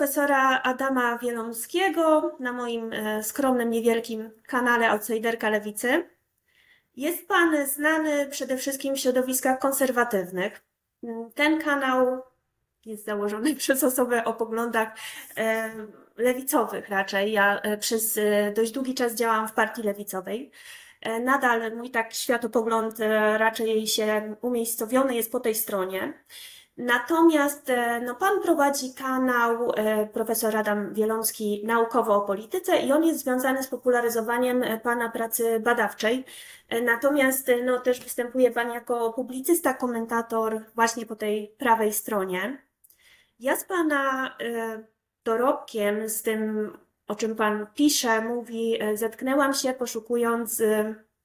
Profesora Adama Wielomskiego na moim e, skromnym, niewielkim kanale Outsiderka Lewicy. Jest pan znany przede wszystkim w środowiskach konserwatywnych. Mm, Ten kanał jest założony przez osobę o poglądach e, lewicowych raczej. Ja e, przez dość długi czas działałam w partii lewicowej. Nadal mój tak światopogląd raczej się umiejscowiony jest po tej stronie. Natomiast e, no, pan prowadzi kanał e, profesor Adam Wielomski naukowo o polityce i on jest związany z popularyzowaniem e, pana pracy badawczej. Natomiast no, też występuje pan jako publicysta, komentator właśnie po tej prawej stronie. Ja z pana dorobkiem, z tym, o czym pan pisze, mówi, zetknęłam się poszukując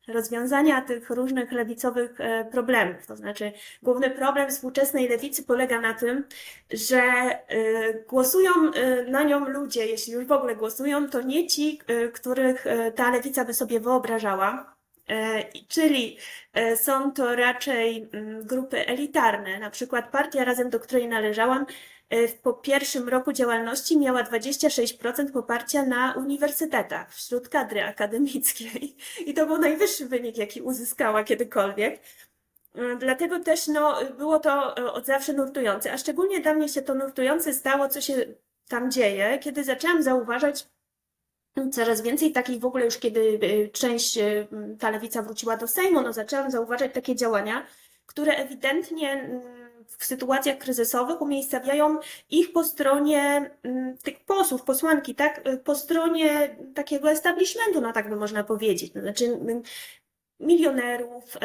rozwiązania tych różnych lewicowych e, problemów. To znaczy, główny problem współczesnej lewicy polega na tym, że e, głosują e, na nią ludzie, jeśli już w ogóle głosują, to nie ci, których ta lewica by sobie wyobrażała. Czyli są to raczej mm, grupy elitarne. Na przykład partia Razem, do której należałam, po pierwszym roku działalności miała 26% poparcia na uniwersytetach wśród kadry akademickiej. I to był najwyższy wynik, jaki uzyskała kiedykolwiek. E, Dlatego też no, było to e, od zawsze nurtujące, a szczególnie dla mnie się to nurtujące stało, co się tam dzieje, kiedy zaczęłam zauważać coraz więcej takich w ogóle już, kiedy e, część e, ta lewica wróciła do Sejmu, no zaczęłam zauważać takie działania, które ewidentnie mm, w sytuacjach kryzysowych umiejscawiają ich po stronie mm, tych posłów, posłanki, tak, po stronie takiego establishmentu, no tak by można powiedzieć, to znaczy mm, milionerów,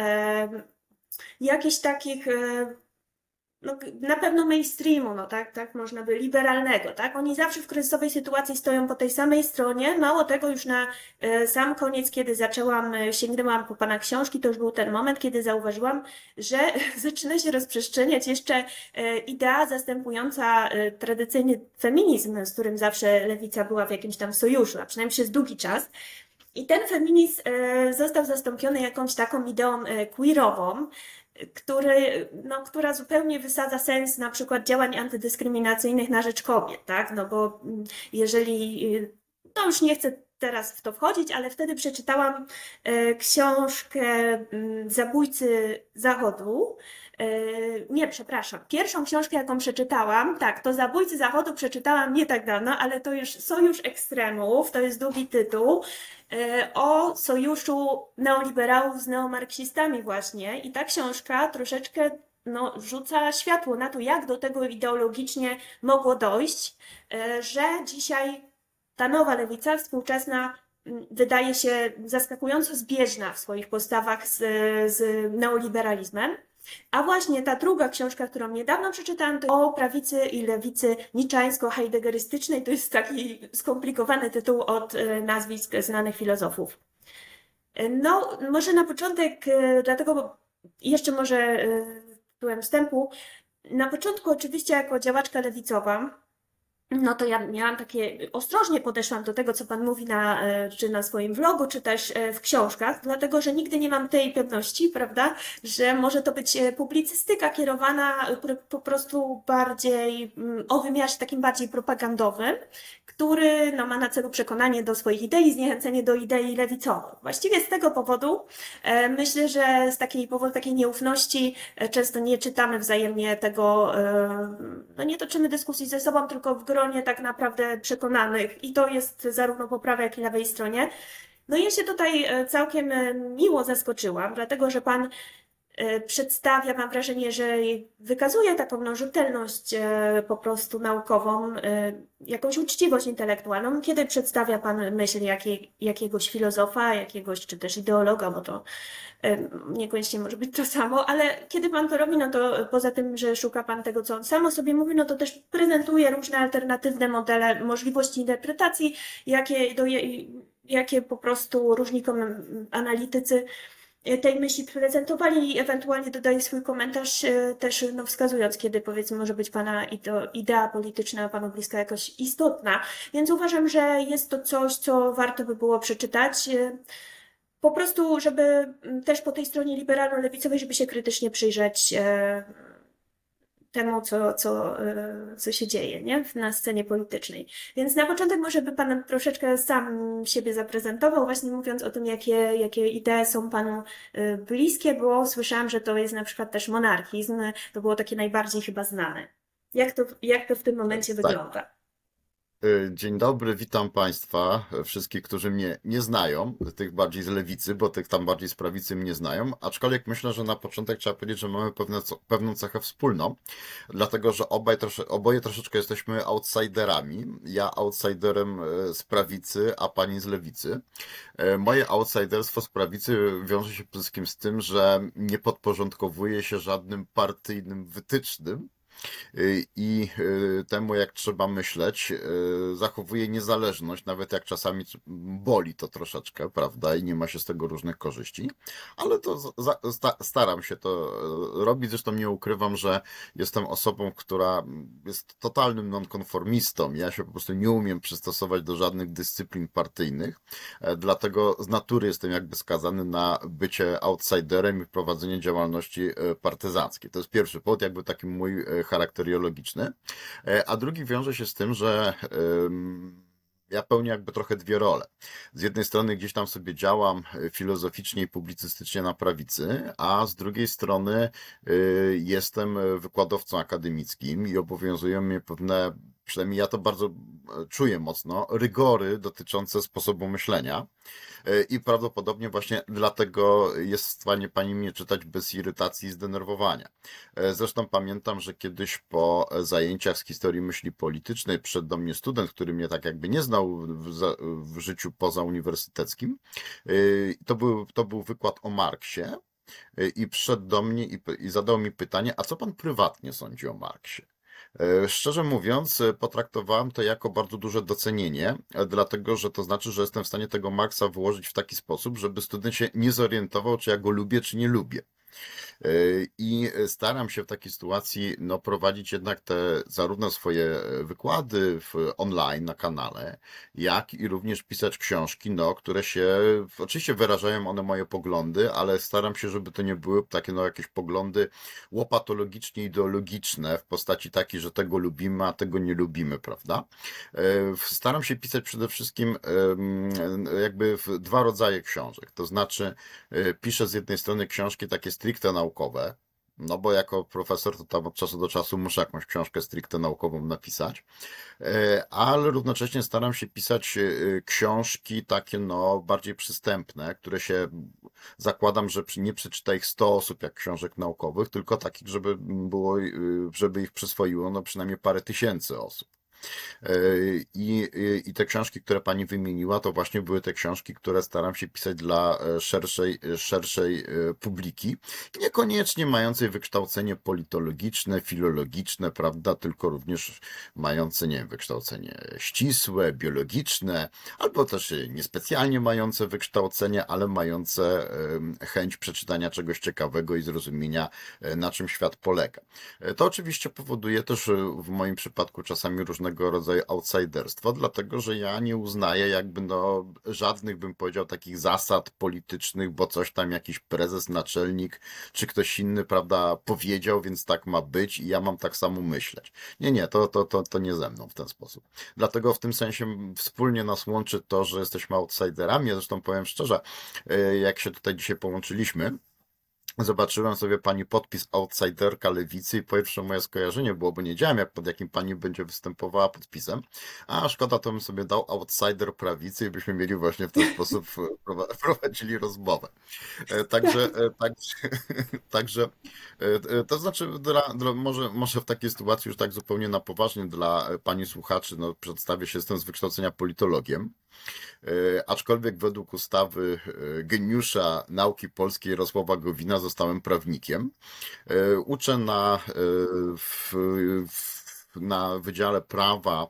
jakichś takich, no, na pewno mainstreamu, no tak, tak można by, liberalnego, tak? Oni zawsze w kryzysowej sytuacji stoją po tej samej stronie. Mało tego, już na e, sam koniec, kiedy zaczęłam, e, sięgnęłam po pana książki, to już był ten moment, kiedy zauważyłam, że zaczyna się rozprzestrzeniać jeszcze e, idea zastępująca tradycyjny feminizm, z którym zawsze lewica była w jakimś tam sojuszu, a przynajmniej przez długi czas. I ten feminizm został zastąpiony jakąś taką ideą queerową, który, no, która zupełnie wysadza sens na przykład działań antydyskryminacyjnych na rzecz kobiet, tak? No bo mm, jeżeli, y, no już nie chcę teraz w to wchodzić, ale wtedy przeczytałam e, książkę mm, Zabójcy Zachodu. E, nie, przepraszam. Pierwszą książkę, jaką przeczytałam, tak, to Zabójcy Zachodu przeczytałam nie tak dawno, ale to już Sojusz Ekstremów, to jest długi tytuł, e, o sojuszu neoliberałów z neomarksistami właśnie. I ta książka troszeczkę no, rzuca światło na to, jak do tego ideologicznie mogło dojść, e, że dzisiaj ta nowa lewica współczesna m, wydaje się zaskakująco zbieżna w swoich postawach z, z neoliberalizmem. A właśnie ta druga książka, którą niedawno przeczytałam, to o prawicy i lewicy niczańsko-heideggerystycznej. To jest taki skomplikowany tytuł od e, nazwisk znanych filozofów. No, może na początek, e, dlatego jeszcze może e, tytułem wstępu. Na początku, oczywiście, jako działaczka lewicowa, no to ja miałam takie, ostrożnie podeszłam do tego, co Pan mówi na, e, czy na swoim vlogu, czy też e, w książkach, dlatego że nigdy nie mam tej pewności, prawda, że może to być e, publicystyka kierowana po- prostu bardziej mm, o wymiarze takim bardziej propagandowym, który no, ma na celu przekonanie do swoich idei, zniechęcenie do idei lewicowych. Właściwie z tego powodu myślę, że z takiej powodu takiej nieufności często nie czytamy wzajemnie tego, no nie toczymy dyskusji ze sobą, tylko w gronie tak naprawdę przekonanych i to jest zarówno po prawej, jak i lewej stronie. No i ja się tutaj e, całkiem e, miło zaskoczyłam, dlatego że Pan przedstawia, mam wrażenie, że wykazuje taką no, rzetelność e, po prostu naukową, e, jakąś uczciwość intelektualną, kiedy przedstawia Pan myśl jakiej, jakiegoś filozofa, jakiegoś czy też ideologa, bo to e, niekoniecznie może być to samo, ale kiedy Pan to robi, no to poza tym, że szuka Pan tego, co on sam o sobie mówi, no to też prezentuje różne alternatywne modele, możliwości interpretacji, jakie, do, jakie po prostu różni kom- analitycy tej myśli prezentowali i ewentualnie dodaje swój komentarz, e, też no, wskazując, kiedy powiedzmy może być Pana ide- idea polityczna Panu bliska jakoś istotna. Więc uważam, że jest to coś, co warto by było przeczytać. e, Po prostu, żeby też po tej stronie liberalno-lewicowej, żeby się krytycznie przyjrzeć e, temu, co, co, e, co się dzieje nie? na scenie politycznej. Więc na początek może by Pan troszeczkę sam siebie zaprezentował, właśnie mówiąc o tym, jakie, jakie idee są Panu e, bliskie, bo słyszałam, że to jest na przykład też monarchizm, to było takie najbardziej chyba znane. Jak to, jak to w tym momencie Tak. wygląda? Y, Dzień dobry, witam Państwa, y, wszystkich, którzy mnie nie znają, tych bardziej z lewicy, bo tych tam bardziej z prawicy mnie znają, aczkolwiek myślę, że na początek trzeba powiedzieć, że mamy pewne, pewną cechę wspólną, dlatego, że obaj trosze, oboje troszeczkę jesteśmy outsiderami. Ja outsiderem y, z prawicy, a Pani z lewicy. Moje outsiderstwo z prawicy wiąże się przede wszystkim z tym, że nie podporządkowuje się żadnym partyjnym wytycznym, i y, temu, jak trzeba myśleć, y, zachowuje niezależność, nawet jak czasami boli to troszeczkę, prawda, i nie ma się z tego różnych korzyści, ale to sta- staram się to y, robić, zresztą nie ukrywam, że jestem osobą, która jest totalnym nonkonformistą, ja się po prostu nie umiem przystosować do żadnych dyscyplin partyjnych, e, dlatego z natury jestem jakby skazany na bycie outsiderem i prowadzenie działalności e, partyzanckiej. To jest pierwszy powód, jakby taki mój e, charakteriologiczny. E, A drugi wiąże się z tym, że ja pełnię jakby trochę dwie role. Z jednej strony gdzieś tam sobie działam e, filozoficznie i publicystycznie na prawicy, a z drugiej strony e, jestem wykładowcą akademickim i obowiązują mnie pewne, przynajmniej ja to bardzo e, czuję mocno, rygory dotyczące sposobu myślenia. E, I prawdopodobnie właśnie dlatego jest w stanie pani mnie czytać bez irytacji i zdenerwowania. E, Zresztą pamiętam, że kiedyś po zajęciach z historii myśli politycznej przyszedł do mnie student, który mnie tak jakby nie znał w, w życiu pozauniwersyteckim. To był, to był wykład o Marksie. I przyszedł do mnie i, i zadał mi pytanie, a co pan prywatnie sądzi o Marksie? E, Szczerze mówiąc, e, potraktowałem to jako bardzo duże docenienie, e, dlatego że to znaczy, że jestem w stanie tego Marksa wyłożyć w taki sposób, żeby student się nie zorientował, czy ja go lubię, czy nie lubię. E, I staram się w takiej sytuacji no, prowadzić jednak te zarówno swoje e, wykłady w online na kanale, jak i również pisać książki, no, które się, oczywiście wyrażają one moje poglądy, ale staram się, żeby to nie były takie no, jakieś poglądy łopatologicznie ideologiczne w postaci takiej, że tego lubimy, a tego nie lubimy, prawda? E, Staram się pisać przede wszystkim jakby dwa rodzaje książek, to znaczy piszę z jednej strony książki takie stricte naukowe, no bo jako profesor to tam od czasu do czasu muszę jakąś książkę stricte naukową napisać, E, ale równocześnie staram się pisać e, książki takie no bardziej przystępne, które się zakładam, że nie przeczyta ich 100 osób jak książek naukowych, tylko takich, żeby było, e, żeby ich przyswoiło no przynajmniej parę tysięcy osób. E, I, i, I te książki, które pani wymieniła, to właśnie były te książki, które staram się pisać dla e, szerszej, e, szerszej e, publiki, niekoniecznie mającej wykształcenie politologiczne, filologiczne, prawda, tylko również mające, nie wiem, wykształcenie ścisłe, biologiczne, albo też e, niespecjalnie mające wykształcenie, ale mające chęć przeczytania czegoś ciekawego i zrozumienia, e, na czym świat polega. E, To oczywiście powoduje też e, w moim przypadku czasami różnego rodzaju outsiderstwo, dlatego że ja nie uznaję jakby no żadnych, bym powiedział, takich zasad politycznych, bo coś tam jakiś prezes, naczelnik czy ktoś inny, prawda, powiedział, więc tak ma być i ja mam tak samo myśleć. Nie, nie, to, to, to, to nie ze mną w ten sposób. Dlatego w tym sensie wspólnie nas łączy to, że jesteśmy outsiderami. Ja zresztą powiem szczerze, e, jak się tutaj dzisiaj połączyliśmy, Zobaczyłem sobie pani podpis outsiderka lewicy i pierwsze moje skojarzenie było, bo nie wiedziałem jak pod jakim pani będzie występowała podpisem, a szkoda to bym sobie dał outsider prawicy i byśmy mieli właśnie w ten sposób prowa- prowadzili rozmowę. E, Także, e, także, także e, to znaczy dla, dla, może, może w takiej sytuacji już tak zupełnie na poważnie dla pani słuchaczy, no przedstawię się, jestem z wykształcenia politologiem. Aczkolwiek według ustawy geniusza nauki polskiej Jarosława Gowina zostałem prawnikiem. E, Uczę na, e, w, na Wydziale Prawa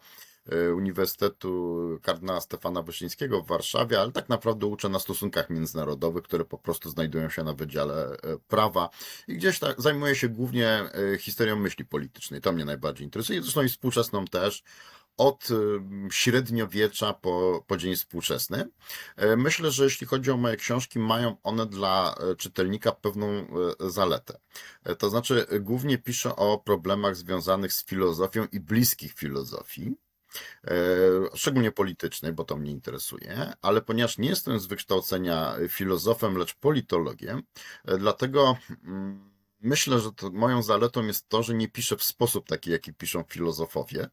e, Uniwersytetu Kardynała Stefana Wyszyńskiego w Warszawie, ale tak naprawdę uczę na stosunkach międzynarodowych, które po prostu znajdują się na Wydziale Prawa i gdzieś tak zajmuję się głównie historią myśli politycznej. To mnie najbardziej interesuje, zresztą i współczesną też od średniowiecza po, po dzień współczesny. Myślę, że jeśli chodzi o moje książki, mają one dla czytelnika pewną zaletę. To znaczy, głównie piszę o problemach związanych z filozofią i bliskich filozofii. Szczególnie politycznej, bo to mnie interesuje, ale ponieważ nie jestem z wykształcenia filozofem, lecz politologiem, dlatego mm, myślę, że moją zaletą jest to, że nie piszę w sposób taki, jaki piszą filozofowie,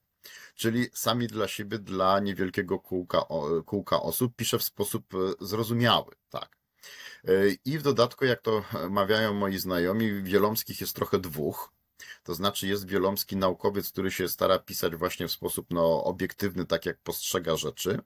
czyli sami dla siebie, dla niewielkiego kółka, kółka osób, piszę w sposób e, zrozumiały, tak. E, I w dodatku, jak to mawiają moi znajomi, wielomskich jest trochę dwóch, to znaczy jest wielomski naukowiec, który się stara pisać właśnie w sposób no, obiektywny, tak jak postrzega rzeczy.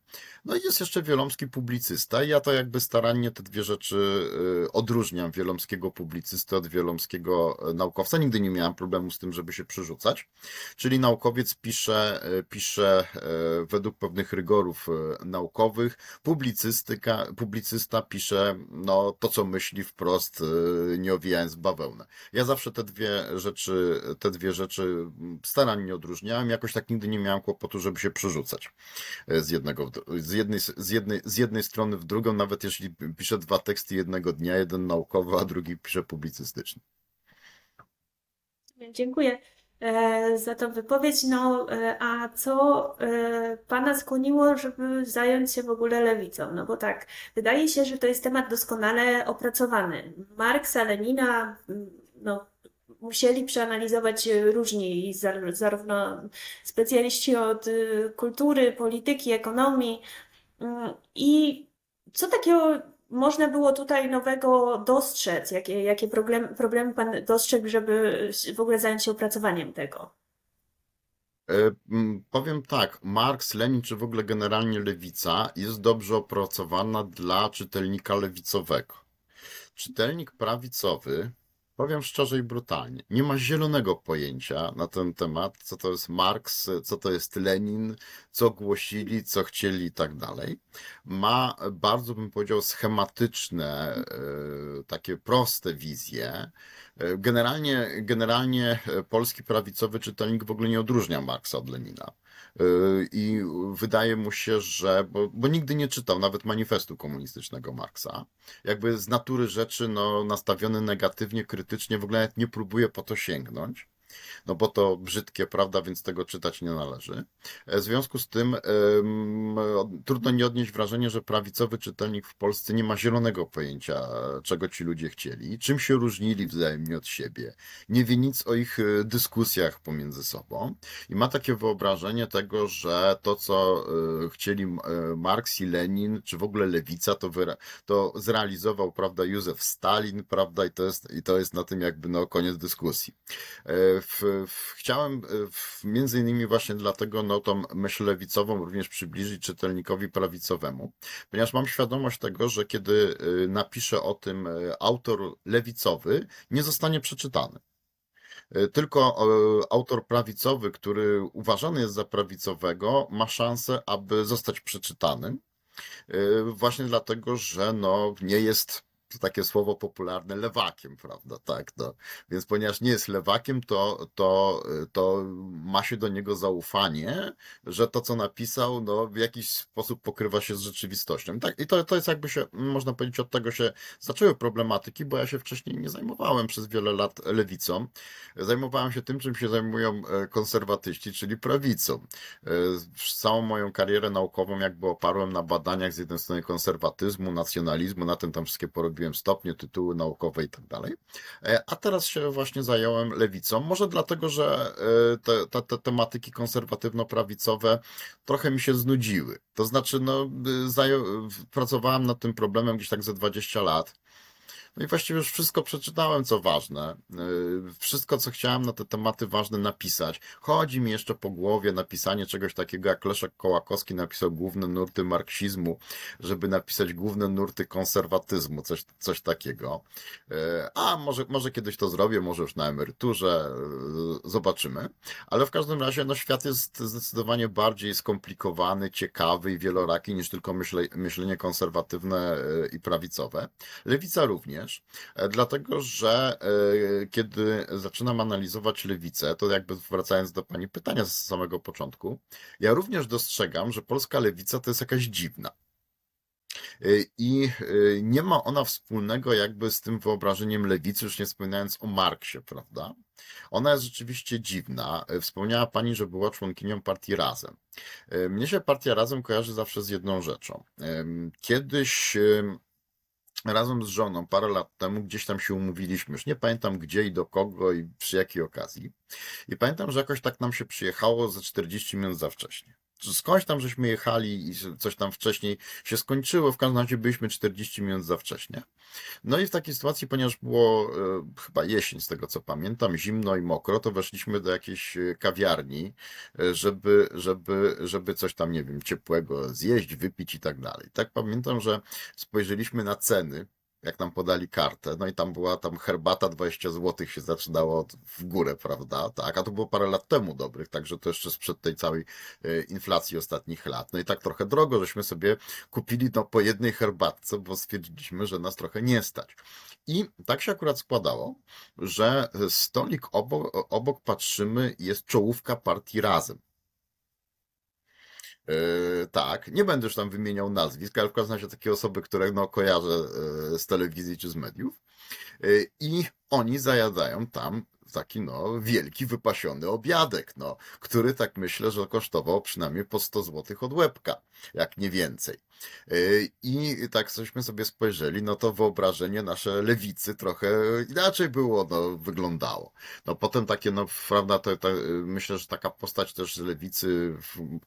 No i jest jeszcze wielomski publicysta. I ja to jakby starannie te dwie rzeczy y, odróżniam. Wielomskiego publicysty od wielomskiego e, naukowca. Nigdy nie miałem problemu z tym, żeby się przerzucać. Czyli naukowiec pisze, e, pisze według pewnych rygorów naukowych. Publicystyka, publicysta pisze no, to, co myśli wprost, nie owijając bawełnę. Ja zawsze te dwie rzeczy te dwie rzeczy starannie odróżniałem. Jakoś tak nigdy nie miałem kłopotu, żeby się przerzucać e, z, jednego, z, jednej, z, jednej, z jednej strony w drugą, nawet jeśli piszę dwa teksty jednego dnia, jeden naukowy, a drugi piszę publicystyczny. Dziękuję e, za tą wypowiedź. No, e, a co Pana skłoniło, żeby zająć się w ogóle lewicą? No bo tak, wydaje się, że to jest temat doskonale opracowany. Marksa, Lenina, no, musieli przeanalizować różni, zarówno specjaliści od y, kultury, polityki, ekonomii. Mm, I co takiego można było tutaj nowego dostrzec? Jakie, jakie problem, problemy Pan dostrzegł, żeby w ogóle zająć się opracowaniem tego? E, powiem tak, Marks, Lenin, czy w ogóle generalnie lewica jest dobrze opracowana dla czytelnika lewicowego. Czytelnik prawicowy Powiem szczerze i brutalnie, nie ma zielonego pojęcia na ten temat, co to jest Marks, co to jest Lenin, co głosili, co chcieli i tak dalej. Ma bardzo, bym powiedział, schematyczne, e, takie proste wizje. E, generalnie, generalnie polski prawicowy czytelnik w ogóle nie odróżnia Marksa od Lenina. Yy, I wydaje mu się, że, bo, bo nigdy nie czytał nawet manifestu komunistycznego Marksa, jakby z natury rzeczy no, nastawiony negatywnie, krytycznie, w ogóle nie próbuje po to sięgnąć no bo to brzydkie, prawda, więc tego czytać nie należy. E, w związku z tym trudno nie odnieść wrażenia, że prawicowy czytelnik w Polsce nie ma zielonego pojęcia, czego ci ludzie chcieli, czym się różnili wzajemnie od siebie, nie wie nic o ich e, dyskusjach pomiędzy sobą i ma takie wyobrażenie tego, że to, co e, chcieli Marks i Lenin, czy w ogóle lewica, to, to zrealizował, prawda, Józef Stalin, prawda, i to jest, i to jest na tym jakby no, koniec dyskusji w, chciałem e, między innymi właśnie dlatego no, tą myśl lewicową również przybliżyć czytelnikowi prawicowemu, ponieważ mam świadomość tego, że kiedy e, napiszę o tym e, autor lewicowy, nie zostanie przeczytany. Tylko autor prawicowy, który uważany jest za prawicowego, ma szansę, aby zostać przeczytanym. Właśnie dlatego, że no, nie jest to takie słowo popularne, lewakiem, prawda, tak, no. Więc ponieważ nie jest lewakiem, to, to, to ma się do niego zaufanie, że to, co napisał, no, w jakiś sposób pokrywa się z rzeczywistością. Tak, I to, to jest jakby się, można powiedzieć, od tego się zaczęły problematyki, bo ja się wcześniej nie zajmowałem przez wiele lat lewicą. Zajmowałem się tym, czym się zajmują e, konserwatyści, czyli prawicą. E, całą moją karierę naukową jakby oparłem na badaniach z jednej strony konserwatyzmu, nacjonalizmu, na tym tam wszystkie porobiłem robiłem stopnie, tytuły naukowe i tak dalej. E, a teraz się właśnie zająłem lewicą. Może dlatego, że e, te, te, te tematyki konserwatywno-prawicowe trochę mi się znudziły. To znaczy, no, pracowałem nad tym problemem gdzieś tak ze 20 lat. No i właściwie już wszystko przeczytałem, co ważne. Y, wszystko, co chciałem na te tematy ważne napisać. Chodzi mi jeszcze po głowie napisanie czegoś takiego, jak Leszek Kołakowski napisał główne nurty marksizmu, żeby napisać główne nurty konserwatyzmu, coś, coś takiego. Y, a może, może kiedyś to zrobię, może już na emeryturze, y, zobaczymy. Ale w każdym razie, no świat jest zdecydowanie bardziej skomplikowany, ciekawy i wieloraki niż tylko myśle, myślenie konserwatywne i prawicowe. Lewica również również, e, dlatego że e, kiedy zaczynam analizować lewicę, to jakby wracając do pani pytania z samego początku, ja również dostrzegam, że polska lewica to jest jakaś dziwna. Y, I y, nie ma ona wspólnego jakby z tym wyobrażeniem lewicy, już nie wspominając o Marksie, prawda? Ona jest rzeczywiście dziwna. Wspomniała Pani, że była członkinią partii Razem. Mnie się partia Razem kojarzy zawsze z jedną rzeczą. Kiedyś razem z żoną parę lat temu gdzieś tam się umówiliśmy, już nie pamiętam gdzie i do kogo i przy jakiej okazji. I pamiętam, że jakoś tak nam się przyjechało ze 40 minut za wcześnie skądś tam żeśmy jechali i coś tam wcześniej się skończyło, w każdym razie byliśmy 40 minut za wcześnie. No i w takiej sytuacji, ponieważ było e, chyba jesień z tego co pamiętam, zimno i mokro, to weszliśmy do jakiejś e, kawiarni, e, żeby, żeby, żeby coś tam, nie wiem, ciepłego zjeść, wypić i tak dalej. Tak pamiętam, że spojrzeliśmy na ceny jak nam podali kartę, no i tam była tam herbata 20 zł się zaczynało w górę, prawda? Tak, a to było parę lat temu dobrych, także to jeszcze sprzed tej całej e, inflacji ostatnich lat. No i tak trochę drogo, żeśmy sobie kupili no po jednej herbatce, bo stwierdziliśmy, że nas trochę nie stać. I tak się akurat składało, że stolik obok, obok patrzymy, jest czołówka partii Razem. Yy, tak, nie będę już tam wymieniał nazwisk, ale w każdym razie takie osoby, które no, kojarzę yy, z telewizji czy z mediów. Yy, I oni zajadają tam taki no wielki, wypasiony obiadek, no, który tak myślę, że kosztował przynajmniej po 100 zł od łebka, jak nie więcej. Y, I tak cośmy sobie spojrzeli, no to wyobrażenie nasze lewicy trochę inaczej było, no, wyglądało. No potem takie, no prawda, to, to, myślę, że taka postać też z lewicy,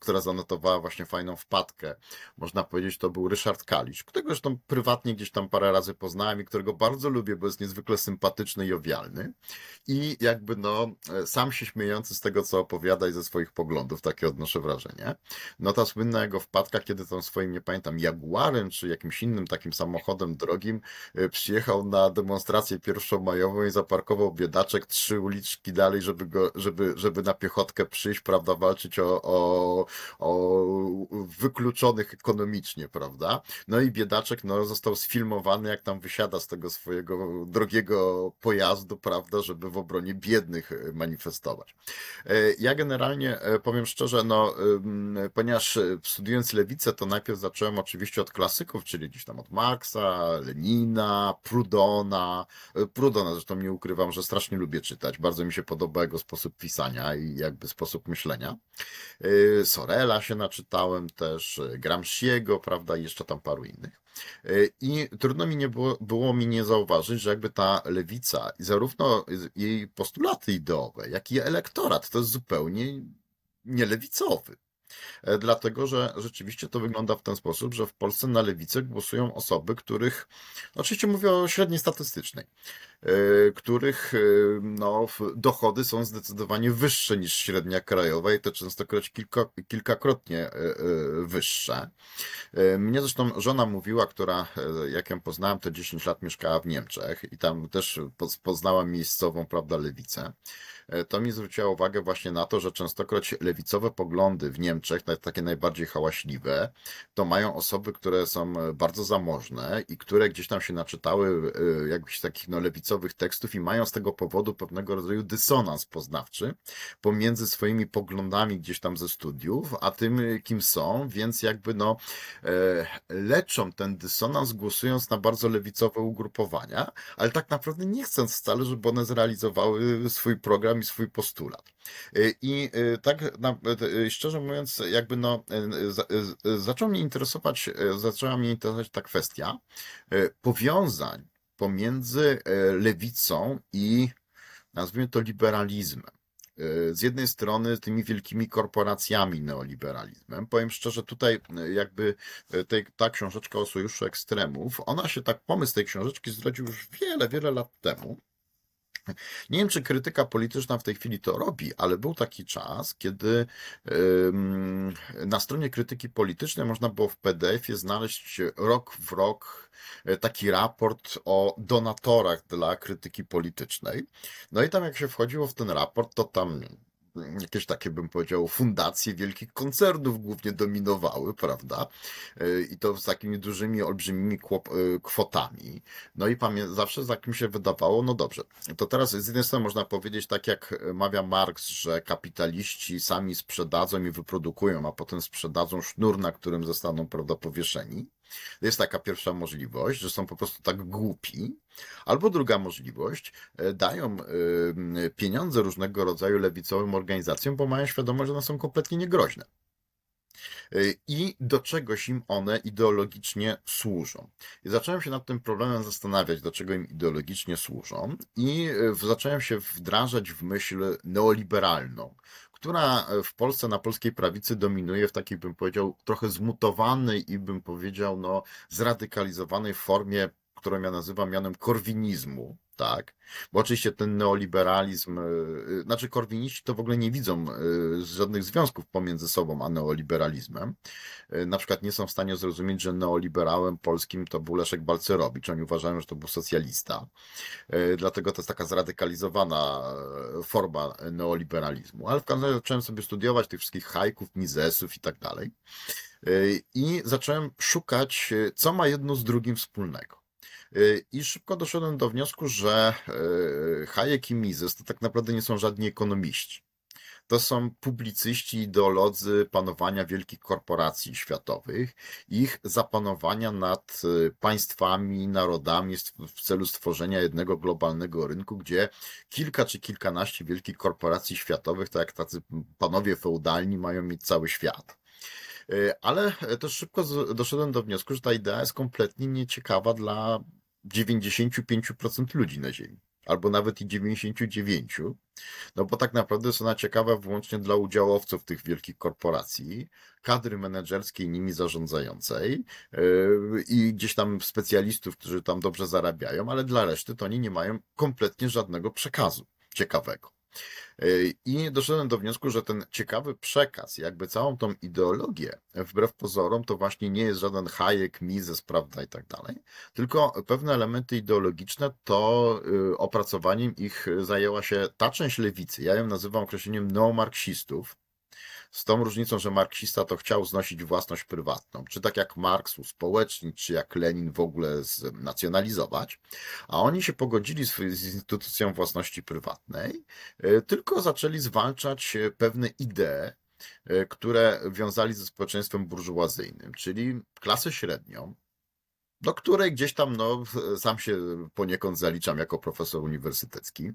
która zanotowała właśnie fajną wpadkę, można powiedzieć, to był Ryszard Kalisz, którego zresztą prywatnie gdzieś tam parę razy poznałem i którego bardzo lubię, bo jest niezwykle sympatyczny i owialny. I jakby no, sam się śmiejący z tego, co opowiada i ze swoich poglądów, takie odnoszę wrażenie. No ta słynna jego wpadka, kiedy tam swoim, nie pamiętam, pamiętam, Jaguarem czy jakimś innym takim samochodem drogim e, przyjechał na demonstrację pierwszomajową i zaparkował biedaczek trzy uliczki dalej, żeby go, żeby, żeby na piechotkę przyjść, prawda, walczyć o, o, o wykluczonych ekonomicznie, prawda. No i biedaczek, no, został sfilmowany, jak tam wysiada z tego swojego drogiego pojazdu, prawda, żeby w obronie biednych e, manifestować. E, ja generalnie powiem szczerze, no, ponieważ studiując lewicę, to najpierw zacząłem zacząłem oczywiście od klasyków, czyli gdzieś tam od Marksa, Lenina, Prudona. Prudona zresztą nie ukrywam, że strasznie lubię czytać. Bardzo mi się podoba jego sposób pisania i jakby sposób myślenia. Y, Sorela się naczytałem też, Gramsciego, prawda, i jeszcze tam paru innych. I trudno mi nie było, było mi nie zauważyć, że jakby ta lewica, zarówno jej postulaty ideowe, jak i elektorat, to jest zupełnie nielewicowy. E, dlatego że rzeczywiście to wygląda w ten sposób, że w Polsce na lewicę głosują osoby, których, oczywiście mówię o średniej statystycznej, e, których e, no, dochody są zdecydowanie wyższe niż średnia krajowa i to częstokroć kilka, kilkakrotnie wyższe. Mnie zresztą żona mówiła, która, jak ją poznałem, to 10 lat mieszkała w Niemczech i tam też poznała miejscową, prawda, lewicę. E, to mi zwróciła uwagę właśnie na to, że częstokroć lewicowe poglądy w Niemczech, takie najbardziej hałaśliwe, to mają osoby, które są e, bardzo zamożne i które gdzieś tam się naczytały e, jakichś takich no, lewicowych tekstów i mają z tego powodu pewnego rodzaju dysonans poznawczy pomiędzy swoimi poglądami gdzieś tam ze studiów, a tym, kim są, więc jakby no leczą ten dysonans głosując na bardzo lewicowe ugrupowania, ale tak naprawdę nie chcąc wcale, żeby one zrealizowały swój program i swój postulat. Y, I y, tak y, szczerze mówiąc, jakby no, zaczął mnie interesować, zaczęła mnie interesować ta kwestia powiązań pomiędzy lewicą i nazwijmy to liberalizmem z jednej strony tymi wielkimi korporacjami neoliberalizmem. Powiem szczerze, tutaj jakby tej, ta książeczka o sojuszu ekstremów, ona się tak, pomysł tej książeczki zrodził już wiele, wiele lat temu. Nie wiem, czy krytyka polityczna w tej chwili to robi, ale był taki czas, kiedy na stronie krytyki politycznej można było w PDF-ie znaleźć rok w rok e, taki raport o donatorach dla krytyki politycznej. No i tam jak się wchodziło w ten raport, to tam jakieś takie, bym powiedział, fundacje wielkich koncernów głównie dominowały, prawda? E, I to z takimi dużymi, olbrzymimi e, kwotami. No i zawsze tak mi się wydawało, no dobrze, to teraz z jednej strony można powiedzieć, tak jak mawia Marx, że kapitaliści sami sprzedadzą i wyprodukują, a potem sprzedadzą sznur, na którym zostaną, prawda, powieszeni. Jest taka pierwsza możliwość, że są po prostu tak głupi. Albo druga możliwość, e, dają e, pieniądze różnego rodzaju lewicowym organizacjom, bo mają świadomość, że one są kompletnie niegroźne. E, I do czegoś im one ideologicznie służą. I zacząłem się nad tym problemem zastanawiać, do czego im ideologicznie służą, i zacząłem się wdrażać w myśl neoliberalną, która w Polsce na polskiej prawicy dominuje w takiej, bym powiedział, trochę zmutowanej i bym powiedział, no, zradykalizowanej formie, którą ja nazywam mianem korwinizmu, tak? Bo oczywiście ten neoliberalizm, y, znaczy korwiniści to w ogóle nie widzą y, żadnych związków pomiędzy sobą a neoliberalizmem. Na przykład nie są w stanie zrozumieć, że neoliberałem polskim to był Leszek Balcerowicz. Oni uważają, że to był socjalista. Dlatego to jest taka zradykalizowana forma neoliberalizmu. Ale w każdym razie zacząłem sobie studiować tych wszystkich hajków, mizesów i tak dalej. I zacząłem szukać, co ma jedno z drugim wspólnego. I szybko doszedłem do wniosku, że e, Hayek i Mises to tak naprawdę nie są żadni ekonomiści. To są publicyści, ideolodzy panowania wielkich korporacji światowych, ich zapanowania nad e, państwami, narodami w celu stworzenia jednego globalnego rynku, gdzie kilka czy kilkanaście wielkich korporacji światowych, tak jak tacy panowie feudalni, mają mieć cały świat. E, ale też szybko doszedłem do wniosku, że ta idea jest kompletnie nieciekawa dla 95% ludzi na Ziemi, albo nawet i 99%, no bo tak naprawdę jest ona ciekawa wyłącznie dla udziałowców tych wielkich korporacji, kadry menedżerskiej nimi zarządzającej yy, i gdzieś tam specjalistów, którzy tam dobrze zarabiają, ale dla reszty to oni nie mają kompletnie żadnego przekazu ciekawego. I doszedłem do wniosku, że ten ciekawy przekaz, jakby całą tą ideologię, wbrew pozorom, to właśnie nie jest żaden Hayek, Mises, prawda i tak dalej, tylko pewne elementy ideologiczne, to y, opracowaniem ich zajęła się ta część lewicy, ja ją nazywam określeniem neomarksistów, z tą różnicą, że marksista to chciał znosić własność prywatną, czy tak jak Marks uspołecznić, czy jak Lenin w ogóle nacjonalizować, a oni się pogodzili z, z instytucją własności prywatnej, e, tylko zaczęli zwalczać e, pewne idee, e, które wiązali ze społeczeństwem burżuazyjnym, czyli klasę średnią, do której gdzieś tam, no, sam się poniekąd zaliczam jako profesor uniwersytecki,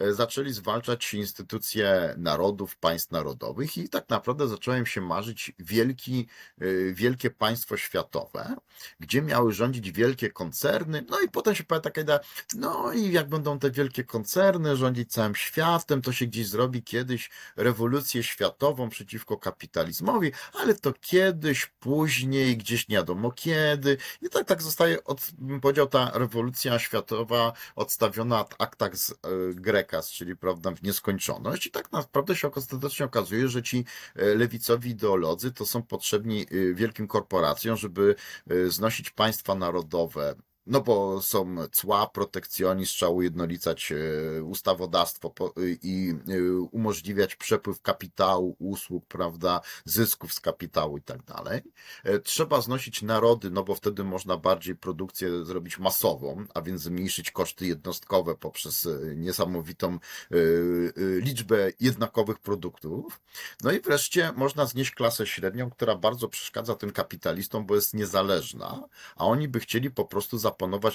zaczęli zwalczać instytucje narodów, państw narodowych i tak naprawdę zacząłem się marzyć wielki, e, wielkie państwo światowe, gdzie miały rządzić wielkie koncerny, no i potem się pojawia taka idea, no i jak będą te wielkie koncerny rządzić całym światem, to się gdzieś zrobi kiedyś rewolucję światową przeciwko kapitalizmowi, ale to kiedyś, później, gdzieś nie wiadomo kiedy. I tak, tak zostaje, od, bym powiedział, ta rewolucja światowa odstawiona w aktach z, e, Grekas, czyli prawda, w nieskończoność. I tak naprawdę się ostatecznie okazuje, że ci e, lewicowi ideolodzy to są potrzebni e, wielkim korporacjom, żeby e, znosić państwa narodowe no bo są cła, protekcjonizm, trzeba ujednolicać e, ustawodawstwo i e, umożliwiać przepływ kapitału, usług, prawda, zysków z kapitału i tak dalej. E, trzeba znosić narody, no bo wtedy można bardziej produkcję zrobić masową, a więc zmniejszyć koszty jednostkowe poprzez niesamowitą liczbę jednakowych produktów. No i wreszcie można znieść klasę średnią, która bardzo przeszkadza tym kapitalistom, bo jest niezależna, a oni by chcieli po prostu za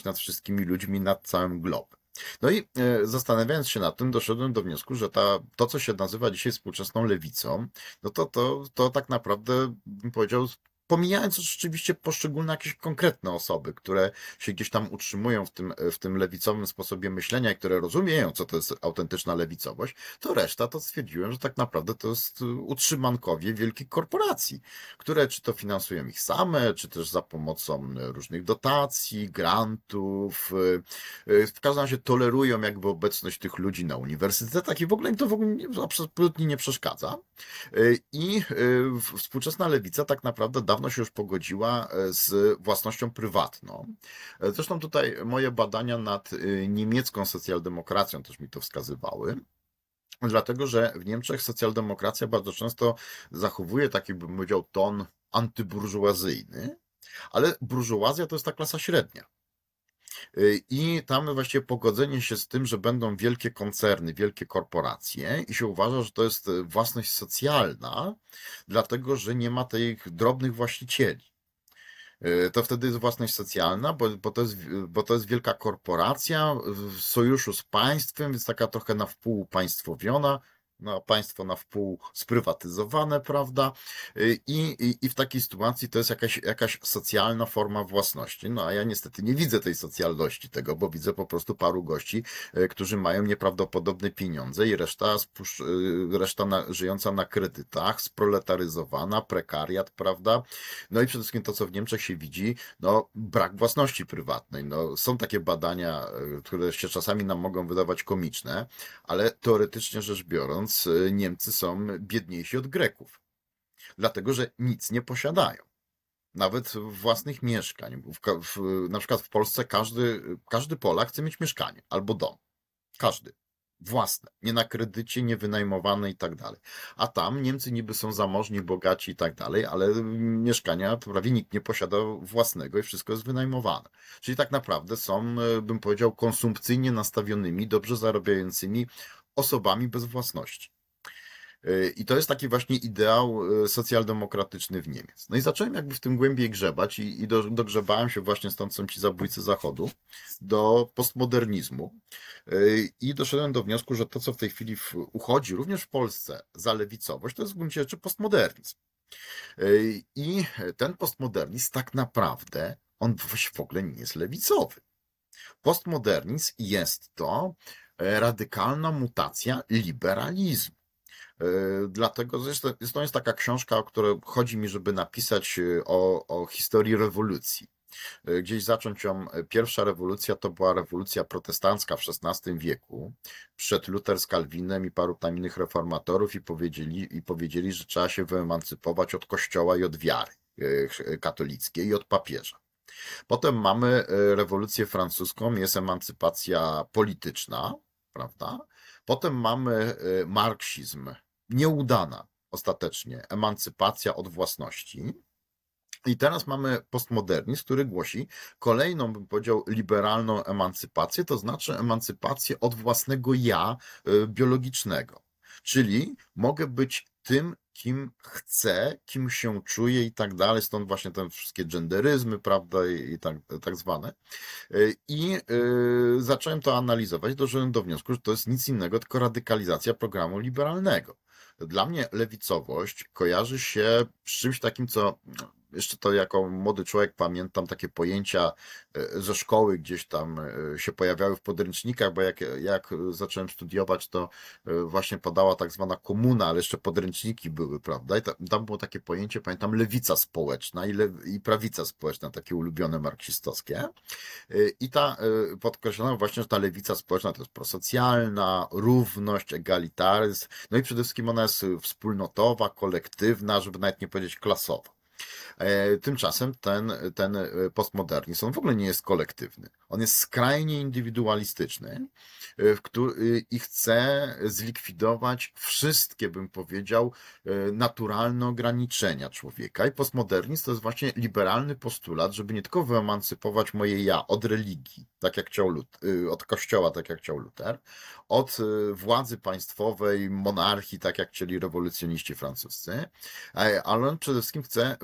nad wszystkimi ludźmi nad całym globem. No i e, zastanawiając się nad tym, doszedłem do wniosku, że ta, to, co się nazywa dzisiaj współczesną lewicą, no to, to, to tak naprawdę, bym powiedział, pomijając rzeczywiście poszczególne jakieś konkretne osoby, które się gdzieś tam utrzymują w tym, w tym lewicowym sposobie myślenia i które rozumieją, co to jest autentyczna lewicowość, to reszta to stwierdziłem, że tak naprawdę to jest utrzymankowie wielkich korporacji, które czy to finansują ich same, czy też za pomocą różnych dotacji, grantów, w każdym razie tolerują jakby obecność tych ludzi na uniwersytetach i w ogóle im to w ogóle absolutnie nie przeszkadza. I współczesna lewica tak naprawdę da dawno się już pogodziła e, z własnością prywatną. E, zresztą tutaj moje badania nad e, niemiecką socjaldemokracją też mi to wskazywały. Dlatego, że w Niemczech socjaldemokracja bardzo często zachowuje taki, bym powiedział, ton antyburżuazyjny, ale burżuazja to jest ta klasa średnia. Y, I tam właściwie pogodzenie się z tym, że będą wielkie koncerny, wielkie korporacje i się uważa, że to jest własność socjalna, dlatego że nie ma tych drobnych właścicieli. Y, to wtedy jest własność socjalna, bo, bo, to jest, bo to jest wielka korporacja w sojuszu z państwem, więc taka trochę na wpół państwowiona, no, państwo na wpół sprywatyzowane, prawda? Y, I, i, I w takiej sytuacji to jest jakaś, jakaś socjalna forma własności. No a ja niestety nie widzę tej socjalności tego, bo widzę po prostu paru gości, y, którzy mają nieprawdopodobne pieniądze i reszta, y, reszta na, żyjąca na kredytach, sproletaryzowana, prekariat, prawda? No i przede wszystkim to, co w Niemczech się widzi, no brak własności prywatnej. No, są takie badania, które się czasami nam mogą wydawać komiczne, ale teoretycznie rzecz biorąc, e, Niemcy są biedniejsi od Greków. Dlatego, że nic nie posiadają. Nawet własnych mieszkań. W, w, na przykład w Polsce każdy, każdy Polak chce mieć mieszkanie albo dom. Każdy. Własne. Nie na kredycie, nie wynajmowane i tak dalej. A tam Niemcy niby są zamożni, bogaci i tak dalej, ale mieszkania prawie nikt nie posiada własnego i wszystko jest wynajmowane. Czyli tak naprawdę są, e, bym powiedział, konsumpcyjnie nastawionymi, dobrze zarabiającymi osobami bez własności. Y, I to jest taki właśnie ideał y, socjaldemokratyczny w Niemiec. No i zacząłem jakby w tym głębiej grzebać i, i do, dogrzebałem się właśnie stąd są ci zabójcy Zachodu, do postmodernizmu y, i doszedłem do wniosku, że to, co w tej chwili w, uchodzi również w Polsce za lewicowość, to jest w gruncie rzeczy postmodernizm. I ten postmodernizm tak naprawdę, on w ogóle nie jest lewicowy. Postmodernizm jest to E, radykalna mutacja liberalizmu. E, dlatego zresztą to jest taka książka, o której chodzi mi, żeby napisać e, o, o historii rewolucji. Gdzieś zacząć ją. Pierwsza rewolucja to była rewolucja protestancka w XVI wieku, przed Luther z Kalwinem i paru tam innych reformatorów i powiedzieli, i powiedzieli, że trzeba się wyemancypować od kościoła i od wiary katolickiej i od papieża. Potem mamy rewolucję francuską, jest emancypacja polityczna, prawda? Potem mamy y, marksizm, nieudana ostatecznie, emancypacja od własności. I teraz mamy postmodernizm, który głosi kolejną, bym powiedział, liberalną emancypację, to znaczy emancypację od własnego ja y, biologicznego. Czyli mogę być tym, kim chcę, kim się czuję i tak dalej, stąd właśnie te wszystkie genderyzmy, prawda, i, tak, tak zwane. Y, I y, zacząłem to analizować, doszedłem do wniosku, że to jest nic innego, tylko radykalizacja programu liberalnego. Dla mnie lewicowość kojarzy się z czymś takim, co jeszcze to jako młody człowiek pamiętam takie pojęcia e, ze szkoły gdzieś tam e, się pojawiały w podręcznikach, bo jak, jak zacząłem studiować, to e, właśnie podała tak zwana komuna, ale jeszcze podręczniki były, prawda? I tam, było takie pojęcie, pamiętam, lewica społeczna i, i prawica społeczna, takie ulubione marksistowskie. I ta podkreślono właśnie, że ta lewica społeczna to jest prosocjalna, równość, egalitaryzm, no i przede wszystkim ona jest wspólnotowa, kolektywna, żeby nawet nie powiedzieć klasowa. E, tymczasem ten, ten postmodernizm, on w ogóle nie jest kolektywny. On jest skrajnie indywidualistyczny e, w który, i chce zlikwidować wszystkie, bym powiedział, e, naturalne ograniczenia człowieka. I postmodernizm to jest właśnie liberalny postulat, żeby nie tylko wyemancypować moje ja od religii, tak jak chciał Lut, od kościoła, tak jak chciał Luther, od władzy państwowej, monarchii, tak jak chcieli rewolucjoniści francuscy, ale on przede wszystkim chce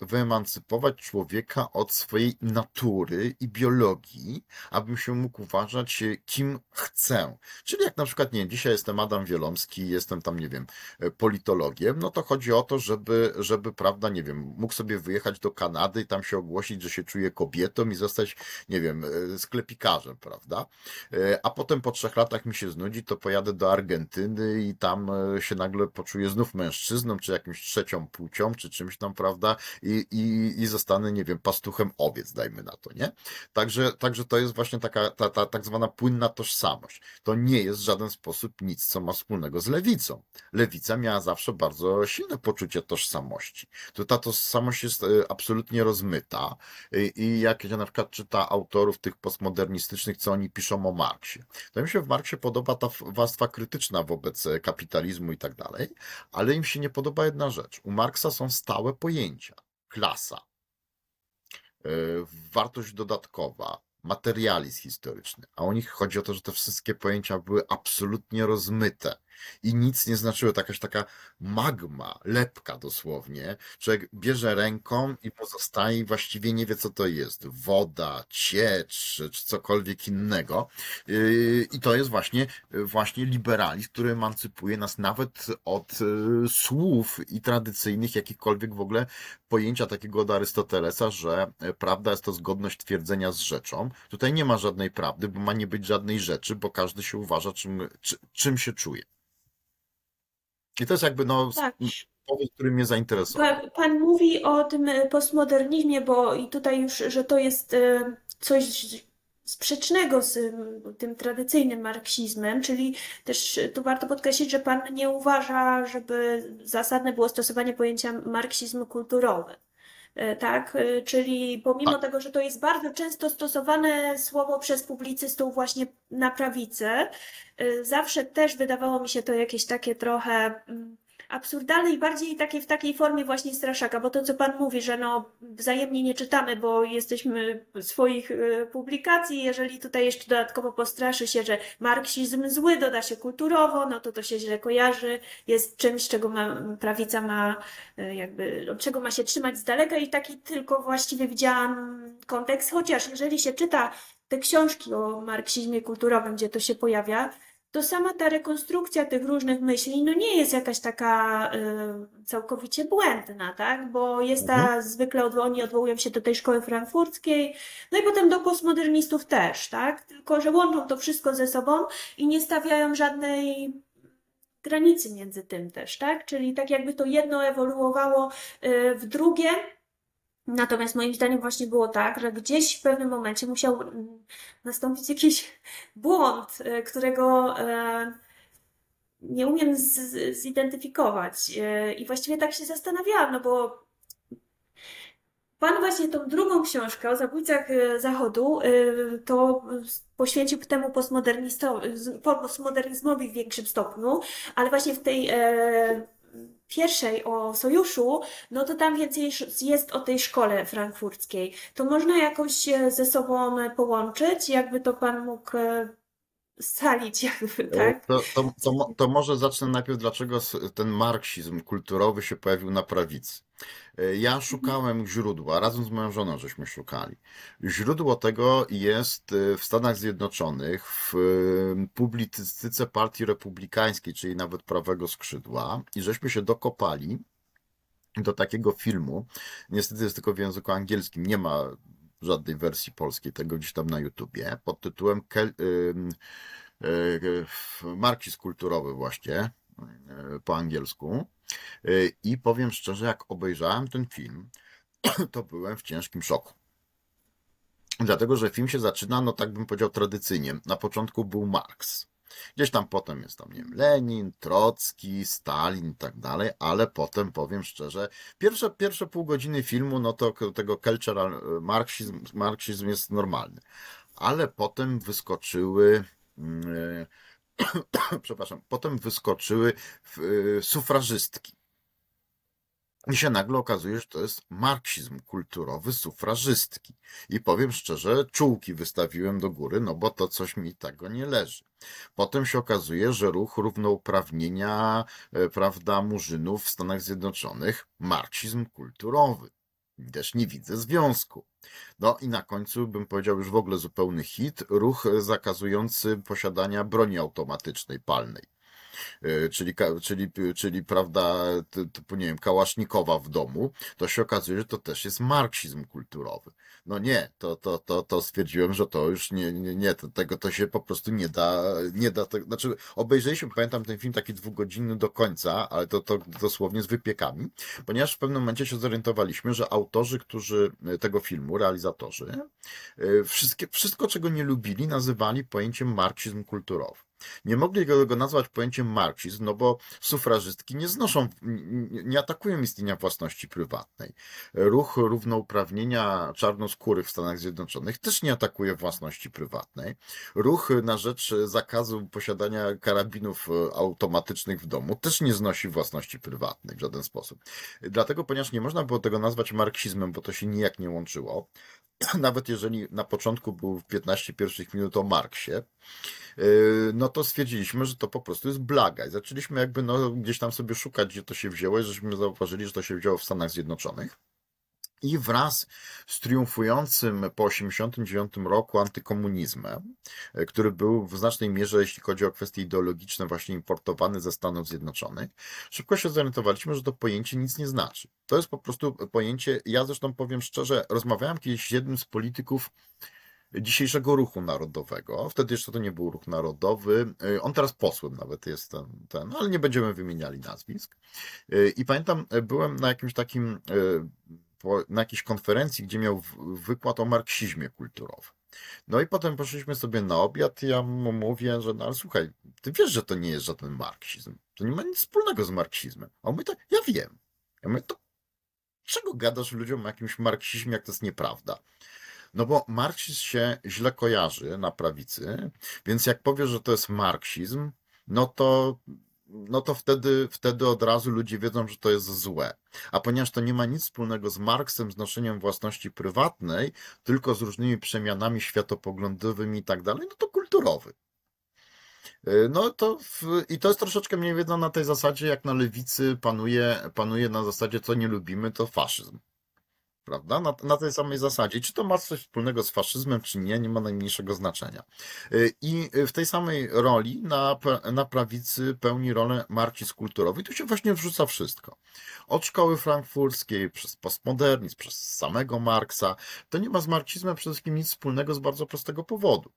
wyemancypować człowieka od swojej natury i biologii, abym się mógł uważać, e, kim chcę. Czyli jak na przykład, nie dzisiaj jestem Adam Wielomski, jestem tam, nie wiem, e, politologiem, no to chodzi o to, żeby, żeby, prawda, nie wiem, mógł sobie wyjechać do Kanady i tam się ogłosić, że się czuje kobietą i zostać, nie wiem, e, sklepikarzem, prawda? A potem po trzech latach mi się znudzi, to pojadę do Argentyny i tam się nagle poczuję znów mężczyzną, czy jakimś trzecią płcią, czy czymś tam, prawda? I, i, i zostanę, nie wiem, pastuchem owiec, dajmy na to, nie? Także to także to jest właśnie taka ta, ta tak zwana płynna tożsamość. To nie jest w żaden sposób nic, co ma wspólnego z lewicą. Lewica miała zawsze bardzo silne poczucie tożsamości. Tu ta tożsamość jest e, absolutnie rozmyta i, jak się na przykład czyta autorów tych postmodernistycznych, co oni piszą o Marksie, to mi się w Marksie podoba ta warstwa krytyczna wobec kapitalizmu i tak dalej, ale im się nie podoba jedna rzecz. U Marksa są stałe pojęcia. Klasa, e, wartość dodatkowa, materializm historyczny. A u nich chodzi o to, że te wszystkie pojęcia były absolutnie rozmyte i nic nie znaczyło. To jakaś taka magma, lepka dosłownie. Człowiek bierze ręką i pozostaje właściwie nie wie, co to jest. Woda, ciecz, czy cokolwiek innego. Yy, I to jest właśnie, właśnie liberalizm, który emancypuje nas nawet od yy, słów i tradycyjnych, jakichkolwiek w ogóle pojęcia takiego od Arystotelesa, że prawda jest to zgodność twierdzenia z rzeczą. Tutaj nie ma żadnej prawdy, bo ma nie być żadnej rzeczy, bo każdy się uważa, czym, czy, czym się czuje. I to jest jakby no, Tak. powód, który mnie zainteresował. Pan, pan mówi o tym e, postmodernizmie, bo i tutaj już, że to jest e, coś sprzecznego z m, tym tradycyjnym marksizmem, czyli też tu warto podkreślić, że pan nie uważa, żeby zasadne było stosowanie pojęcia marksizm kulturowy. E, Tak, E, czyli pomimo Tak. tego, że to jest bardzo często stosowane słowo przez publicystów właśnie na prawicę, e, zawsze też wydawało mi się to jakieś takie trochę mm, absurdalne i bardziej takie w takiej formie właśnie straszaka, bo to, co pan mówi, że no wzajemnie nie czytamy, bo jesteśmy swoich e, publikacji, jeżeli tutaj jeszcze dodatkowo postraszy się, że marksizm zły doda się kulturowo, no to to się źle kojarzy, jest czymś, czego ma, prawica ma e, jakby, od czego ma się trzymać z daleka i taki tylko właściwie widziałam kontekst, chociaż jeżeli się czyta te książki o marksizmie kulturowym, gdzie to się pojawia, to sama ta rekonstrukcja tych różnych myśli, no nie jest jakaś taka y, całkowicie błędna, tak? Bo jest ta, zwykle odwo- oni odwołują się do tej szkoły frankfurckiej, no i potem do postmodernistów też, tak? Tylko, że łączą to wszystko ze sobą i nie stawiają żadnej granicy między tym też, tak? Czyli tak jakby to jedno ewoluowało y, w drugie, Natomiast moim zdaniem właśnie było tak, że gdzieś w pewnym momencie musiał nastąpić jakiś błąd, e, którego e, nie umiem zidentyfikować. E, I właściwie tak się zastanawiałam, no bo pan właśnie tą drugą książkę o zabójcach Zachodu to poświęcił temu postmodernizmowi w większym stopniu, ale właśnie w tej pierwszej o sojuszu, no to tam więcej jest o tej szkole frankfurckiej. To można jakoś ze sobą połączyć, jakby to pan mógł e, scalić, jakby, tak? To, to, to, to może zacznę najpierw, dlaczego ten marksizm kulturowy się pojawił na prawicy. E, Ja szukałem źródła, razem z moją żoną żeśmy szukali. Źródło tego jest e, w Stanach Zjednoczonych, w e, publicystyce Partii Republikańskiej, czyli nawet prawego skrzydła, i żeśmy się dokopali do takiego filmu. Niestety jest tylko w języku angielskim, nie ma żadnej wersji polskiej tego gdzieś tam na YouTubie, pod tytułem Kel- ym, y, y, Marksizm kulturowy właśnie, y, po angielsku. Y, I powiem szczerze, jak obejrzałem ten film, to byłem w ciężkim szoku. Dlatego, że film się zaczyna, no tak bym powiedział tradycyjnie. Na początku był Marks. Gdzieś tam potem jest tam, nie wiem, Lenin, Trocki, Stalin i tak dalej, ale potem powiem szczerze, pierwsze, pierwsze pół godziny filmu, no to tego cultural marksizm, marksizm jest normalny. Ale potem wyskoczyły, mm, przepraszam, potem wyskoczyły y, sufrażystki. I się nagle okazuje, że to jest marksizm kulturowy sufrażystki. I powiem szczerze, czułki wystawiłem do góry, no bo to coś mi tego nie leży. Potem się okazuje, że ruch równouprawnienia, e, prawda, murzynów w Stanach Zjednoczonych, marksizm kulturowy. Też nie widzę związku. No i na końcu bym powiedział już w ogóle zupełny hit, ruch zakazujący posiadania broni automatycznej palnej. Y, czyli, czyli, czyli prawda, ty- typu, nie wiem, kałasznikowa w domu, to się okazuje, że to też jest marksizm kulturowy. No nie, to, to, to, to stwierdziłem, że to już nie, nie, nie to, tego to się po prostu nie da, nie da, te, znaczy obejrzeliśmy, pamiętam ten film taki dwugodzinny do końca, ale to, to dosłownie z wypiekami, ponieważ w pewnym momencie się zorientowaliśmy, że autorzy, którzy e, tego filmu, realizatorzy, e, wszystkie, wszystko czego nie lubili, nazywali pojęciem marksizm kulturowy. Nie mogli go, nazwać pojęciem marksizm, no bo sufrażystki nie znoszą, nie, atakują istnienia własności prywatnej. Ruch równouprawnienia czarnoskórych w Stanach Zjednoczonych też nie atakuje własności prywatnej. Ruch na rzecz zakazu posiadania karabinów e, automatycznych w domu też nie znosi własności prywatnej w żaden sposób. Dlatego, ponieważ nie można było tego nazwać marksizmem, bo to się nijak nie łączyło, nawet jeżeli na początku był w 15 pierwszych minut o Marksie, no to stwierdziliśmy, że to po prostu jest blaga. I zaczęliśmy jakby no, gdzieś tam sobie szukać, gdzie to się wzięło, i żeśmy zauważyli, że to się wzięło w Stanach Zjednoczonych. I wraz z triumfującym po 1989 roku antykomunizmem, e, który był w znacznej mierze, jeśli chodzi o kwestie ideologiczne, właśnie importowany ze Stanów Zjednoczonych, szybko się zorientowaliśmy, że to pojęcie nic nie znaczy. To jest po prostu pojęcie, ja zresztą powiem szczerze, rozmawiałem kiedyś z jednym z polityków dzisiejszego ruchu narodowego. Wtedy jeszcze to nie był ruch narodowy. E, On teraz posłem nawet jest ten, ten ale nie będziemy wymieniali nazwisk. E, I pamiętam, e, byłem na jakimś takim, po- na jakiejś konferencji, gdzie miał wykład o marksizmie kulturowym. No i potem poszliśmy sobie na obiad i ja mu mówię, że no ale słuchaj, ty wiesz, że to nie jest żaden marksizm. To nie ma nic wspólnego z marksizmem. A on mówi tak, ja wiem. Ja mówię, to czego gadasz ludziom o jakimś marksizmie, jak to jest nieprawda? No bo marksizm się źle kojarzy na prawicy, więc jak powiesz, że to jest marksizm, no to, no to wtedy, wtedy od razu ludzie wiedzą, że to jest złe. A ponieważ to nie ma nic wspólnego z Marksem, z noszeniem własności prywatnej, tylko z różnymi przemianami światopoglądowymi i tak dalej, no to kulturowy. Yy, No to w, i to jest troszeczkę mniej więcej na tej zasadzie, jak na lewicy panuje, panuje na zasadzie, co nie lubimy, to faszyzm. Prawda? Na, na tej samej zasadzie. Czy to ma coś wspólnego z faszyzmem, czy nie, nie ma najmniejszego znaczenia. Y, I w tej samej roli na, na prawicy pełni rolę marksizm kulturowy. I tu się właśnie wrzuca wszystko. Od szkoły frankfurskiej, przez postmodernizm, przez samego Marksa. To nie ma z marksizmem przede wszystkim nic wspólnego z bardzo prostego powodu.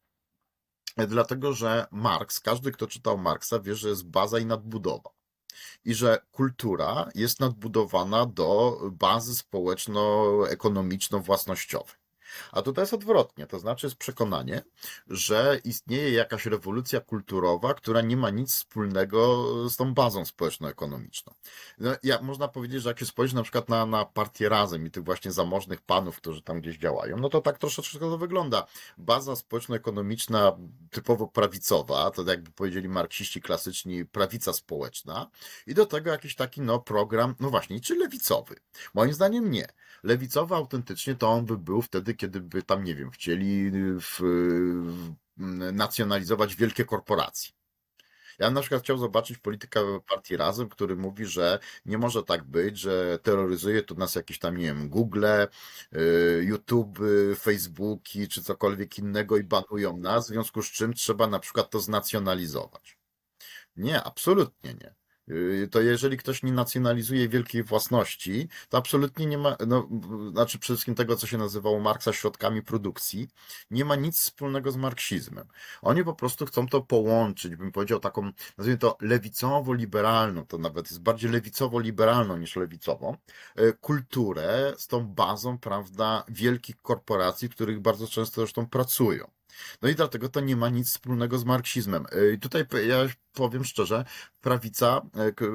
Y, Dlatego, że Marks, każdy, kto czytał Marksa, wie, że jest baza i nadbudowa i że kultura jest nadbudowana do bazy społeczno-ekonomiczno-własnościowej. A tutaj jest odwrotnie, to znaczy jest przekonanie, że istnieje jakaś rewolucja kulturowa, która nie ma nic wspólnego z tą bazą społeczno-ekonomiczną. No, ja, można powiedzieć, że jak się spojrzy na przykład na, na partię Razem i tych właśnie zamożnych panów, którzy tam gdzieś działają, no to tak troszeczkę to wygląda. Baza społeczno-ekonomiczna typowo prawicowa, to jakby powiedzieli marksiści klasyczni, prawica społeczna i do tego jakiś taki no program, no właśnie, czy lewicowy. Moim zdaniem nie. Lewicowy autentycznie to on by był wtedy, kiedy by tam, nie wiem, chcieli w, w, nacjonalizować wielkie korporacje. Ja bym na przykład chciał zobaczyć polityka partii Razem, który mówi, że nie może tak być, że terroryzuje tu nas jakieś tam, nie wiem, Google, y, YouTube, Facebooki czy cokolwiek innego i banują nas, w związku z czym trzeba na przykład to znacjonalizować. Nie, absolutnie nie. Yy, To jeżeli ktoś nie nacjonalizuje wielkiej własności, to absolutnie nie ma, no, znaczy przede wszystkim tego, co się nazywało Marksa środkami produkcji, nie ma nic wspólnego z marksizmem. Oni po prostu chcą to połączyć, bym powiedział taką, nazwijmy to lewicowo-liberalną, to nawet jest bardziej lewicowo-liberalną niż lewicową, yy, kulturę z tą bazą, prawda, wielkich korporacji, których bardzo często zresztą pracują. No i dlatego to nie ma nic wspólnego z marksizmem. Yy, I tutaj ja powiem szczerze, prawica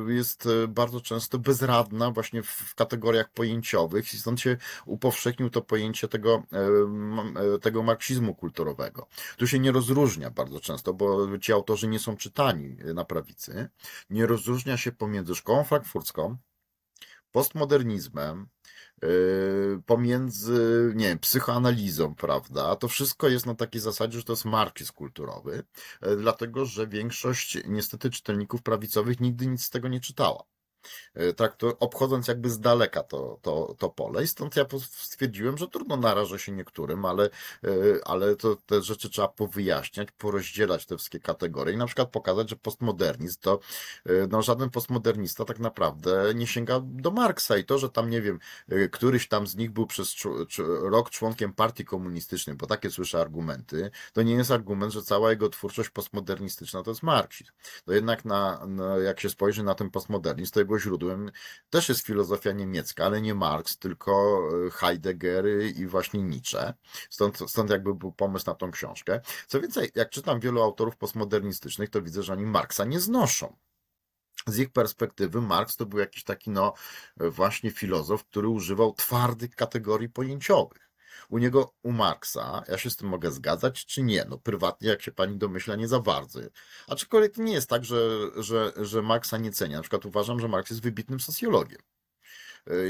e, jest e, bardzo często bezradna właśnie w kategoriach pojęciowych i stąd się upowszechnił to pojęcie tego, e, e, tego marksizmu kulturowego. Tu się nie rozróżnia bardzo często, bo ci autorzy nie są czytani e, na prawicy. Nie rozróżnia się pomiędzy szkołą frankfurcką, postmodernizmem, pomiędzy, nie wiem, psychoanalizą, prawda? To wszystko jest na takiej zasadzie, że to jest marksizm kulturowy, yy, dlatego że większość niestety czytelników prawicowych nigdy nic z tego nie czytała. E, traktu- obchodząc jakby z daleka to, to, to pole. I stąd ja stwierdziłem, że trudno narażę się niektórym, ale, e, ale to, te rzeczy trzeba powyjaśniać, porozdzielać te wszystkie kategorie i na przykład pokazać, że postmodernizm to e, no, żaden postmodernista tak naprawdę nie sięga do Marksa i to, że tam, nie wiem, któryś tam z nich był przez rok członkiem partii komunistycznej, bo takie słyszę argumenty, to nie jest argument, że cała jego twórczość postmodernistyczna to jest marksizm. To jednak na, na, jak się spojrzy na ten postmodernizm, to jego źródłem też jest filozofia niemiecka, ale nie Marx, tylko e, Heidegger i właśnie Nietzsche. Stąd, stąd jakby był pomysł na tą książkę. Co więcej, jak czytam wielu autorów postmodernistycznych, to widzę, że oni Marksa nie znoszą. Z ich perspektywy Marx to był jakiś taki, no, właśnie filozof, który używał twardych kategorii pojęciowych. U niego, u Marksa, ja się z tym mogę zgadzać, czy nie? No, prywatnie, jak się pani domyśla, nie za bardzo. Aczkolwiek nie jest tak, że, że, że Marksa nie cenię. Na przykład uważam, że Marks jest wybitnym socjologiem.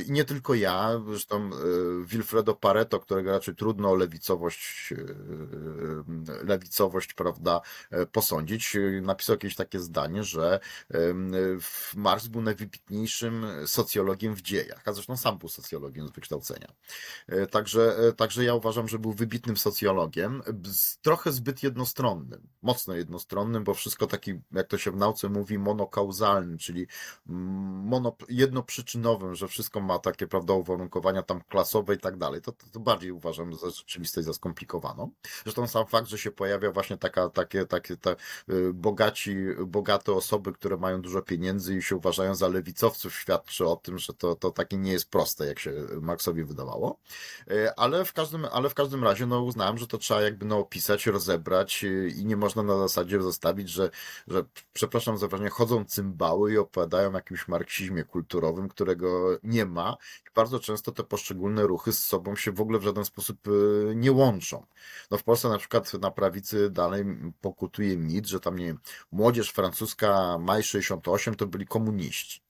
I nie tylko ja, zresztą e, Wilfredo Pareto, którego raczej trudno o lewicowość, e, lewicowość, prawda, e, posądzić, napisał jakieś takie zdanie, że Marx był najwybitniejszym socjologiem w dziejach, a zresztą sam był socjologiem z wykształcenia. Także, także ja uważam, że był wybitnym socjologiem, trochę zbyt jednostronnym, mocno jednostronnym, bo wszystko taki, jak to się w nauce mówi, monokauzalnym, czyli mono, jednoprzyczynowym, że wszystko ma takie, prawda, uwarunkowania tam klasowe i tak dalej, to, to, to bardziej uważam za rzeczywistość za skomplikowaną. Zresztą sam fakt, że się pojawia właśnie taka, takie, takie te y, bogaci, bogate osoby, które mają dużo pieniędzy i się uważają za lewicowców, świadczy o tym, że to, to takie nie jest proste, jak się Marksowi wydawało. Y, Ale w każdym, ale w każdym razie, no, uznałem, że to trzeba jakby, no, opisać, rozebrać y, i nie można na zasadzie zostawić, że, że przepraszam za wrażenie, chodzą cymbały i opowiadają o jakimś marksizmie kulturowym, którego nie ma. I bardzo często te poszczególne ruchy z sobą się w ogóle w żaden sposób y, nie łączą. No w Polsce na przykład na prawicy dalej pokutuje mit, że tam, nie wiem, młodzież francuska Maj 68 to byli komuniści.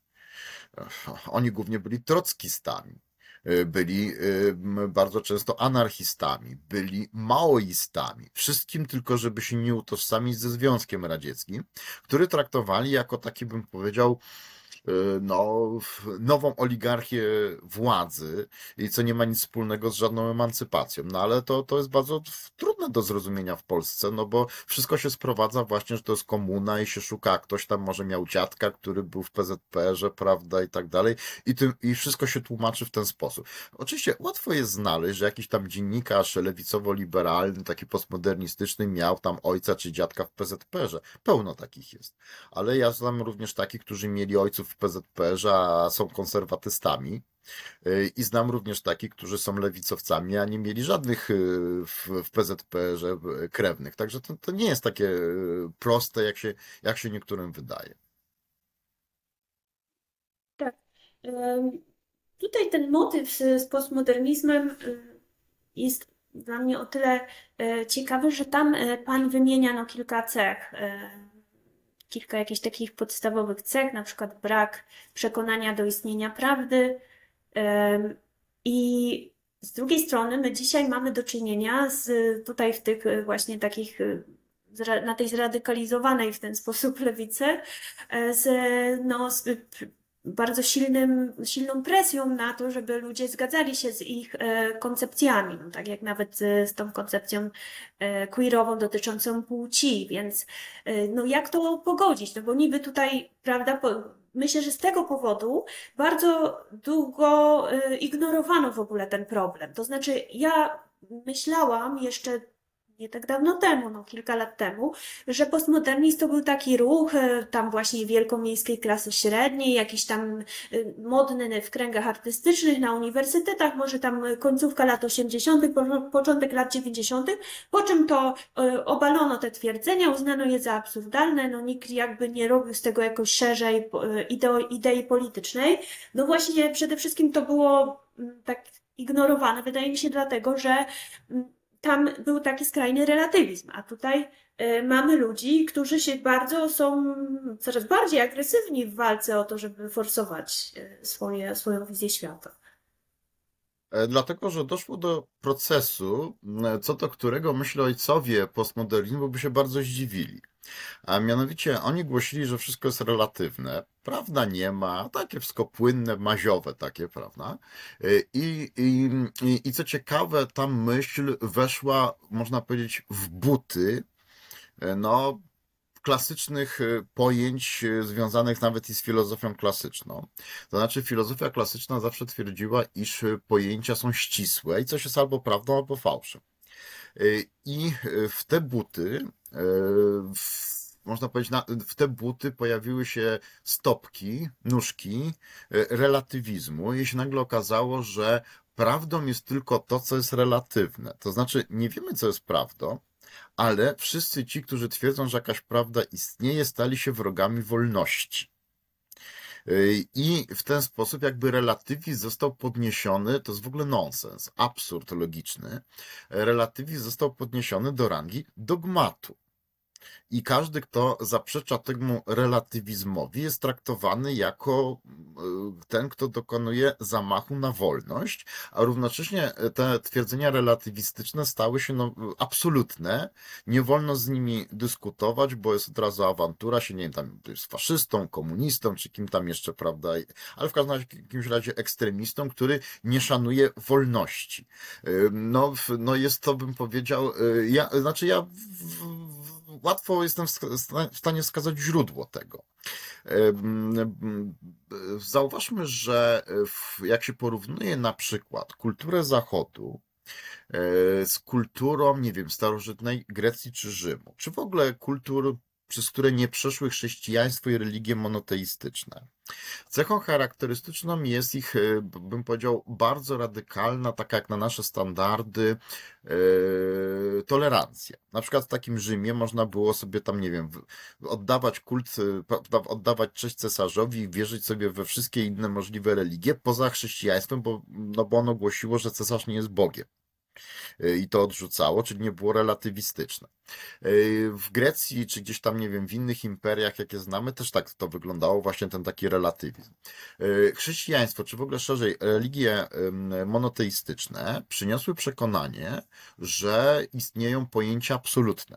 Oni głównie byli trockistami. Y, Byli y, bardzo często anarchistami, byli maoistami. Wszystkim tylko, żeby się nie utożsamić ze Związkiem Radzieckim, który traktowali jako taki, bym powiedział, no, w- nową oligarchię władzy i co nie ma nic wspólnego z żadną emancypacją. No ale to, to jest bardzo trudne do zrozumienia w Polsce, no bo wszystko się sprowadza właśnie, że to jest komuna i się szuka, ktoś tam może miał dziadka, który był w PZPR-ze, prawda, i tak dalej. I, tym, I wszystko się tłumaczy w ten sposób. Oczywiście łatwo jest znaleźć, że jakiś tam dziennikarz lewicowo-liberalny, taki postmodernistyczny miał tam ojca czy dziadka w PZPR-ze. Pełno takich jest. Ale ja znam również takich, którzy mieli ojców w PZPR-ze, a są konserwatystami. Y, I znam również takich, którzy są lewicowcami, a nie mieli żadnych y, w, PZPR-ze y, krewnych. Także to, to nie jest takie proste, jak się, jak się niektórym wydaje. Tak. Tutaj ten motyw z, z postmodernizmem jest dla mnie o tyle e, ciekawy, że tam e, pan wymienia no, kilka cech, e, kilka jakichś takich podstawowych cech, na przykład brak przekonania do istnienia prawdy. I z drugiej strony my dzisiaj mamy do czynienia z tutaj w tych e, właśnie takich e, na tej zradykalizowanej w ten sposób lewicy e, z, no, z bardzo silnym, silną presją na to, żeby ludzie zgadzali się z ich e, koncepcjami, no, tak jak nawet z, z tą koncepcją e, queerową dotyczącą płci, więc e, no jak to pogodzić? No bo niby tutaj, prawda, myślę, że z tego powodu bardzo długo e, ignorowano w ogóle ten problem. To znaczy ja myślałam jeszcze nie tak dawno temu, no kilka lat temu, że postmodernizm to był taki ruch e, tam właśnie wielkomiejskiej klasy średniej, jakiś tam e, modny w kręgach artystycznych, na uniwersytetach, może tam końcówka lat 80., po- początek lat 90., po czym to e, obalono te twierdzenia, uznano je za absurdalne, no nikt jakby nie robił z tego jakoś szerzej idei politycznej. No właśnie przede wszystkim to było mm, tak ignorowane, wydaje mi się dlatego, że mm, tam był taki skrajny relatywizm, a tutaj e, mamy ludzi, którzy się bardzo są coraz bardziej agresywni w walce o to, żeby forsować e, swoje, swoją wizję świata. E, Dlatego, że doszło do procesu, m, co do którego myślę ojcowie postmodernizmu by się bardzo zdziwili. A mianowicie oni głosili, że wszystko jest relatywne, prawda nie ma, takie wszystko płynne, maziowe takie, prawda? E, I, i, i, i co ciekawe, ta myśl weszła, można powiedzieć, w buty, e, no, klasycznych e, pojęć związanych nawet i z filozofią klasyczną. To znaczy, filozofia klasyczna zawsze twierdziła, iż pojęcia są ścisłe i coś jest albo prawdą, albo fałszem. I w te buty, można powiedzieć, na, w te buty pojawiły się stopki, nóżki e, relatywizmu i się nagle okazało, że prawdą jest tylko to, co jest relatywne. To znaczy, nie wiemy, co jest prawdą, ale wszyscy ci, którzy twierdzą, że jakaś prawda istnieje, stali się wrogami wolności. Yy, I w ten sposób jakby relatywizm został podniesiony, to jest w ogóle nonsens, absurd logiczny. Relatywizm został podniesiony do rangi dogmatu. I każdy, kto zaprzecza temu relatywizmowi, jest traktowany jako y, ten, kto dokonuje zamachu na wolność, a równocześnie te twierdzenia relatywistyczne stały się no, absolutne. Nie wolno z nimi dyskutować, bo jest od razu awantura, się nie wiem, tam jest faszystą, komunistą, czy kim tam jeszcze, prawda, ale w każdym razie, jakimś razie ekstremistą, który nie szanuje wolności. Y, No, no jest to, bym powiedział, ja, znaczy ja w, łatwo jestem w sta- w stanie wskazać źródło tego. Em, em, Zauważmy, że jak się porównuje na przykład kulturę Zachodu e, z kulturą, nie wiem, starożytnej Grecji czy Rzymu, czy w ogóle kultur, przez które nie przeszły chrześcijaństwo i religie monoteistyczne. Cechą charakterystyczną jest ich, e, bym powiedział, bardzo radykalna, taka jak na nasze standardy, e, tolerancja. Na przykład w takim Rzymie można było sobie tam, nie wiem, oddawać kult, e, oddawać cześć cesarzowi i wierzyć sobie we wszystkie inne możliwe religie poza chrześcijaństwem, bo, no bo ono głosiło, że cesarz nie jest Bogiem. E, I to odrzucało, czyli nie było relatywistyczne. E, W Grecji, czy gdzieś tam, nie wiem, w innych imperiach, jakie znamy, też tak to wyglądało, właśnie ten taki relatywizm. E, Chrześcijaństwo, czy w ogóle szerzej religie monoteistyczne przyniosły przekonanie, że istnieją pojęcia absolutne.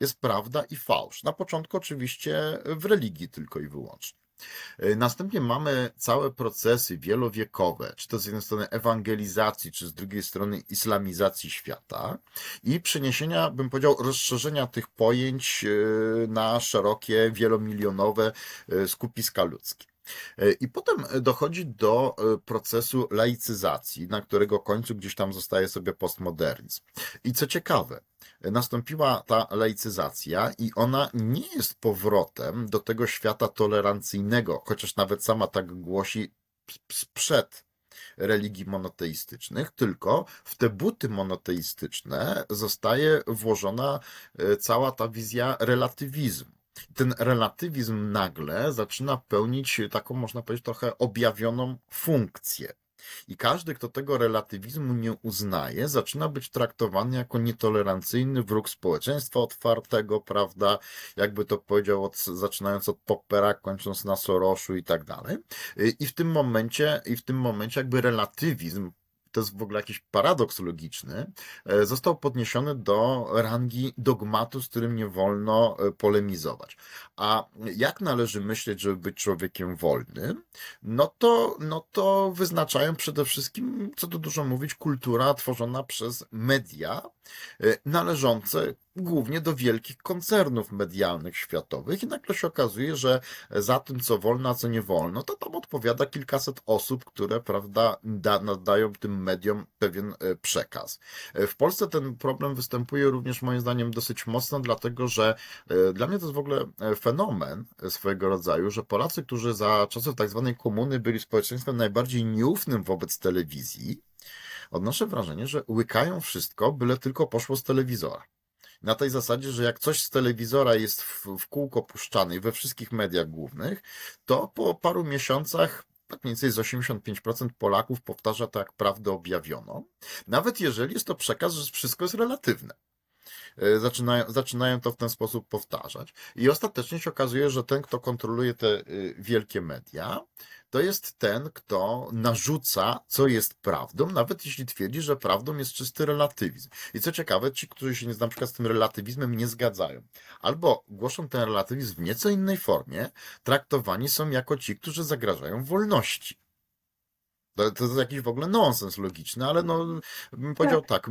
Jest prawda i fałsz. Na początku oczywiście w religii tylko i wyłącznie. E, Następnie mamy całe procesy wielowiekowe, czy to z jednej strony ewangelizacji, czy z drugiej strony islamizacji świata i przeniesienia, bym powiedział, rozszerzenia tych pojęć e, na szerokie, wielomilionowe e, skupiska ludzkie. E, I potem dochodzi do e, procesu laicyzacji, na którego końcu gdzieś tam zostaje sobie postmodernizm. I co ciekawe, nastąpiła ta laicyzacja i ona nie jest powrotem do tego świata tolerancyjnego, chociaż nawet sama tak głosi sprzed religii monoteistycznych, tylko w te buty monoteistyczne zostaje włożona e, cała ta wizja relatywizmu. Ten relatywizm nagle zaczyna pełnić taką, można powiedzieć, trochę objawioną funkcję. I każdy, kto tego relatywizmu nie uznaje, zaczyna być traktowany jako nietolerancyjny wróg społeczeństwa otwartego, prawda? Jakby to powiedział, od, zaczynając od Poppera, kończąc na Soroszu i tak dalej. I w tym momencie, i w tym momencie jakby relatywizm to jest w ogóle jakiś paradoks logiczny, e, został podniesiony do rangi dogmatu, z którym nie wolno e, polemizować. A jak należy myśleć, żeby być człowiekiem wolnym? No to, no to wyznaczają przede wszystkim, co tu dużo mówić, kultura tworzona przez media, e, należące głównie do wielkich koncernów medialnych światowych i nagle się okazuje, że za tym, co wolno, a co nie wolno, to tam odpowiada kilkaset osób, które, prawda, da, nadają tym mediom pewien e, przekaz. E, W Polsce ten problem występuje również moim zdaniem dosyć mocno, dlatego że e, dla mnie to jest w ogóle fenomen swojego rodzaju, że Polacy, którzy za czasów tak zwanej komuny byli społeczeństwem najbardziej nieufnym wobec telewizji, odnoszę wrażenie, że łykają wszystko, byle tylko poszło z telewizora. Na tej zasadzie, że jak coś z telewizora jest w, w kółko puszczane i we wszystkich mediach głównych, to po paru miesiącach tak mniej więcej z 85% Polaków powtarza to jak prawdę objawioną, nawet jeżeli jest to przekaz, że wszystko jest relatywne. E, zaczynają, zaczynają to w ten sposób powtarzać. I ostatecznie się okazuje, że ten, kto kontroluje te e, wielkie media, to jest ten, kto narzuca, co jest prawdą, nawet jeśli twierdzi, że prawdą jest czysty relatywizm. I co ciekawe, ci, którzy się na przykład z tym relatywizmem nie zgadzają, albo głoszą ten relatywizm w nieco innej formie, traktowani są jako ci, którzy zagrażają wolności. To, to jest jakiś w ogóle nonsens logiczny, ale no, bym powiedział tak.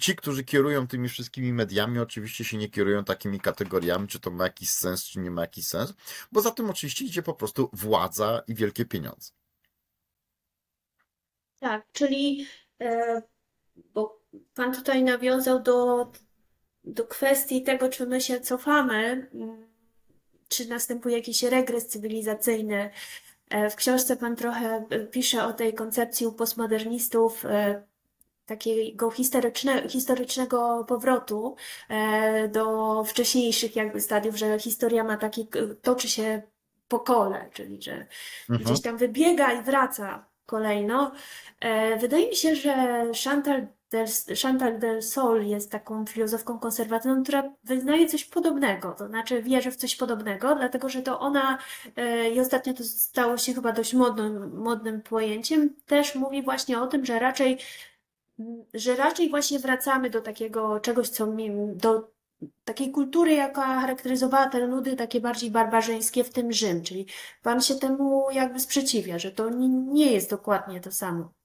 ci, którzy kierują tymi wszystkimi mediami, oczywiście się nie kierują takimi kategoriami, czy to ma jakiś sens, czy nie ma jakiś sens, bo za tym oczywiście idzie po prostu władza i wielkie pieniądze. Tak, czyli e, bo Pan tutaj nawiązał do, do kwestii tego, czy my się cofamy, czy następuje jakiś regres cywilizacyjny w książce Pan trochę e, pisze o tej koncepcji u postmodernistów e, takiego historyczne, historycznego powrotu do wcześniejszych jakby stadiów, że historia ma taki, toczy się po kole, czyli że mhm. gdzieś tam wybiega i wraca kolejno. Wydaje mi się, że Chantal Chantal del Sol jest taką filozofką konserwatywną, która wyznaje coś podobnego, to znaczy wierzy w coś podobnego, dlatego że to ona, e, i ostatnio to stało się chyba dość modnym, modnym pojęciem, też mówi właśnie o tym, że raczej, że raczej właśnie wracamy do takiego czegoś, co mi, do takiej kultury, jaka charakteryzowała te ludy takie bardziej barbarzyńskie, w tym Rzym, czyli Pan się temu jakby sprzeciwia, że to nie jest dokładnie to samo.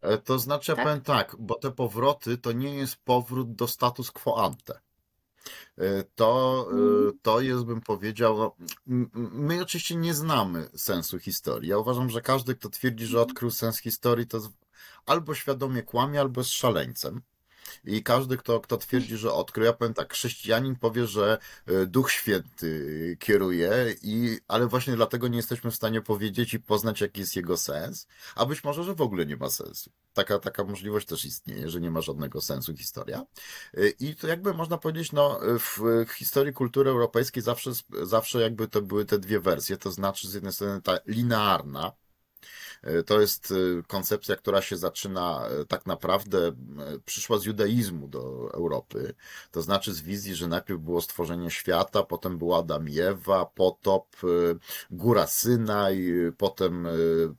E, to znaczy, ja Tak? powiem tak, bo te powroty to nie jest powrót do status quo ante. E, to, e, Mm. to jest, bym powiedział, no, my oczywiście nie znamy sensu historii. Ja uważam, że każdy, kto twierdzi, że Mhm. odkrył sens historii, to albo świadomie kłamie, albo jest szaleńcem. I każdy, kto, kto twierdzi, że odkrył, ja powiem tak, chrześcijanin powie, że e, Duch Święty kieruje, i, ale właśnie dlatego nie jesteśmy w stanie powiedzieć i poznać, jaki jest jego sens, a być może, że w ogóle nie ma sensu. Taka, taka możliwość też istnieje, że nie ma żadnego sensu historia. E, I to jakby można powiedzieć, no, w, historii kultury europejskiej zawsze, zawsze jakby to były te dwie wersje, to znaczy z jednej strony ta linearna, E, to jest e, koncepcja, która się zaczyna e, tak naprawdę, przyszła z judaizmu do Europy. To znaczy z wizji, że najpierw było stworzenie świata, potem była Adam i Ewa, potop, góra Synaj, potem,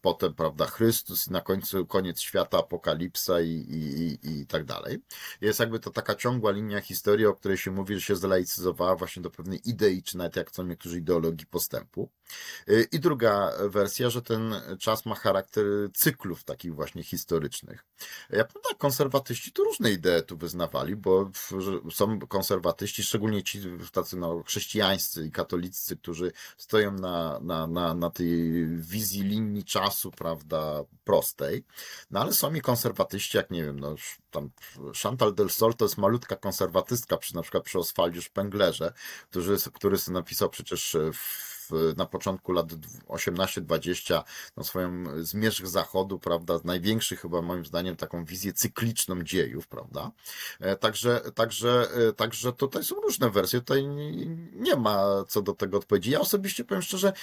potem prawda, Chrystus i na końcu koniec świata, apokalipsa i, i, i, i tak dalej. Jest jakby to taka ciągła linia historii, o której się mówi, że się zlaicyzowała właśnie do pewnej idei, czy nawet jak chcą niektórzy ideologii postępu. I druga wersja, że ten czas ma charakter cyklów takich właśnie historycznych. Ja powiem tak, konserwatyści to różne idee tu wyznawali, bo są konserwatyści, szczególnie ci tacy no, chrześcijańscy i katolicy, którzy stoją na, na, na, na tej wizji linii czasu, prawda, prostej. No ale są i konserwatyści, jak nie wiem, no tam Chantal del Sol to jest malutka konserwatystka, przy, na przykład przy Oswaldzie Szpenglerze, który, który napisał przecież w na początku lat 18-20 no swoją zmierzch zachodu, prawda, największy chyba moim zdaniem taką wizję cykliczną dziejów, prawda. E, także, także, e, także tutaj są różne wersje, tutaj nie ma co do tego odpowiedzi. Ja osobiście powiem szczerze,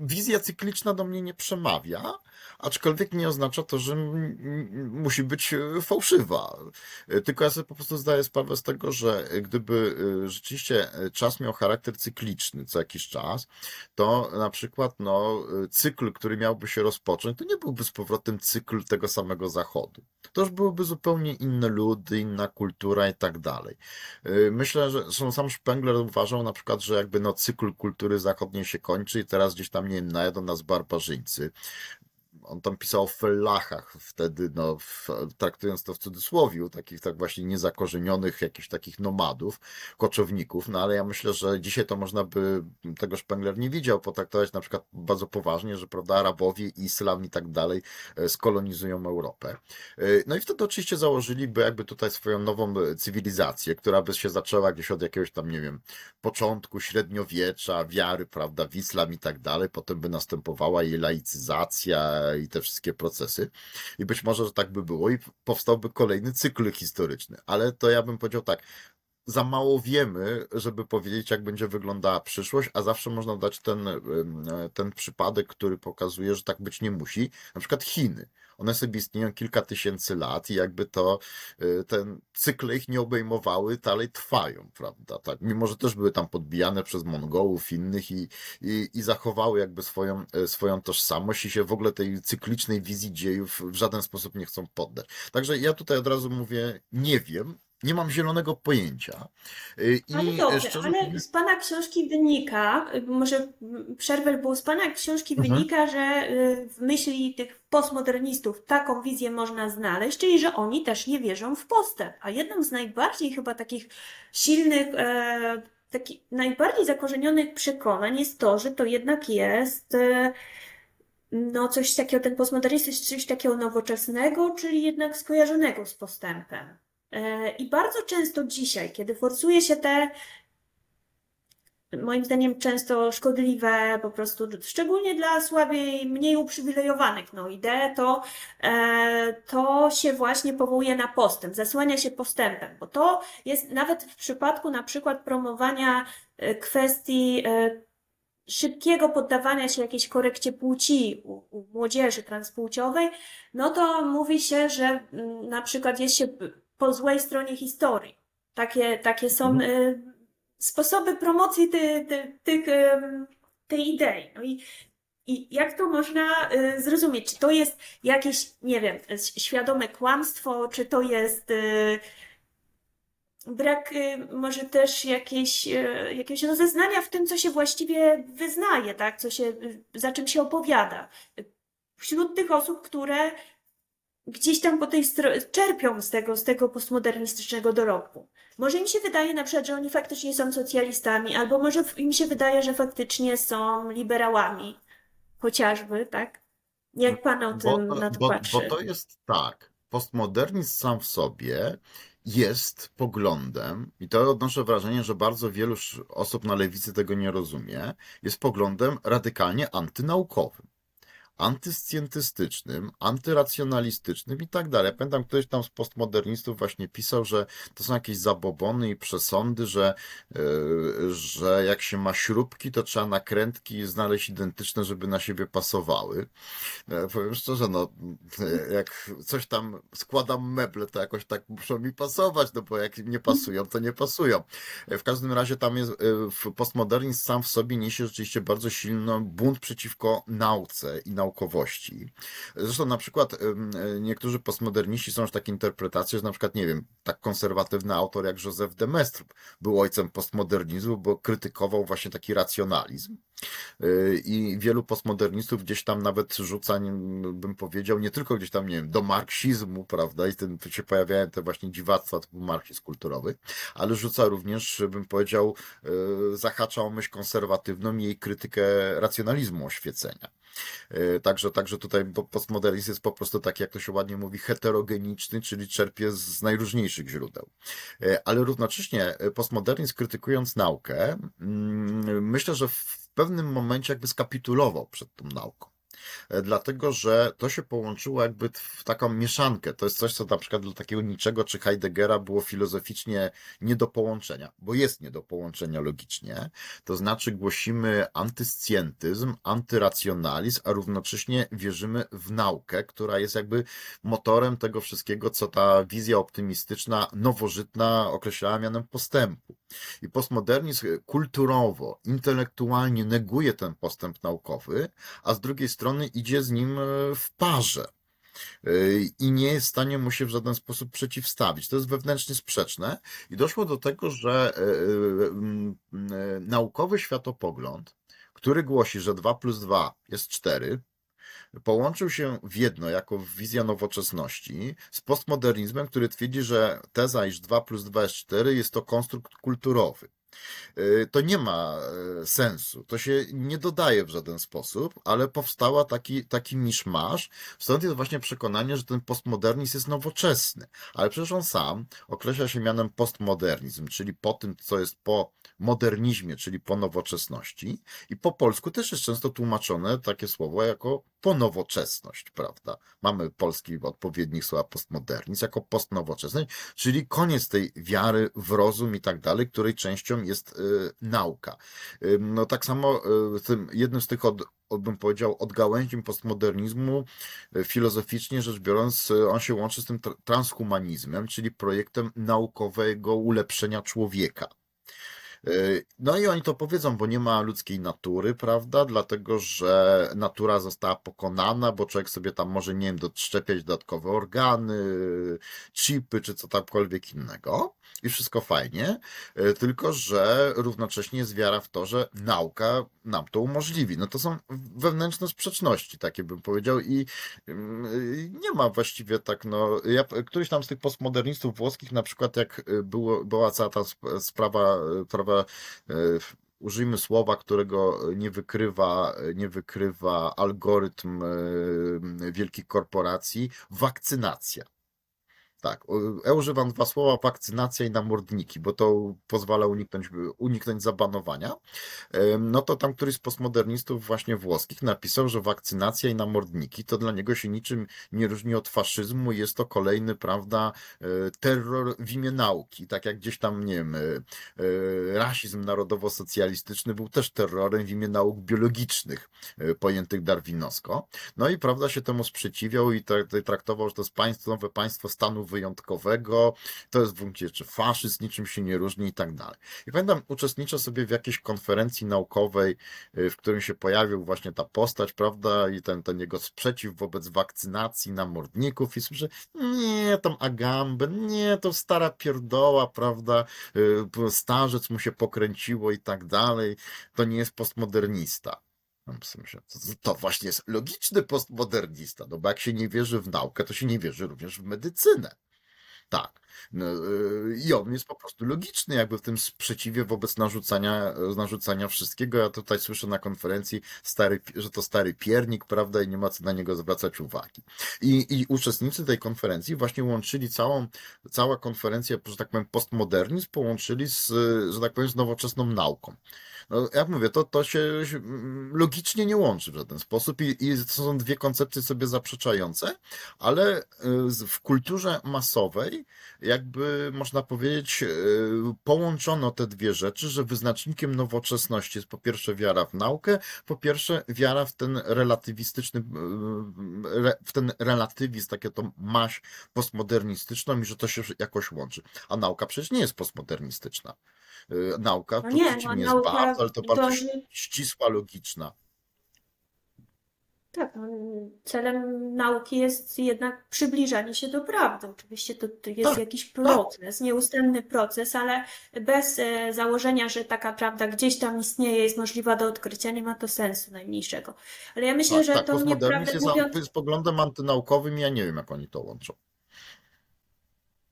wizja cykliczna do mnie nie przemawia, aczkolwiek nie oznacza to, że musi być e, fałszywa. Tylko ja sobie po prostu zdaję sprawę z tego, że gdyby rzeczywiście czas miał charakter cykliczny, co jakiś czas, to na przykład no, cykl, który miałby się rozpocząć, to nie byłby z powrotem cykl tego samego Zachodu. To już byłyby zupełnie inne ludy, inna kultura i tak dalej. Myślę, że sam Spengler uważał na przykład, że jakby no, cykl kultury zachodniej się kończy i teraz gdzieś tam, nie najadą nas barbarzyńcy on tam pisał o fellachach wtedy, no, w, traktując to w cudzysłowie, takich tak właśnie niezakorzenionych jakichś takich nomadów, koczowników, no ale ja myślę, że dzisiaj to można by, tego Spengler nie widział, potraktować na przykład bardzo poważnie, że prawda, Arabowie, islam i tak dalej e, skolonizują Europę. E, no i wtedy oczywiście założyliby jakby tutaj swoją nową cywilizację, która by się zaczęła gdzieś od jakiegoś tam, nie wiem, początku średniowiecza, wiary, prawda, w islam i tak dalej, potem by następowała jej laicyzacja, i te wszystkie procesy. I być może, że tak by było i powstałby kolejny cykl historyczny. Ale to ja bym powiedział tak, za mało wiemy, żeby powiedzieć, jak będzie wyglądała przyszłość, a zawsze można dać ten, ym, ten przypadek, który pokazuje, że tak być nie musi. Na przykład Chiny. One sobie istnieją kilka tysięcy lat i jakby to, y, ten cykle ich nie obejmowały, dalej trwają, prawda? Tak, mimo, że też były tam podbijane przez Mongołów, innych i, i, i zachowały jakby swoją, y, swoją tożsamość i się w ogóle tej cyklicznej wizji dziejów w żaden sposób nie chcą poddać. Także ja tutaj od razu mówię, nie wiem, nie mam zielonego pojęcia. Y, I Ale dobrze, szczerze ale z Pana książki wynika, może przerwę, bo z Pana książki Mhm. wynika, że y, w myśli tych postmodernistów taką wizję można znaleźć, czyli że oni też nie wierzą w postęp. A jedną z najbardziej chyba takich silnych, e, taki, najbardziej zakorzenionych przekonań jest to, że to jednak jest e, no coś takiego, ten postmodernizm jest czymś takiego nowoczesnego, czyli jednak skojarzonego z postępem. E, I bardzo często dzisiaj, kiedy forsuje się te, moim zdaniem, często szkodliwe, po prostu, szczególnie dla słabiej, mniej uprzywilejowanych, no, idee, to, e, to się właśnie powołuje na postęp, zasłania się postępem, bo to jest nawet w przypadku na przykład promowania e, kwestii szybkiego poddawania się jakiejś korekcie płci u, u młodzieży transpłciowej, no to mówi się, że mm, na przykład jest się po złej stronie historii. Takie, takie są Mhm. y, sposoby promocji ty, ty, ym, tej idei. No i, i jak to można y, zrozumieć? Czy to jest jakieś, nie wiem, świadome kłamstwo, czy to jest y, brak może też jakieś, jakiegoś rozeznania w tym, co się właściwie wyznaje, tak? Co się, za czym się opowiada. Wśród tych osób, które gdzieś tam po tej czerpią z tego, z tego postmodernistycznego dorobku. Może im się wydaje na przykład, że oni faktycznie są socjalistami, albo może im się wydaje, że faktycznie są liberałami, chociażby, tak? Jak pan o Bo tym to, na to bo, patrzy? bo to jest tak. Postmodernizm sam w sobie jest poglądem, i to odnoszę wrażenie, że bardzo wielu osób na lewicy tego nie rozumie, jest poglądem radykalnie antynaukowym. Antyscjentystycznym, antyracjonalistycznym i tak dalej. Pamiętam, ktoś tam z postmodernistów właśnie pisał, że to są jakieś zabobony i przesądy, że, yy, że jak się ma śrubki, to trzeba nakrętki znaleźć identyczne, żeby na siebie pasowały. Ja powiem szczerze, no, jak coś tam składam meble, to jakoś tak muszą mi pasować, no bo jak nie pasują, to nie pasują. W każdym razie tam jest, postmodernizm sam w sobie niesie rzeczywiście bardzo silny bunt przeciwko nauce i naukowości. Zresztą na przykład y, niektórzy postmoderniści są już takie interpretacje, że na przykład, nie wiem, tak konserwatywny autor jak Joseph de był ojcem postmodernizmu, bo krytykował właśnie taki racjonalizm. Y, I wielu postmodernistów gdzieś tam nawet rzuca, bym powiedział, nie tylko gdzieś tam, nie wiem, do marksizmu, prawda, i tu się pojawiają te właśnie dziwactwa typu marksizm kulturowy, ale rzuca również, bym powiedział, y, zahacza o myśl konserwatywną i jej krytykę racjonalizmu oświecenia. Y, Także, także tutaj po- postmodernizm jest po prostu taki, jak to się ładnie mówi, heterogeniczny, czyli czerpie z najróżniejszych źródeł. E, Ale równocześnie e, postmodernizm krytykując naukę, mm, myślę, że w pewnym momencie jakby skapitulował przed tą nauką. E, Dlatego, że to się połączyło jakby w taką mieszankę. To jest coś, co na przykład dla takiego Niczego czy Heideggera było filozoficznie nie do połączenia, bo jest nie do połączenia logicznie. To znaczy głosimy antyscjentyzm, antyracjonalizm, a równocześnie wierzymy w naukę, która jest jakby motorem tego wszystkiego, co ta wizja optymistyczna, nowożytna określała mianem postępu. I postmodernizm kulturowo, intelektualnie neguje ten postęp naukowy, a z drugiej strony idzie z nim e, w parze. E, I nie jest w stanie mu się w żaden sposób przeciwstawić. To jest wewnętrznie sprzeczne i doszło do tego, że e, naukowy światopogląd, który głosi, że 2 plus 2 jest 4, połączył się w jedno jako wizja nowoczesności z postmodernizmem, który twierdzi, że teza, iż 2 plus 2 jest 4 jest to konstrukt kulturowy. Y, To nie ma e, sensu, to się nie dodaje w żaden sposób, ale powstała taki, taki miszmasz. Stąd jest właśnie przekonanie, że ten postmodernizm jest nowoczesny. Ale przecież on sam określa się mianem postmodernizm, czyli po tym, co jest po modernizmie, czyli po nowoczesności. I po polsku też jest często tłumaczone takie słowo jako ponowoczesność, prawda? Mamy polski odpowiednik słowa postmodernizm jako postnowoczesność, czyli koniec tej wiary w rozum i tak dalej, której częścią jest y, nauka. No tak samo y, tym, jednym z tych od, bym powiedział, odgałęzień postmodernizmu y, filozoficznie rzecz biorąc, on się łączy z tym tra- transhumanizmem, czyli projektem naukowego ulepszenia człowieka. Y, No i oni to powiedzą, bo nie ma ludzkiej natury, prawda? Dlatego, że natura została pokonana, bo człowiek sobie tam może, nie wiem, doszczepiać dodatkowe organy, chipy czy co tamkolwiek innego. I wszystko fajnie, y, tylko że równocześnie jest wiara w to, że nauka nam to umożliwi. No to są wewnętrzne sprzeczności, takie bym powiedział, i y, nie ma właściwie tak, no. Ja, któryś tam z tych postmodernistów włoskich, na przykład, jak było, była cała ta sp- sprawa, prawa, y, użyjmy słowa, którego nie wykrywa, nie wykrywa algorytm y, wielkich korporacji, wakcynacja. Tak, ja używam dwa słowa, wakcynacja i namordniki, bo to pozwala uniknąć, uniknąć zabanowania. No to tam któryś z postmodernistów właśnie włoskich napisał, że wakcynacja i namordniki to dla niego się niczym nie różni od faszyzmu, jest to kolejny, prawda, e, terror w imię nauki. Tak jak gdzieś tam, nie wiem, e, e, rasizm narodowo-socjalistyczny był też terrorem w imię nauk biologicznych, pojętych darwinowsko. No i prawda się temu sprzeciwiał i traktował, że to jest państwo, nowe państwo stanu wyjątkowego, to jest w gruncie rzeczy faszyzm, niczym się nie różni i tak dalej. I pamiętam, uczestniczę sobie w jakiejś konferencji naukowej, y, w którym się pojawił właśnie ta postać, prawda, i ten, ten jego sprzeciw wobec wakcynacji namordników i słyszę, nie, tam Agamben, nie, to stara pierdoła, prawda, y, starzec mu się pokręciło i tak dalej, to nie jest postmodernista. To, właśnie jest logiczny postmodernista, no bo jak się nie wierzy w naukę, to się nie wierzy również w medycynę. Tak. No, yy, I on jest po prostu logiczny, jakby w tym sprzeciwie wobec narzucania, narzucania wszystkiego. Ja tutaj słyszę na konferencji, stary, że to stary piernik, prawda, i nie ma co na niego zwracać uwagi. I, I uczestnicy tej konferencji właśnie łączyli całą, cała konferencja, że tak powiem, postmodernizm połączyli z, że tak powiem, z nowoczesną nauką. No, jak mówię, to, to się mm, logicznie nie łączy w żaden sposób i, i to są dwie koncepcje sobie zaprzeczające, ale y, w kulturze masowej, jakby można powiedzieć, y, połączono te dwie rzeczy, że wyznacznikiem nowoczesności jest po pierwsze wiara w naukę, po pierwsze wiara w ten relatywistyczny, y, w ten relatywizm, takie to maść postmodernistyczną i że to się jakoś łączy. A nauka przecież nie jest postmodernistyczna. Y, Nauka No to nie, no jest nauka bardzo, ale to bardzo to nie- ścisła, logiczna. Tak, no, celem nauki jest jednak przybliżanie się do prawdy. Oczywiście to, to jest Tak, jakiś tak. proces, nieustanny proces, ale bez e, założenia, że taka prawda gdzieś tam istnieje, jest możliwa do odkrycia, nie ma to sensu najmniejszego. Ale ja myślę, Tak, że tak, to nieprawdę jest, mówiąc, jest poglądem antynaukowym ja nie wiem, jak oni to łączą.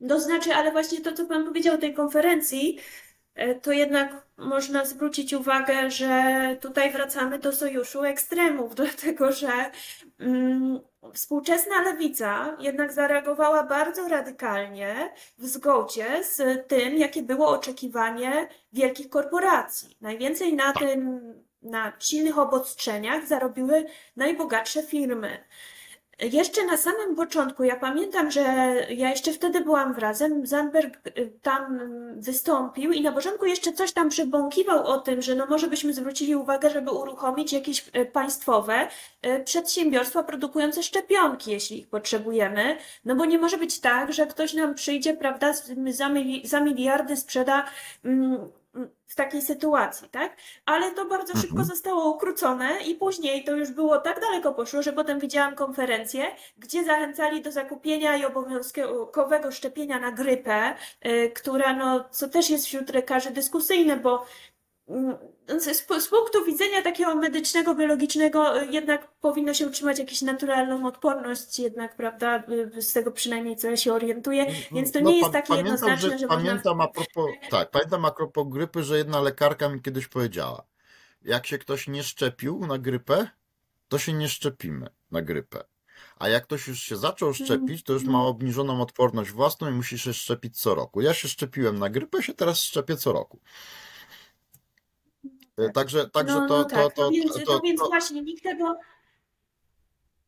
to znaczy, ale właśnie to, co Pan powiedział o tej konferencji, to jednak można zwrócić uwagę, że tutaj wracamy do sojuszu ekstremów, dlatego że mm, współczesna lewica jednak zareagowała bardzo radykalnie w zgodzie z tym, jakie było oczekiwanie wielkich korporacji. Najwięcej na tym, na silnych obostrzeniach zarobiły najbogatsze firmy. Jeszcze na samym początku, ja pamiętam, że ja jeszcze wtedy byłam wrazem, Zandberg y, tam wystąpił i na początku jeszcze coś tam przebąkiwał o tym, że no może byśmy zwrócili uwagę, żeby uruchomić jakieś y, państwowe y, przedsiębiorstwa produkujące szczepionki, jeśli ich potrzebujemy, no bo nie może być tak, że ktoś nam przyjdzie, prawda, za, za miliardy sprzeda mm, w takiej sytuacji, tak? Ale to bardzo szybko Mhm. zostało ukrócone i później to już było tak daleko poszło, że potem widziałam konferencję, gdzie zachęcali do zakupienia i obowiązkowego szczepienia na grypę, y, która no, co też jest wśród lekarzy dyskusyjne, bo z, z punktu widzenia takiego medycznego, biologicznego, y, jednak powinno się utrzymać jakąś naturalną odporność, jednak, prawda, y, z tego przynajmniej co ja się orientuję, więc to No, nie jest takie pamiętam, jednoznaczne, że, że można... pamiętam a propos, tak, pamiętam a propos grypy, że jedna lekarka mi kiedyś powiedziała, jak się ktoś nie szczepił na grypę, to się nie szczepimy na grypę. A jak ktoś już się zaczął szczepić, to już ma obniżoną odporność własną i musi się szczepić co roku. Ja się szczepiłem na grypę, się teraz szczepię co roku. E, Także, także No, to, no to, tak, to, no więc, to, no więc to, właśnie nikt tego.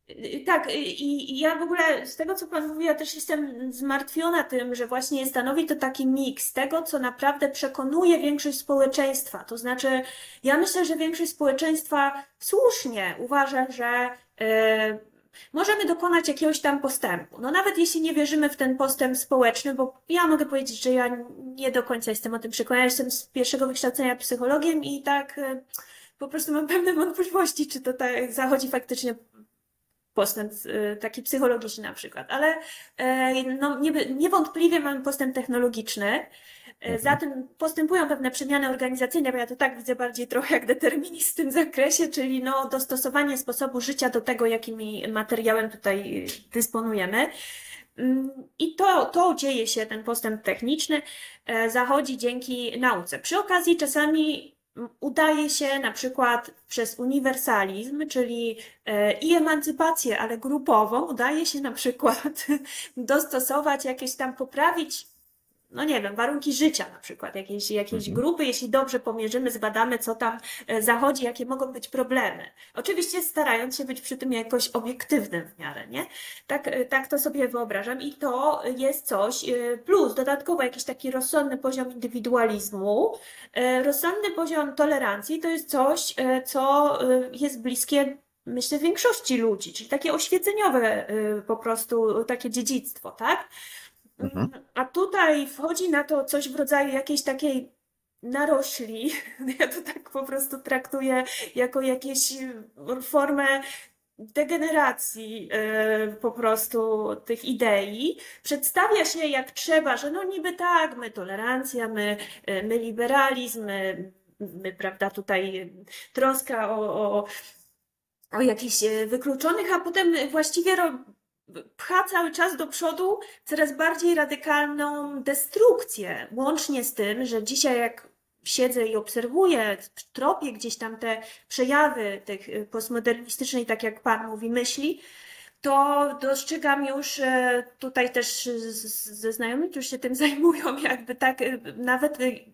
Y, Tak, y, i, ja w ogóle z tego, co Pan mówi, ja też jestem zmartwiona tym, że właśnie stanowi to taki miks tego, co naprawdę przekonuje większość społeczeństwa. To znaczy, ja myślę, że większość społeczeństwa słusznie uważa, że y, możemy dokonać jakiegoś tam postępu. No nawet jeśli nie wierzymy w ten postęp społeczny, bo ja mogę powiedzieć, że ja nie do końca jestem o tym przekonana. Jestem z pierwszego wykształcenia psychologiem i tak y, po prostu mam pewne wątpliwości, czy to tak zachodzi faktycznie postęp y, taki psychologiczny na przykład, ale e, no, nieby- niewątpliwie mamy postęp technologiczny. E, Za tym postępują pewne przemiany organizacyjne, bo ja to tak widzę bardziej trochę jak determinizm w tym zakresie, czyli no, dostosowanie sposobu życia do tego, jakimi materiałem tutaj dysponujemy. Mm, I to, to dzieje się, ten postęp techniczny e, zachodzi dzięki nauce. Przy okazji czasami udaje się na przykład przez uniwersalizm, czyli e, i emancypację, ale grupową, udaje się na przykład dostosować jakieś tam, poprawić no nie wiem, warunki życia na przykład jakiejś, jakiejś Mhm. grupy, jeśli dobrze pomierzymy, zbadamy, co tam e, zachodzi, jakie mogą być problemy. Oczywiście starając się być przy tym jakoś obiektywnym w miarę, nie? Tak, e, tak to sobie wyobrażam i to jest coś, e, plus dodatkowo jakiś taki rozsądny poziom indywidualizmu, rozsądny poziom tolerancji to jest coś, co jest bliskie myślę większości ludzi, czyli takie oświeceniowe po prostu takie dziedzictwo, tak? Mhm. A tutaj wchodzi na to coś w rodzaju jakiejś takiej narośli. Ja to tak po prostu traktuję jako jakąś formę degeneracji e, po prostu tych idei. Przedstawia się jak trzeba, że no niby tak, my tolerancja, my, e, my liberalizm, my, my prawda, tutaj troska o, o, o jakichś e, wykluczonych, a potem właściwie pcha cały czas do przodu coraz bardziej radykalną destrukcję. Łącznie z tym, że dzisiaj jak siedzę i obserwuję, tropię gdzieś tam te przejawy tych y, postmodernistycznej, tak jak Pan mówi, myśli, to dostrzegam już e, tutaj też ze znajomych, którzy się tym zajmują, jakby tak y, nawet y,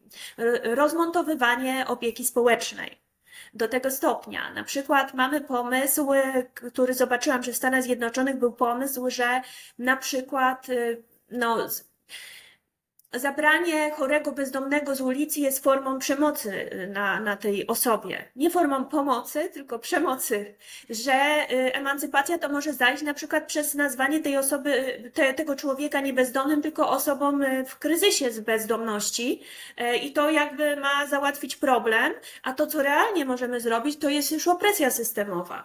rozmontowywanie opieki społecznej do tego stopnia. Na przykład mamy pomysł, y, który zobaczyłam, że w Stanach Zjednoczonych był pomysł, że na przykład y, no, zabranie chorego bezdomnego z ulicy jest formą przemocy y, na, na tej osobie. Nie formą pomocy, tylko przemocy. Że y, emancypacja to może zajść na przykład przez nazwanie tej osoby, y, te, tego człowieka nie bezdomnym, tylko osobą w kryzysie z bezdomności. I to jakby ma załatwić problem, a to, co realnie możemy zrobić, to jest już opresja systemowa.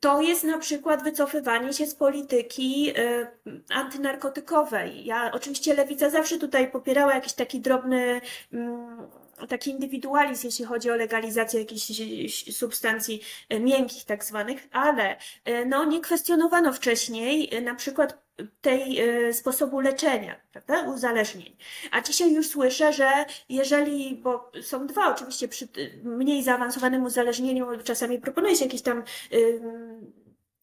To jest na przykład wycofywanie się z polityki y, antynarkotykowej. Ja oczywiście lewica zawsze tutaj popierała jakiś taki drobny mm, taki indywidualizm, jeśli chodzi o legalizację jakichś substancji y, miękkich tak zwanych, ale y, no nie kwestionowano wcześniej y, na przykład tej sposobu leczenia, prawda, uzależnień. A dzisiaj już słyszę, że jeżeli, bo są dwa oczywiście przy mniej zaawansowanym uzależnieniu, czasami proponuje się jakieś tam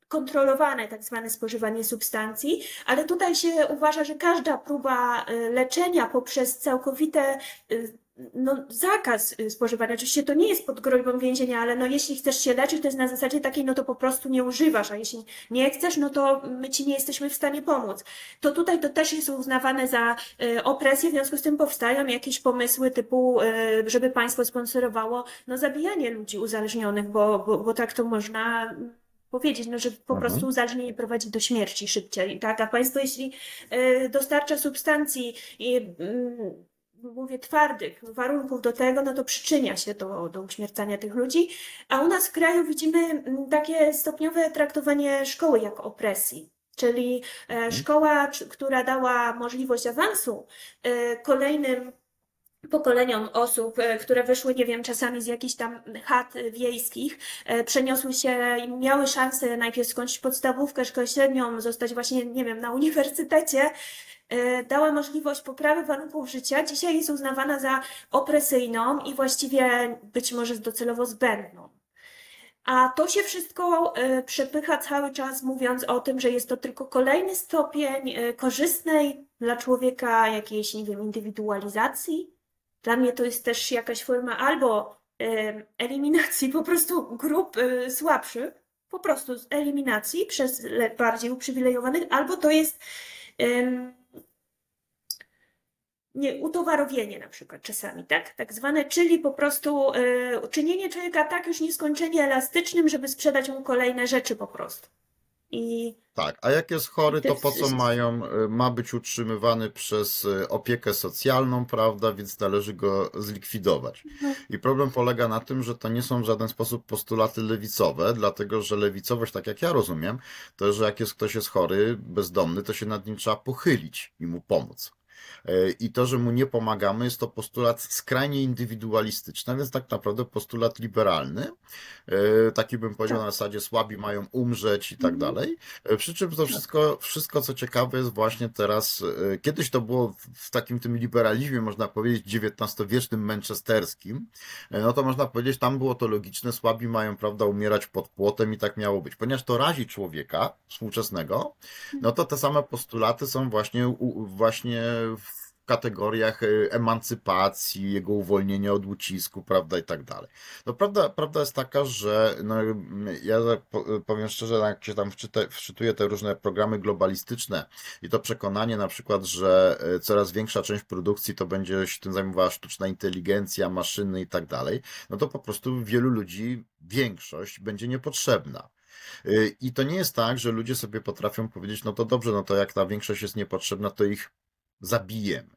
kontrolowane tak zwane spożywanie substancji, ale tutaj się uważa, że każda próba leczenia poprzez całkowite no, zakaz y, spożywania. Oczywiście to nie jest pod groźbą więzienia, ale no, jeśli chcesz się leczyć, to jest na zasadzie takiej, no to po prostu nie używasz, a jeśli nie chcesz, no to my ci nie jesteśmy w stanie pomóc. To tutaj to też jest uznawane za y, opresję, w związku z tym powstają jakieś pomysły typu, y, żeby państwo sponsorowało no, zabijanie ludzi uzależnionych, bo, bo, bo tak to można powiedzieć, no, że po Mhm. prostu uzależnienie prowadzi do śmierci szybciej, tak? A państwo, jeśli dostarcza substancji i mm, mówię twardych warunków do tego, no to przyczynia się do, do uśmiercania tych ludzi. A u nas w kraju widzimy mm, takie stopniowe traktowanie szkoły jako opresji. Czyli e, szkoła, czy- która dała możliwość awansu e, kolejnym pokoleniom osób, e, które wyszły, nie wiem, czasami z jakichś tam chat wiejskich, przeniosły się i miały szansę najpierw skończyć podstawówkę, szkołę średnią, zostać właśnie, nie wiem, na uniwersytecie, dała możliwość poprawy warunków życia, dzisiaj jest uznawana za opresyjną i właściwie być może docelowo zbędną. A to się wszystko przepycha cały czas, mówiąc o tym, że jest to tylko kolejny stopień korzystnej dla człowieka jakiejś, nie wiem, indywidualizacji, dla mnie to jest też jakaś forma albo eliminacji po prostu grup słabszych, po prostu eliminacji przez bardziej uprzywilejowanych, albo to jest nie, utowarowienie na przykład czasami, tak? Tak zwane, czyli po prostu y, czynienie człowieka tak już nieskończenie elastycznym, żeby sprzedać mu kolejne rzeczy po prostu. I tak, a jak jest chory, to po co mają, y, ma być utrzymywany przez y, opiekę socjalną, prawda, więc należy go zlikwidować. Mhm. I problem polega na tym, że to nie są w żaden sposób postulaty lewicowe, dlatego że lewicowość, tak jak ja rozumiem, to że jak jest ktoś jest chory, bezdomny, to się nad nim trzeba pochylić i mu pomóc. I to, że mu nie pomagamy, jest to postulat skrajnie indywidualistyczny, więc tak naprawdę postulat liberalny. E, taki bym powiedział tak. na zasadzie słabi mają umrzeć i tak mhm. dalej. E, przy czym to tak. wszystko, wszystko, co ciekawe jest właśnie teraz, e, kiedyś to było w takim tym liberalizmie, można powiedzieć, XIX-wiecznym manchesterskim, no to można powiedzieć, tam było to logiczne, słabi mają, prawda, umierać pod płotem i tak miało być. Ponieważ to razi człowieka współczesnego, no to te same postulaty są właśnie, właśnie w kategoriach y, emancypacji, jego uwolnienia od ucisku, prawda, i tak dalej. No prawda, prawda jest taka, że no, ja powiem szczerze, jak się tam wczyta, wczytuję te różne programy globalistyczne i to przekonanie na przykład, że y, coraz większa część produkcji to będzie się tym zajmowała sztuczna inteligencja, maszyny i tak dalej, no to po prostu wielu ludzi, większość będzie niepotrzebna. Y, I to nie jest tak, że ludzie sobie potrafią powiedzieć, no to dobrze, no to jak ta większość jest niepotrzebna, to ich zabijemy.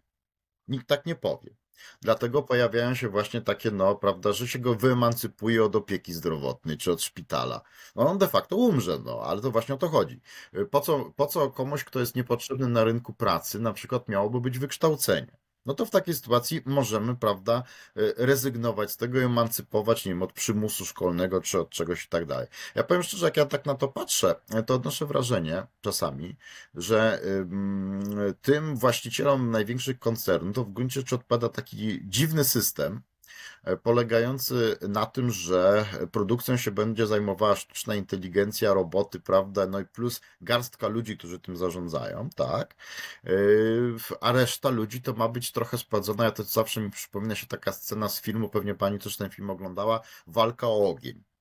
Nikt tak nie powie. Dlatego pojawiają się właśnie takie, no, prawda, że się go wyemancypuje od opieki zdrowotnej czy od szpitala. No, on de facto umrze, no, ale to właśnie o to chodzi. Po co, po co komuś, kto jest niepotrzebny na rynku pracy, na przykład miałoby być wykształcenie? No to w takiej sytuacji możemy, prawda, y, rezygnować z tego, emancypować, nie wiem, od przymusu szkolnego czy od czegoś i tak dalej. Ja powiem szczerze, jak ja tak na to patrzę, to odnoszę wrażenie czasami, że tym właścicielom największych koncernów to w gruncie rzeczy odpada taki dziwny system, polegający na tym, że produkcją się będzie zajmowała sztuczna inteligencja, roboty, prawda, no i plus garstka ludzi, którzy tym zarządzają, tak, yy, a reszta ludzi to ma być trochę spładzona, ja to zawsze mi przypomina się taka scena z filmu, pewnie pani też ten film oglądała, Walka o ogień.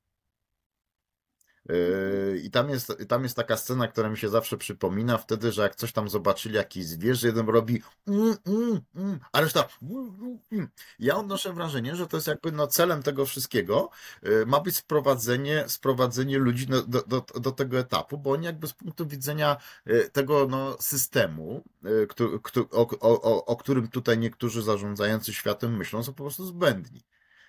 Yy, I tam jest, tam jest taka scena, która mi się zawsze przypomina wtedy, że jak coś tam zobaczyli, jakiś zwierzę, jeden robi mm, mm, mm, a reszta mm, mm, mm. ja odnoszę wrażenie, że to jest jakby no, celem tego wszystkiego yy, ma być sprowadzenie, sprowadzenie ludzi do, do, do, tego etapu, bo oni jakby z punktu widzenia yy, tego no, systemu, o, o, o którym tutaj niektórzy zarządzający światem myślą, są po prostu zbędni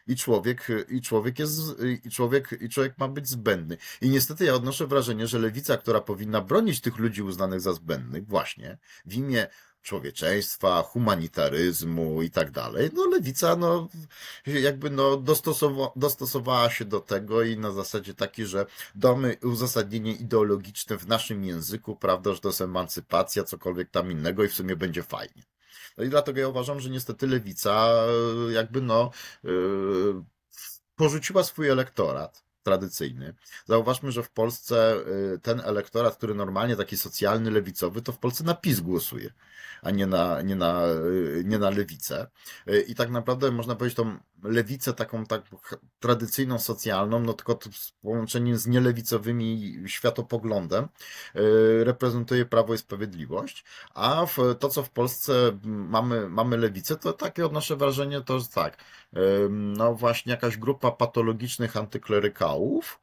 i człowiek, i człowiek jest, i człowiek, i człowiek ma być zbędny. I niestety ja odnoszę wrażenie, że lewica, która powinna bronić tych ludzi uznanych za zbędnych, właśnie w imię człowieczeństwa, humanitaryzmu i tak dalej. No lewica no jakby no dostosowa dostosowała się do tego i na zasadzie takiej, że damy uzasadnienie ideologiczne w naszym języku, prawda, że to jest emancypacja, cokolwiek tam innego i w sumie będzie fajnie. No i dlatego ja uważam, że niestety lewica e, jakby no e, porzuciła swój elektorat tradycyjny. Zauważmy, że w Polsce e, ten elektorat, który normalnie taki socjalny, lewicowy, to w Polsce na PiS głosuje a nie na, nie na, nie na lewicę. I tak naprawdę można powiedzieć tą lewicę taką tak tradycyjną, socjalną, no tylko w połączeniu z nielewicowymi światopoglądem reprezentuje Prawo i Sprawiedliwość, a w to, co w Polsce mamy, mamy lewicę, to takie odnoszę wrażenie, to jest tak, no właśnie jakaś grupa patologicznych antyklerykałów,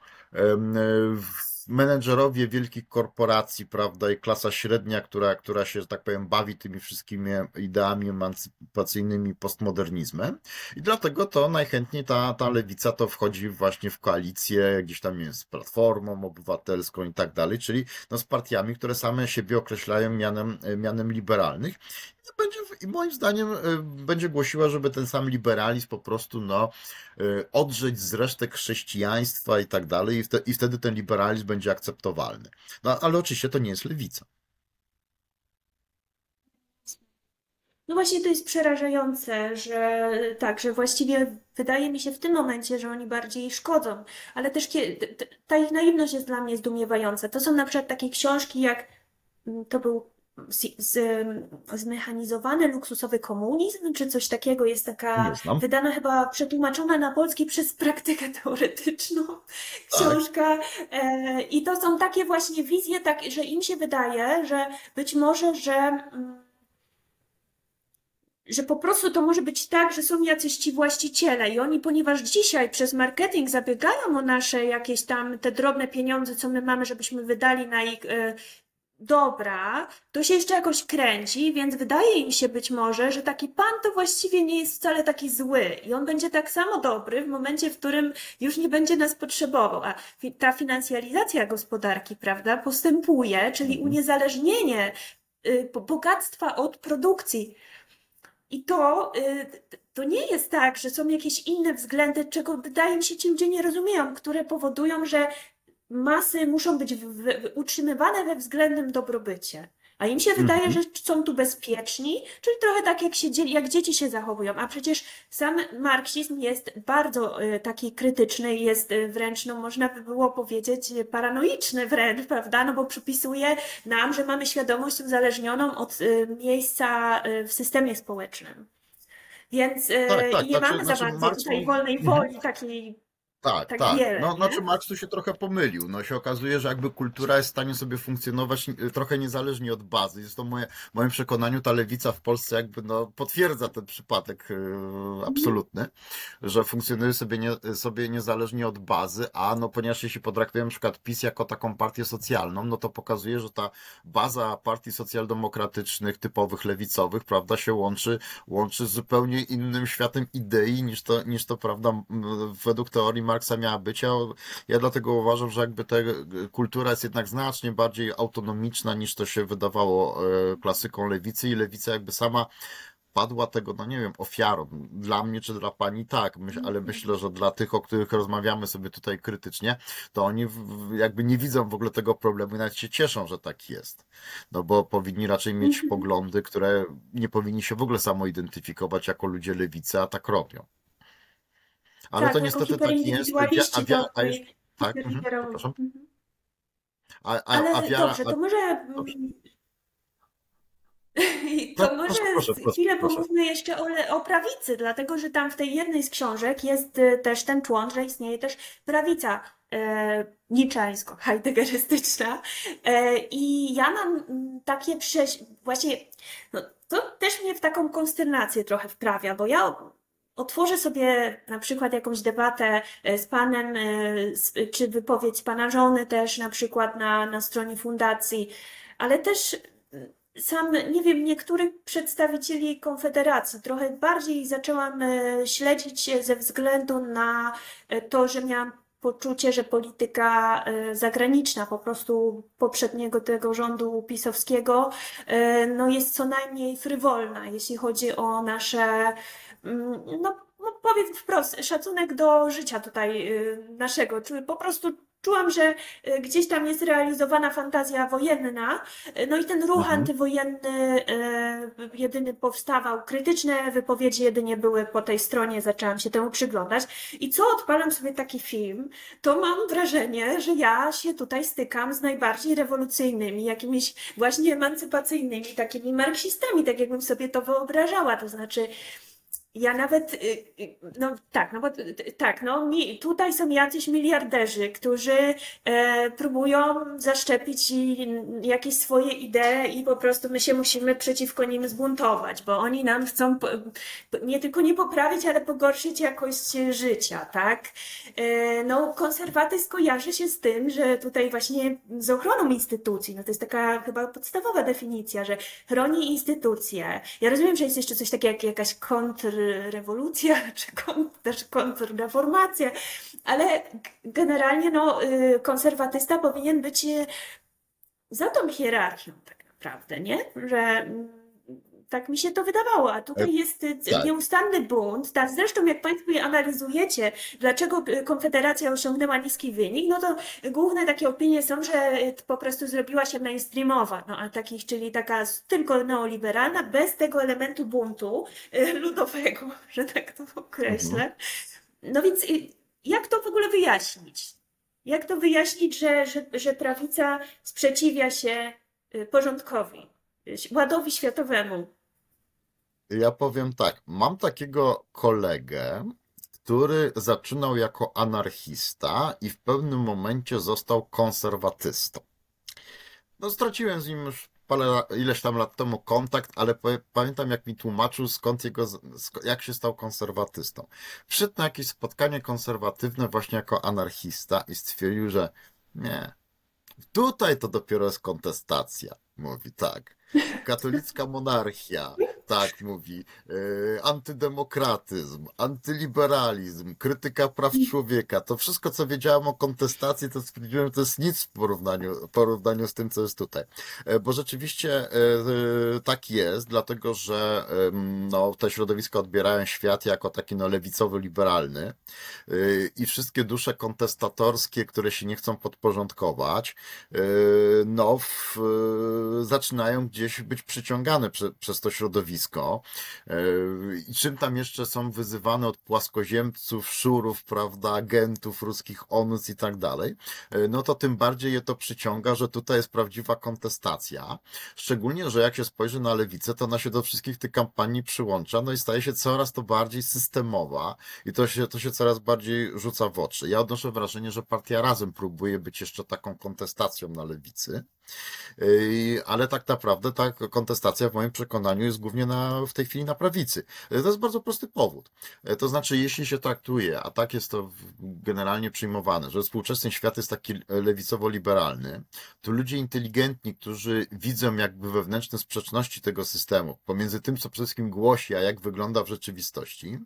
menedżerowie wielkich korporacji, prawda, i klasa średnia, która, która się, że tak powiem, bawi tymi wszystkimi ideami emancypacyjnymi, postmodernizmem. I dlatego to najchętniej ta, ta lewica to wchodzi właśnie w koalicję gdzieś tam jest z Platformą Obywatelską i tak dalej, czyli no, z partiami, które same siebie określają mianem, mianem liberalnych. I będzie, moim zdaniem y, będzie głosiła, żeby ten sam liberalizm po prostu no, y, odrzeć z resztek chrześcijaństwa i tak dalej, i wtedy ten liberalizm będzie akceptowalny. No ale oczywiście to nie jest lewica. No właśnie to jest przerażające, że tak, że właściwie wydaje mi się w tym momencie, że oni bardziej szkodzą, ale też ta ich naiwność jest dla mnie zdumiewająca. To są na przykład takie książki jak mm, to był zmechanizowany luksusowy komunizm, czy coś takiego jest taka wydana chyba przetłumaczona na polski przez praktykę teoretyczną tak. książka. Tak. I to są takie właśnie wizje, tak, że im się wydaje, że być może, że mm, że po prostu to może być tak, że są jacyś ci właściciele i oni, ponieważ dzisiaj przez marketing zabiegają o nasze jakieś tam te drobne pieniądze, co my mamy, żebyśmy wydali na ich e, dobra, to się jeszcze jakoś kręci, więc wydaje im się być może, że taki pan to właściwie nie jest wcale taki zły i on będzie tak samo dobry w momencie, w którym już nie będzie nas potrzebował. A ta finansjalizacja gospodarki, prawda, postępuje, czyli mhm. uniezależnienie y, bogactwa od produkcji. I to, y, to nie jest tak, że są jakieś inne względy, czego wydaje mi się ci ludzie nie rozumieją, które powodują, że masy muszą być w, w, utrzymywane we względnym dobrobycie. A im się wydaje, -hmm. że są tu bezpieczni, czyli trochę tak jak, się, jak dzieci się zachowują. A przecież sam marksizm jest bardzo y, taki krytyczny, jest y, wręcz, no można by było powiedzieć, paranoiczny wręcz, prawda? No bo przypisuje nam, że mamy świadomość uzależnioną od miejsca w systemie społecznym. Więc y, tak, tak, nie znaczy, mamy za znaczy bardzo tutaj wolnej mhm. woli takiej tak, tak. tak. Wiele, no, znaczy Marx tu się trochę pomylił. No się okazuje, że jakby kultura jest w stanie sobie funkcjonować trochę niezależnie od bazy. Jest to moje, w moim przekonaniu ta lewica w Polsce jakby no, potwierdza ten przypadek yy, absolutny, że funkcjonuje sobie, nie, sobie niezależnie od bazy, a no ponieważ jeśli potraktujemy na przykład PiS jako taką partię socjalną, no to pokazuje, że ta baza partii socjaldemokratycznych, typowych lewicowych, prawda, się łączy, łączy z zupełnie innym światem idei niż to, niż to prawda, według teorii Marksa miała być. Ja, ja dlatego uważam, że jakby ta kultura jest jednak znacznie bardziej autonomiczna niż to się wydawało e, klasyką lewicy i lewica jakby sama padła tego, no nie wiem, ofiarą. Dla mnie czy dla pani tak, myśl, ale mhm. myślę, że dla tych, o których rozmawiamy sobie tutaj krytycznie, to oni jakby nie widzą w ogóle tego problemu i nawet się cieszą, że tak jest. No bo powinni raczej mieć mhm. poglądy, które nie powinni się w ogóle samoidentyfikować jako ludzie lewicy, a tak robią. Ale tak, to niestety tak jest. A, wia, a, jest, tak, mhm, przepraszam. Mhm. A, a, Ale a wiara, dobrze, to może... Dobrze. To no, może proszę, proszę, chwilę proszę. pomówmy jeszcze o, o prawicy, dlatego że tam w tej jednej z książek jest y, też ten człon, że istnieje też prawica e, niczańsko-heideggerystyczna. E, I ja mam mm, takie prześ... właśnie, no, to też mnie w taką konsternację trochę wprawia, bo ja otworzę sobie na przykład jakąś debatę e, z panem, e, czy wypowiedź pana żony też na przykład na, na stronie fundacji, ale też e, sam, nie wiem, niektórych przedstawicieli Konfederacji. Trochę bardziej zaczęłam śledzić ze względu na to, że miałam poczucie, że polityka zagraniczna po prostu poprzedniego tego rządu pisowskiego no jest co najmniej frywolna, jeśli chodzi o nasze no, no powiem wprost, szacunek do życia tutaj y, naszego. Po prostu czułam, że y, gdzieś tam jest realizowana fantazja wojenna, y, no i ten ruch mhm. antywojenny jedyny powstawał, krytyczne wypowiedzi jedynie były po tej stronie, zaczęłam się temu przyglądać i co odpalam sobie taki film, to mam wrażenie, że ja się tutaj stykam z najbardziej rewolucyjnymi, jakimiś właśnie emancypacyjnymi, takimi marksistami, tak jakbym sobie to wyobrażała, to znaczy Ja nawet, y, y, no tak, no bo t- tak, no mi, tutaj są jacyś miliarderzy, którzy e, próbują zaszczepić jakieś swoje idee i po prostu my się musimy przeciwko nim zbuntować, bo oni nam chcą nie tylko nie poprawić, ale pogorszyć jakość życia, tak? E, no konserwatyzm kojarzy się z tym, że tutaj właśnie z ochroną instytucji, no to jest taka chyba podstawowa definicja, że chroni instytucje. Ja rozumiem, że jest jeszcze coś takiego jak jakaś kontrrewolucja, czy kontr, też kontrreformacja, ale generalnie no, y, konserwatysta powinien być y, za tą hierarchią tak naprawdę, nie? Że mm, tak mi się to wydawało, a tutaj jest y, tak. nieustanny bunt. Tak, zresztą jak Państwo je analizujecie, dlaczego y, Konfederacja osiągnęła niski wynik, no to główne takie opinie są, że po prostu zrobiła się mainstreamowa, no a takich, czyli taka tylko neoliberalna, bez tego elementu buntu ludowego, że tak to określę. No więc jak to w ogóle wyjaśnić? Jak to wyjaśnić, że, że, że prawica sprzeciwia się porządkowi, ładowi światowemu? Ja powiem tak, mam takiego kolegę, który zaczynał jako anarchista i w pewnym momencie został konserwatystą. No, straciłem z nim już parę, ileś tam lat temu kontakt, ale pa- pamiętam, jak mi tłumaczył, skąd jego, jak się stał konserwatystą. Przyszedł na jakieś spotkanie konserwatywne właśnie jako anarchista i stwierdził, że nie, tutaj to dopiero jest kontestacja. Mówi tak. Katolicka monarchia, tak mówi, e, antydemokratyzm, antyliberalizm, krytyka praw człowieka. To wszystko, co wiedziałem o kontestacji, to stwierdziłem, że to jest nic w porównaniu, porównaniu z tym, co jest tutaj. E, Bo rzeczywiście e, tak jest, dlatego że no, te środowiska odbierają świat jako taki no, lewicowo-liberalny e, i wszystkie dusze kontestatorskie, które się nie chcą podporządkować, no, w, zaczynają gdzieś być przyciągane prze, przez to środowisko. E, I czym tam jeszcze są wyzywane od płaskoziemców, szurów, prawda, agentów ruskich ONUS i tak dalej, e, no to tym bardziej je to przyciąga, że tutaj jest prawdziwa kontestacja. Szczególnie, że jak się spojrzy na lewicę, to ona się do wszystkich tych kampanii przyłącza, no i staje się coraz to bardziej systemowa i to się, to się coraz bardziej rzuca w oczy. Ja odnoszę wrażenie, że partia Razem próbuje być jeszcze taką kontestacją na lewicy. Yy, Ale tak naprawdę ta kontestacja w moim przekonaniu jest głównie na, w tej chwili na prawicy. Yy, To jest bardzo prosty powód. Yy, To znaczy, jeśli się traktuje, a tak jest to generalnie przyjmowane, że współczesny świat jest taki lewicowo-liberalny, to ludzie inteligentni, którzy widzą jakby wewnętrzne sprzeczności tego systemu pomiędzy tym, co przede wszystkim głosi, a jak wygląda w rzeczywistości,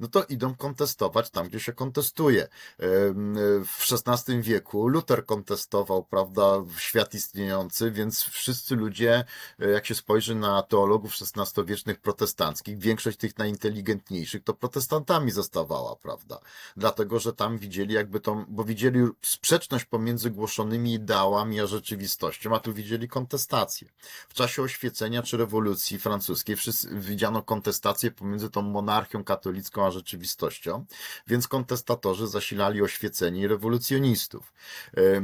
no to idą kontestować tam, gdzie się kontestuje. Em, W XVI wieku Luter kontestował, prawda, świat istniejący, więc wszyscy ludzie, e, jak się spojrzy na teologów XVI-wiecznych protestanckich, większość tych najinteligentniejszych to protestantami zostawała, prawda? Dlatego, że tam widzieli jakby tą, bo widzieli sprzeczność pomiędzy głoszonymi ideałami a rzeczywistością, a tu widzieli kontestację. W czasie oświecenia czy rewolucji francuskiej wszyscy widziano kontestację pomiędzy tą monarchią katolicką a rzeczywistością, więc kontestatorzy zasilali oświecenie i rewolucjonistów. Y,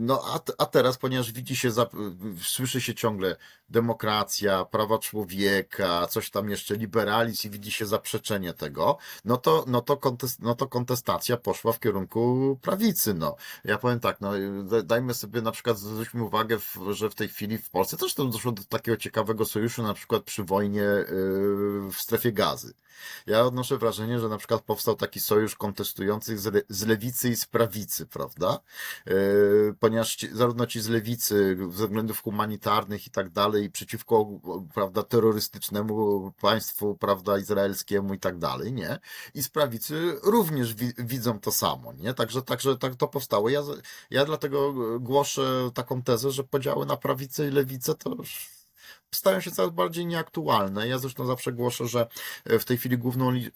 No a, a teraz, ponieważ widzi się, za, słyszy się ciągle demokracja, prawa człowieka, coś tam jeszcze, liberalizm i widzi się zaprzeczenie tego, no to, no to, kontest, no to kontestacja poszła w kierunku prawicy, no. Ja powiem tak, no da- dajmy sobie na przykład, zwróćmy uwagę, w, że w tej chwili w Polsce też doszło do takiego ciekawego sojuszu, na przykład przy wojnie y, w strefie gazy. Ja odnoszę wrażenie, że na przykład powstał taki sojusz kontestujących z, le, z lewicy i z prawicy, prawda? E, Ponieważ ci, zarówno ci z lewicy, ze względów humanitarnych i tak dalej, przeciwko, prawda, terrorystycznemu państwu, prawda, izraelskiemu i tak dalej, nie? I z prawicy również wi widzą to samo, nie? Także, także tak to powstało. Ja, ja dlatego głoszę taką tezę, że podziały na prawicę i lewicę to już stają się coraz bardziej nieaktualne. Ja zresztą zawsze głoszę, że w tej chwili główną y,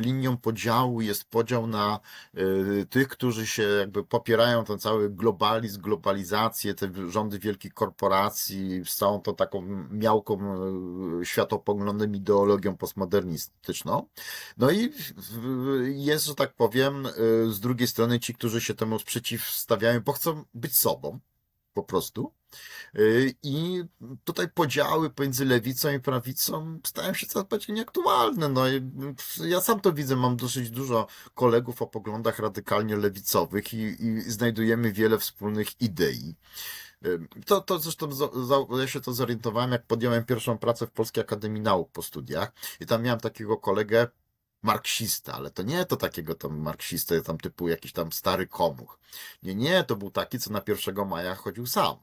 linią podziału jest podział na y, tych, którzy się jakby popierają ten cały globalizm, globalizację, te rządy wielkich korporacji z całą tą taką miałką światopoglądem, ideologią postmodernistyczną. No i jest, że tak powiem, z drugiej strony ci, którzy się temu przeciwstawiają, bo chcą być sobą po prostu. Y, I tutaj podziały pomiędzy lewicą i prawicą stają się coraz bardziej nieaktualne. No ja sam to widzę, mam dosyć dużo kolegów o poglądach radykalnie lewicowych i, i znajdujemy wiele wspólnych idei. Y, To, to zresztą za, ja się to zorientowałem, jak podjąłem pierwszą pracę w Polskiej Akademii Nauk po studiach i tam miałem takiego kolegę, marksista, ale to nie to takiego tam marksistę, tam typu jakiś tam stary komuch. Nie, nie, to był taki, co na 1 maja chodził sam,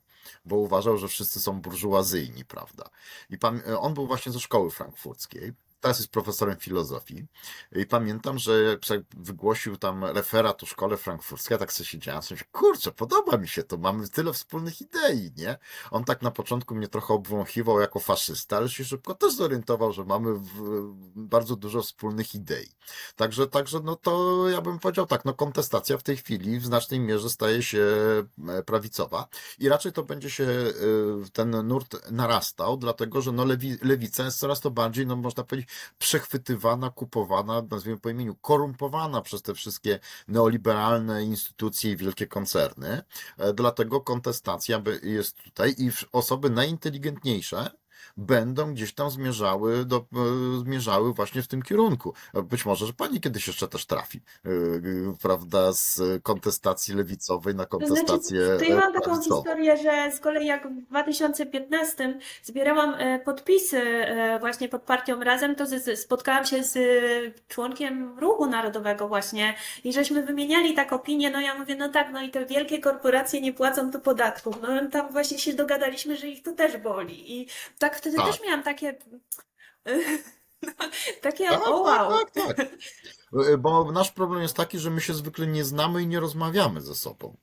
bo uważał, że wszyscy są burżuazyjni, prawda? I pam- on był właśnie ze szkoły frankfurckiej. Teraz jest profesorem filozofii. I pamiętam, że wygłosił tam referat o szkole frankfurskiej, ja tak sobie siedziałem, sobie kurczę, podoba mi się to, mamy tyle wspólnych idei, nie? On tak na początku mnie trochę obwąchiwał jako faszysta, ale się szybko też zorientował, że mamy bardzo dużo wspólnych idei. Także, także, no to ja bym powiedział tak, no kontestacja w tej chwili w znacznej mierze staje się e, prawicowa i raczej to będzie się e, ten nurt narastał, dlatego że no lewi, lewica jest coraz to bardziej, no można powiedzieć, przechwytywana, kupowana, nazwijmy po imieniu, korumpowana przez te wszystkie neoliberalne instytucje i wielkie koncerny. E, Dlatego kontestacja jest tutaj i osoby najinteligentniejsze będą gdzieś tam zmierzały, do, e, zmierzały właśnie w tym kierunku. E, Być może, że pani kiedyś jeszcze też trafi, e, prawda, z kontestacji lewicowej na To znaczy, kontestację to ja mam taką historię, że z kolei jak w 2015 zbierałam podpisy właśnie pod partią Razem, to spotkałam się z członkiem Ruchu Narodowego właśnie i żeśmy wymieniali tak opinię, no ja mówię, no tak, no i te wielkie korporacje nie płacą tu podatków. No tam właśnie się dogadaliśmy, że ich to też boli. I tak wtedy Tak. też miałam takie... Takie Tak, o wow. tak, tak, tak. Bo nasz problem jest taki, że my się zwykle nie znamy i nie rozmawiamy ze sobą.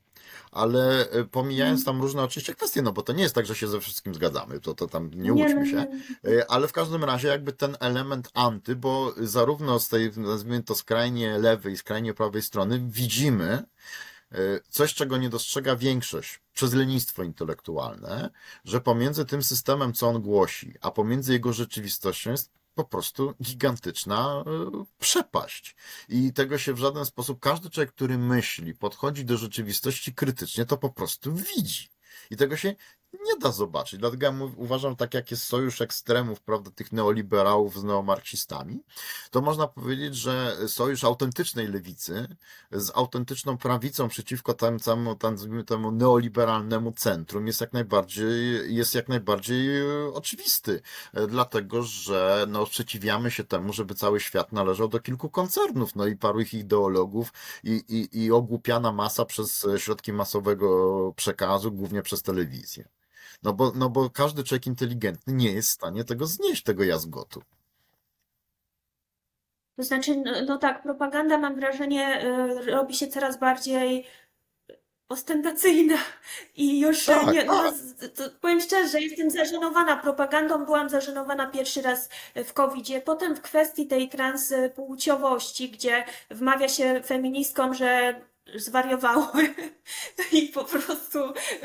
Ale e, pomijając tam różne oczywiście kwestie, no bo to nie jest tak, że się ze wszystkim zgadzamy, to, to tam nie łudźmy no, się. E, Ale w każdym razie jakby ten element anty, bo zarówno z tej, nazwijmy to skrajnie lewej skrajnie prawej strony widzimy coś, czego nie dostrzega większość przez lenistwo intelektualne, że pomiędzy tym systemem, co on głosi, a pomiędzy jego rzeczywistością jest po prostu gigantyczna e, przepaść. I tego się w żaden sposób, każdy człowiek, który myśli, podchodzi do rzeczywistości krytycznie, to po prostu widzi. I tego się nie da zobaczyć. Dlatego ja uważam, tak jak jest sojusz ekstremów, prawda, tych neoliberałów z neomarksistami, to można powiedzieć, że sojusz autentycznej lewicy z autentyczną prawicą przeciwko temu, temu, temu, neoliberalnemu centrum jest jak najbardziej, jest jak najbardziej oczywisty. Dlatego, że no, sprzeciwiamy się temu, żeby cały świat należał do kilku koncernów, no i paru ich ideologów i, i, i ogłupiana masa przez środki masowego przekazu, głównie przez telewizję. No bo, no bo każdy człowiek inteligentny nie jest w stanie tego znieść, tego jazgotu. To znaczy, no, no tak, propaganda mam wrażenie y, robi się coraz bardziej ostentacyjna i już Tak, nie, no, tak. to powiem szczerze, jestem zażenowana propagandą, byłam zażenowana pierwszy raz w COVID-zie, potem w kwestii tej transpłciowości, gdzie wmawia się feministkom, że zwariowały i po prostu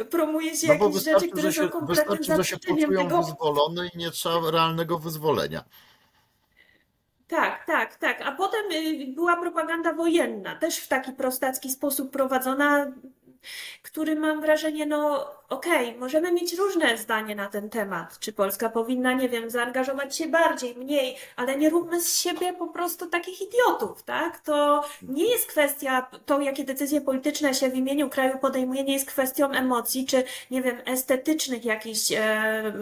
promuje się No jakieś rzeczy, które są kompletnym wystarczy, że się poczują tego, wyzwolone i nie trzeba realnego wyzwolenia. Tak, tak, tak. A potem y, była propaganda wojenna, też w taki prostacki sposób prowadzona, który mam wrażenie, no okej, możemy mieć różne zdanie na ten temat. Czy Polska powinna, nie wiem, zaangażować się bardziej, mniej, ale nie róbmy z siebie po prostu takich idiotów, tak? To nie jest kwestia, to jakie decyzje polityczne się w imieniu kraju podejmuje, nie jest kwestią emocji, czy nie wiem, estetycznych jakichś e,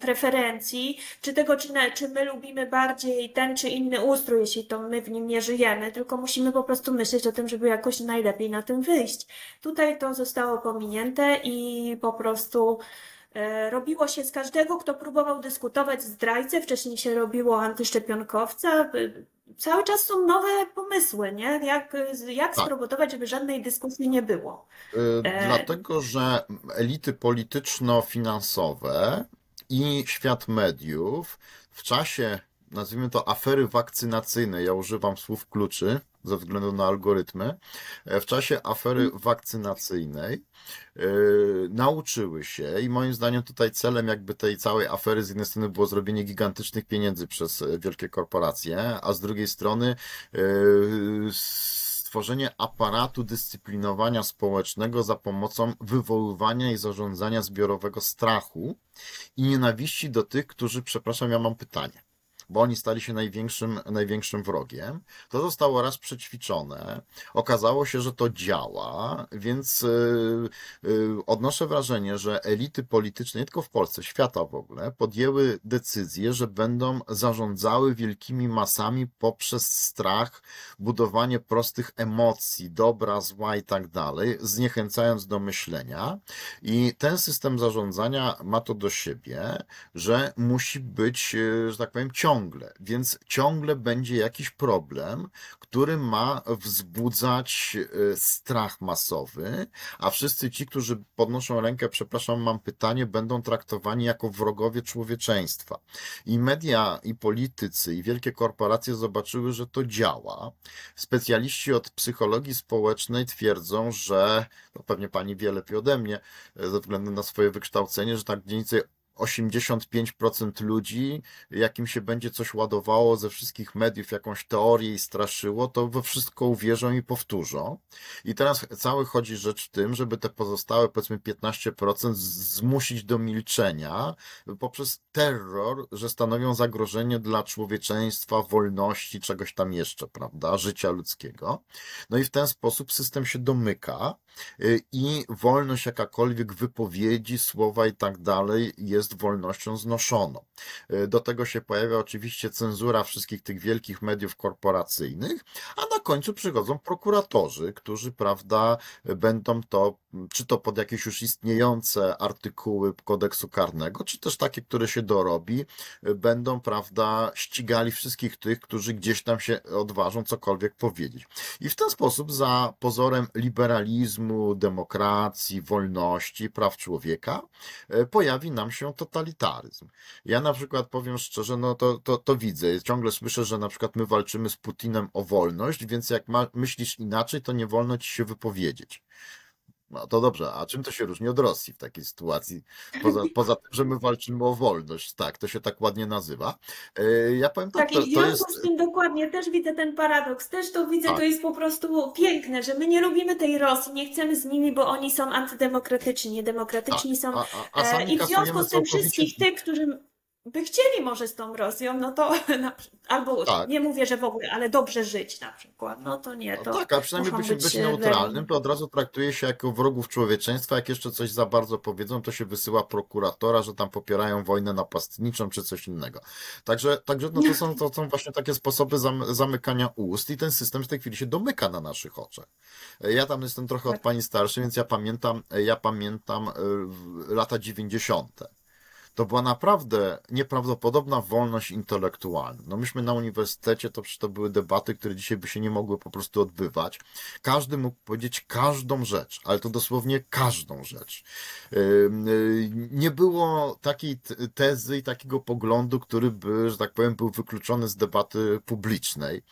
preferencji, czy tego, czy, na, czy my lubimy bardziej ten czy inny ustrój, jeśli to my w nim nie żyjemy, tylko musimy po prostu myśleć o tym, żeby jakoś najlepiej na tym wyjść. Tutaj to zostało pominięte i po prostu e, robiło się z każdego, kto próbował dyskutować zdrajcę, wcześniej się robiło antyszczepionkowca. E, Cały czas są nowe pomysły, nie? Jak, jak Tak. spowodować, żeby żadnej dyskusji nie było. Y, E, Dlatego, że elity polityczno-finansowe i świat mediów w czasie, nazwijmy to, afery wakcynacyjnej, ja używam słów kluczy ze względu na algorytmy, e, w czasie afery wakcynacyjnej y, nauczyły się i moim zdaniem tutaj celem jakby tej całej afery z jednej strony było zrobienie gigantycznych pieniędzy przez e, wielkie korporacje, a z drugiej strony stworzenie aparatu dyscyplinowania społecznego za pomocą wywoływania i zarządzania zbiorowego strachu i nienawiści do tych, którzy, przepraszam, ja mam pytanie bo oni stali się największym, największym wrogiem. To zostało raz przećwiczone. Okazało się, że to działa, więc yy, yy, odnoszę wrażenie, że elity polityczne, nie tylko w Polsce, świata w ogóle, podjęły decyzję, że będą zarządzały wielkimi masami poprzez strach, budowanie prostych emocji, dobra, zła i tak dalej, zniechęcając do myślenia. I ten system zarządzania ma to do siebie, że musi być, yy, że tak powiem, ciągły ciągle, więc ciągle będzie jakiś problem, który ma wzbudzać e, strach masowy, a wszyscy ci, którzy podnoszą rękę, przepraszam, mam pytanie, będą traktowani jako wrogowie człowieczeństwa. I media, i politycy, i wielkie korporacje zobaczyły, że to działa. Specjaliści od psychologii społecznej twierdzą, że, to pewnie pani wie lepiej ode mnie, e, ze względu na swoje wykształcenie, że tak mniej więcej 85% ludzi, jakim się będzie coś ładowało ze wszystkich mediów, jakąś teorię i straszyło, to we wszystko uwierzą i powtórzą. I teraz cały chodzi rzecz w tym, żeby te pozostałe, powiedzmy 15% zmusić do milczenia poprzez terror, że stanowią zagrożenie dla człowieczeństwa, wolności, czegoś tam jeszcze, prawda, życia ludzkiego. No i w ten sposób system się domyka y, i wolność jakakolwiek wypowiedzi, słowa i tak dalej jest jest wolnością znoszoną. E, do tego się pojawia oczywiście cenzura wszystkich tych wielkich mediów korporacyjnych, a na końcu przychodzą prokuratorzy, którzy, prawda, będą to, czy to pod jakieś już istniejące artykuły kodeksu karnego, czy też takie, które się dorobi, e, będą, prawda, ścigali wszystkich tych, którzy gdzieś tam się odważą cokolwiek powiedzieć. I w ten sposób, za pozorem liberalizmu, demokracji, wolności, praw człowieka, e, pojawi nam się totalitaryzm. Ja na przykład powiem szczerze, no to, to, to widzę. Ciągle słyszę, że na przykład my walczymy z Putinem o wolność, więc jak ma, myślisz inaczej, to nie wolno ci się wypowiedzieć. No to dobrze, a czym to się różni od Rosji w takiej sytuacji? Poza, poza tym, że my walczymy o wolność, tak, to się tak ładnie nazywa. E, ja powiem tak, tak to, i w związku jest... z tym dokładnie też widzę ten paradoks, też to widzę, Tak. to jest po prostu piękne, że my nie lubimy tej Rosji, nie chcemy z nimi, bo oni są antydemokratyczni, niedemokratyczni są. A, a, a E, I w związku z tym wszystkich tych, którzy by chcieli może z tą Rosją, no to albo Tak. nie mówię, że w ogóle, ale dobrze żyć na przykład, no to nie, No to tak, a przynajmniej by się być, być neutralnym, to od razu traktuje się jako wrogów człowieczeństwa. Jak jeszcze coś za bardzo powiedzą, to się wysyła prokuratora, że tam popierają wojnę napastniczą czy coś innego. Także, także no to, są, to są właśnie takie sposoby zam, zamykania ust i ten system w tej chwili się domyka na naszych oczach. Ja tam jestem trochę od Tak. pani starszy, więc ja pamiętam, ja pamiętam e, lata 90. To była naprawdę nieprawdopodobna wolność intelektualna. No myśmy na uniwersytecie, to przecież to były debaty, które dzisiaj by się nie mogły po prostu odbywać. Każdy mógł powiedzieć każdą rzecz, ale to dosłownie każdą rzecz. Y, Nie było takiej tezy i takiego poglądu, który by, że tak powiem, był wykluczony z debaty publicznej.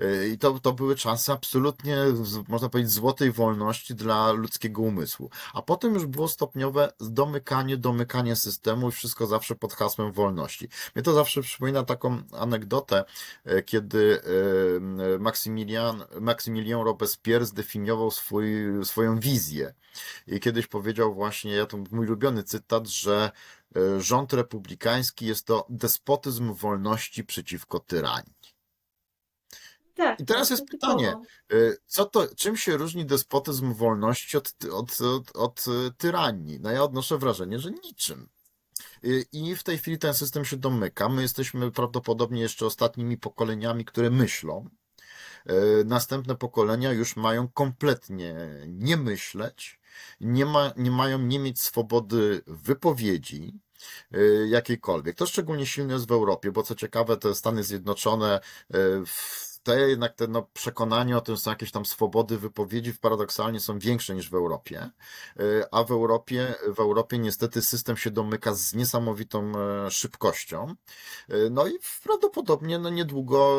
Y, I to, to były czasy absolutnie, można powiedzieć, złotej wolności dla ludzkiego umysłu. A potem już było stopniowe domykanie, domykanie systemu i wszystko zawsze pod hasłem wolności. Mnie to zawsze przypomina taką anegdotę, e, kiedy e, Maksymilian, Maksymilian Robespierre zdefiniował swój, swoją wizję. I kiedyś powiedział właśnie, ja to mój ulubiony cytat, że e, rząd republikański jest to despotyzm wolności przeciwko tyranii. Tak, I teraz to jest pytanie, co to, czym się różni despotyzm wolności od, od, od, od tyranii? No ja odnoszę wrażenie, że niczym. Y, I w tej chwili ten system się domyka. My jesteśmy prawdopodobnie jeszcze ostatnimi pokoleniami, które myślą. Y, Następne pokolenia już mają kompletnie nie myśleć, nie, ma, nie mają nie mieć swobody wypowiedzi y, jakiejkolwiek. To szczególnie silne jest w Europie, bo co ciekawe, te Stany Zjednoczone w te jednak te no, przekonania o tym są jakieś tam swobody wypowiedzi paradoksalnie są większe niż w Europie, Y, a w Europie, w Europie niestety system się domyka z niesamowitą e, szybkością. Y, No i prawdopodobnie no niedługo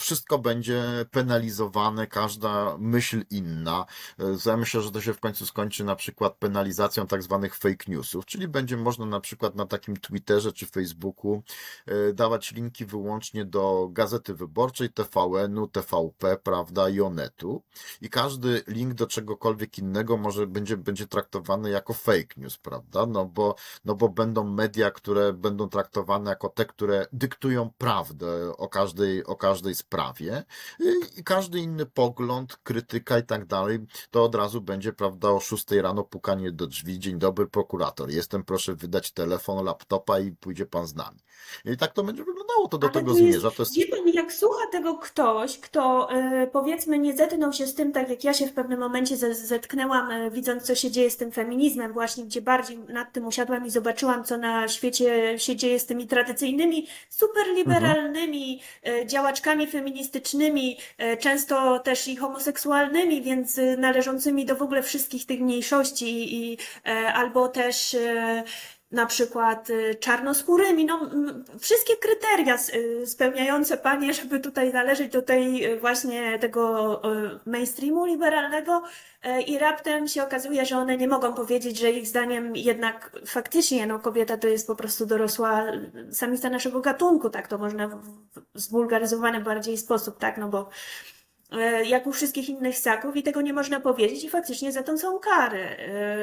wszystko będzie penalizowane, każda myśl inna. E, Ja myślę, że to się w końcu skończy na przykład penalizacją tak zwanych fake newsów, czyli będzie można na przykład na takim Twitterze czy Facebooku e, dawać linki wyłącznie do Gazety Wyborczej, TVN-u, TVP, prawda, i Onetu i każdy link do czegokolwiek innego może będzie, będzie traktowany jako fake news, prawda, no bo, no bo będą media, które będą traktowane jako te, które dyktują prawdę o każdej, o każdej sprawie i każdy inny pogląd, krytyka i tak dalej, to od razu będzie, prawda, o 6 rano pukanie do drzwi. Dzień dobry, prokurator. Jestem, proszę wydać telefon, laptopa i pójdzie pan z nami. I tak to będzie wyglądało, to do Ale tego to jest- zmierza. To jest Wie pan, jak słucha tego ktoś, kto e, powiedzmy nie zetknął się z tym, tak jak ja się w pewnym momencie ze- zetknęłam, e, widząc co się dzieje z tym feminizmem, właśnie gdzie bardziej nad tym usiadłam i zobaczyłam, co na świecie się dzieje z tymi tradycyjnymi, superliberalnymi e, działaczkami feministycznymi, często też i homoseksualnymi, więc należącymi do w ogóle wszystkich tych mniejszości i, albo też na przykład y, czarnoskórymi, no wszystkie kryteria y, spełniające panie, żeby tutaj należeć do tej y, właśnie tego mainstreamu liberalnego i raptem się okazuje, że one nie mogą powiedzieć, że ich zdaniem jednak faktycznie no kobieta to jest po prostu dorosła samica naszego gatunku, tak to można w zbulgaryzowany bardziej sposób, tak, no bo jak u wszystkich innych ssaków i tego nie można powiedzieć i faktycznie za to są kary.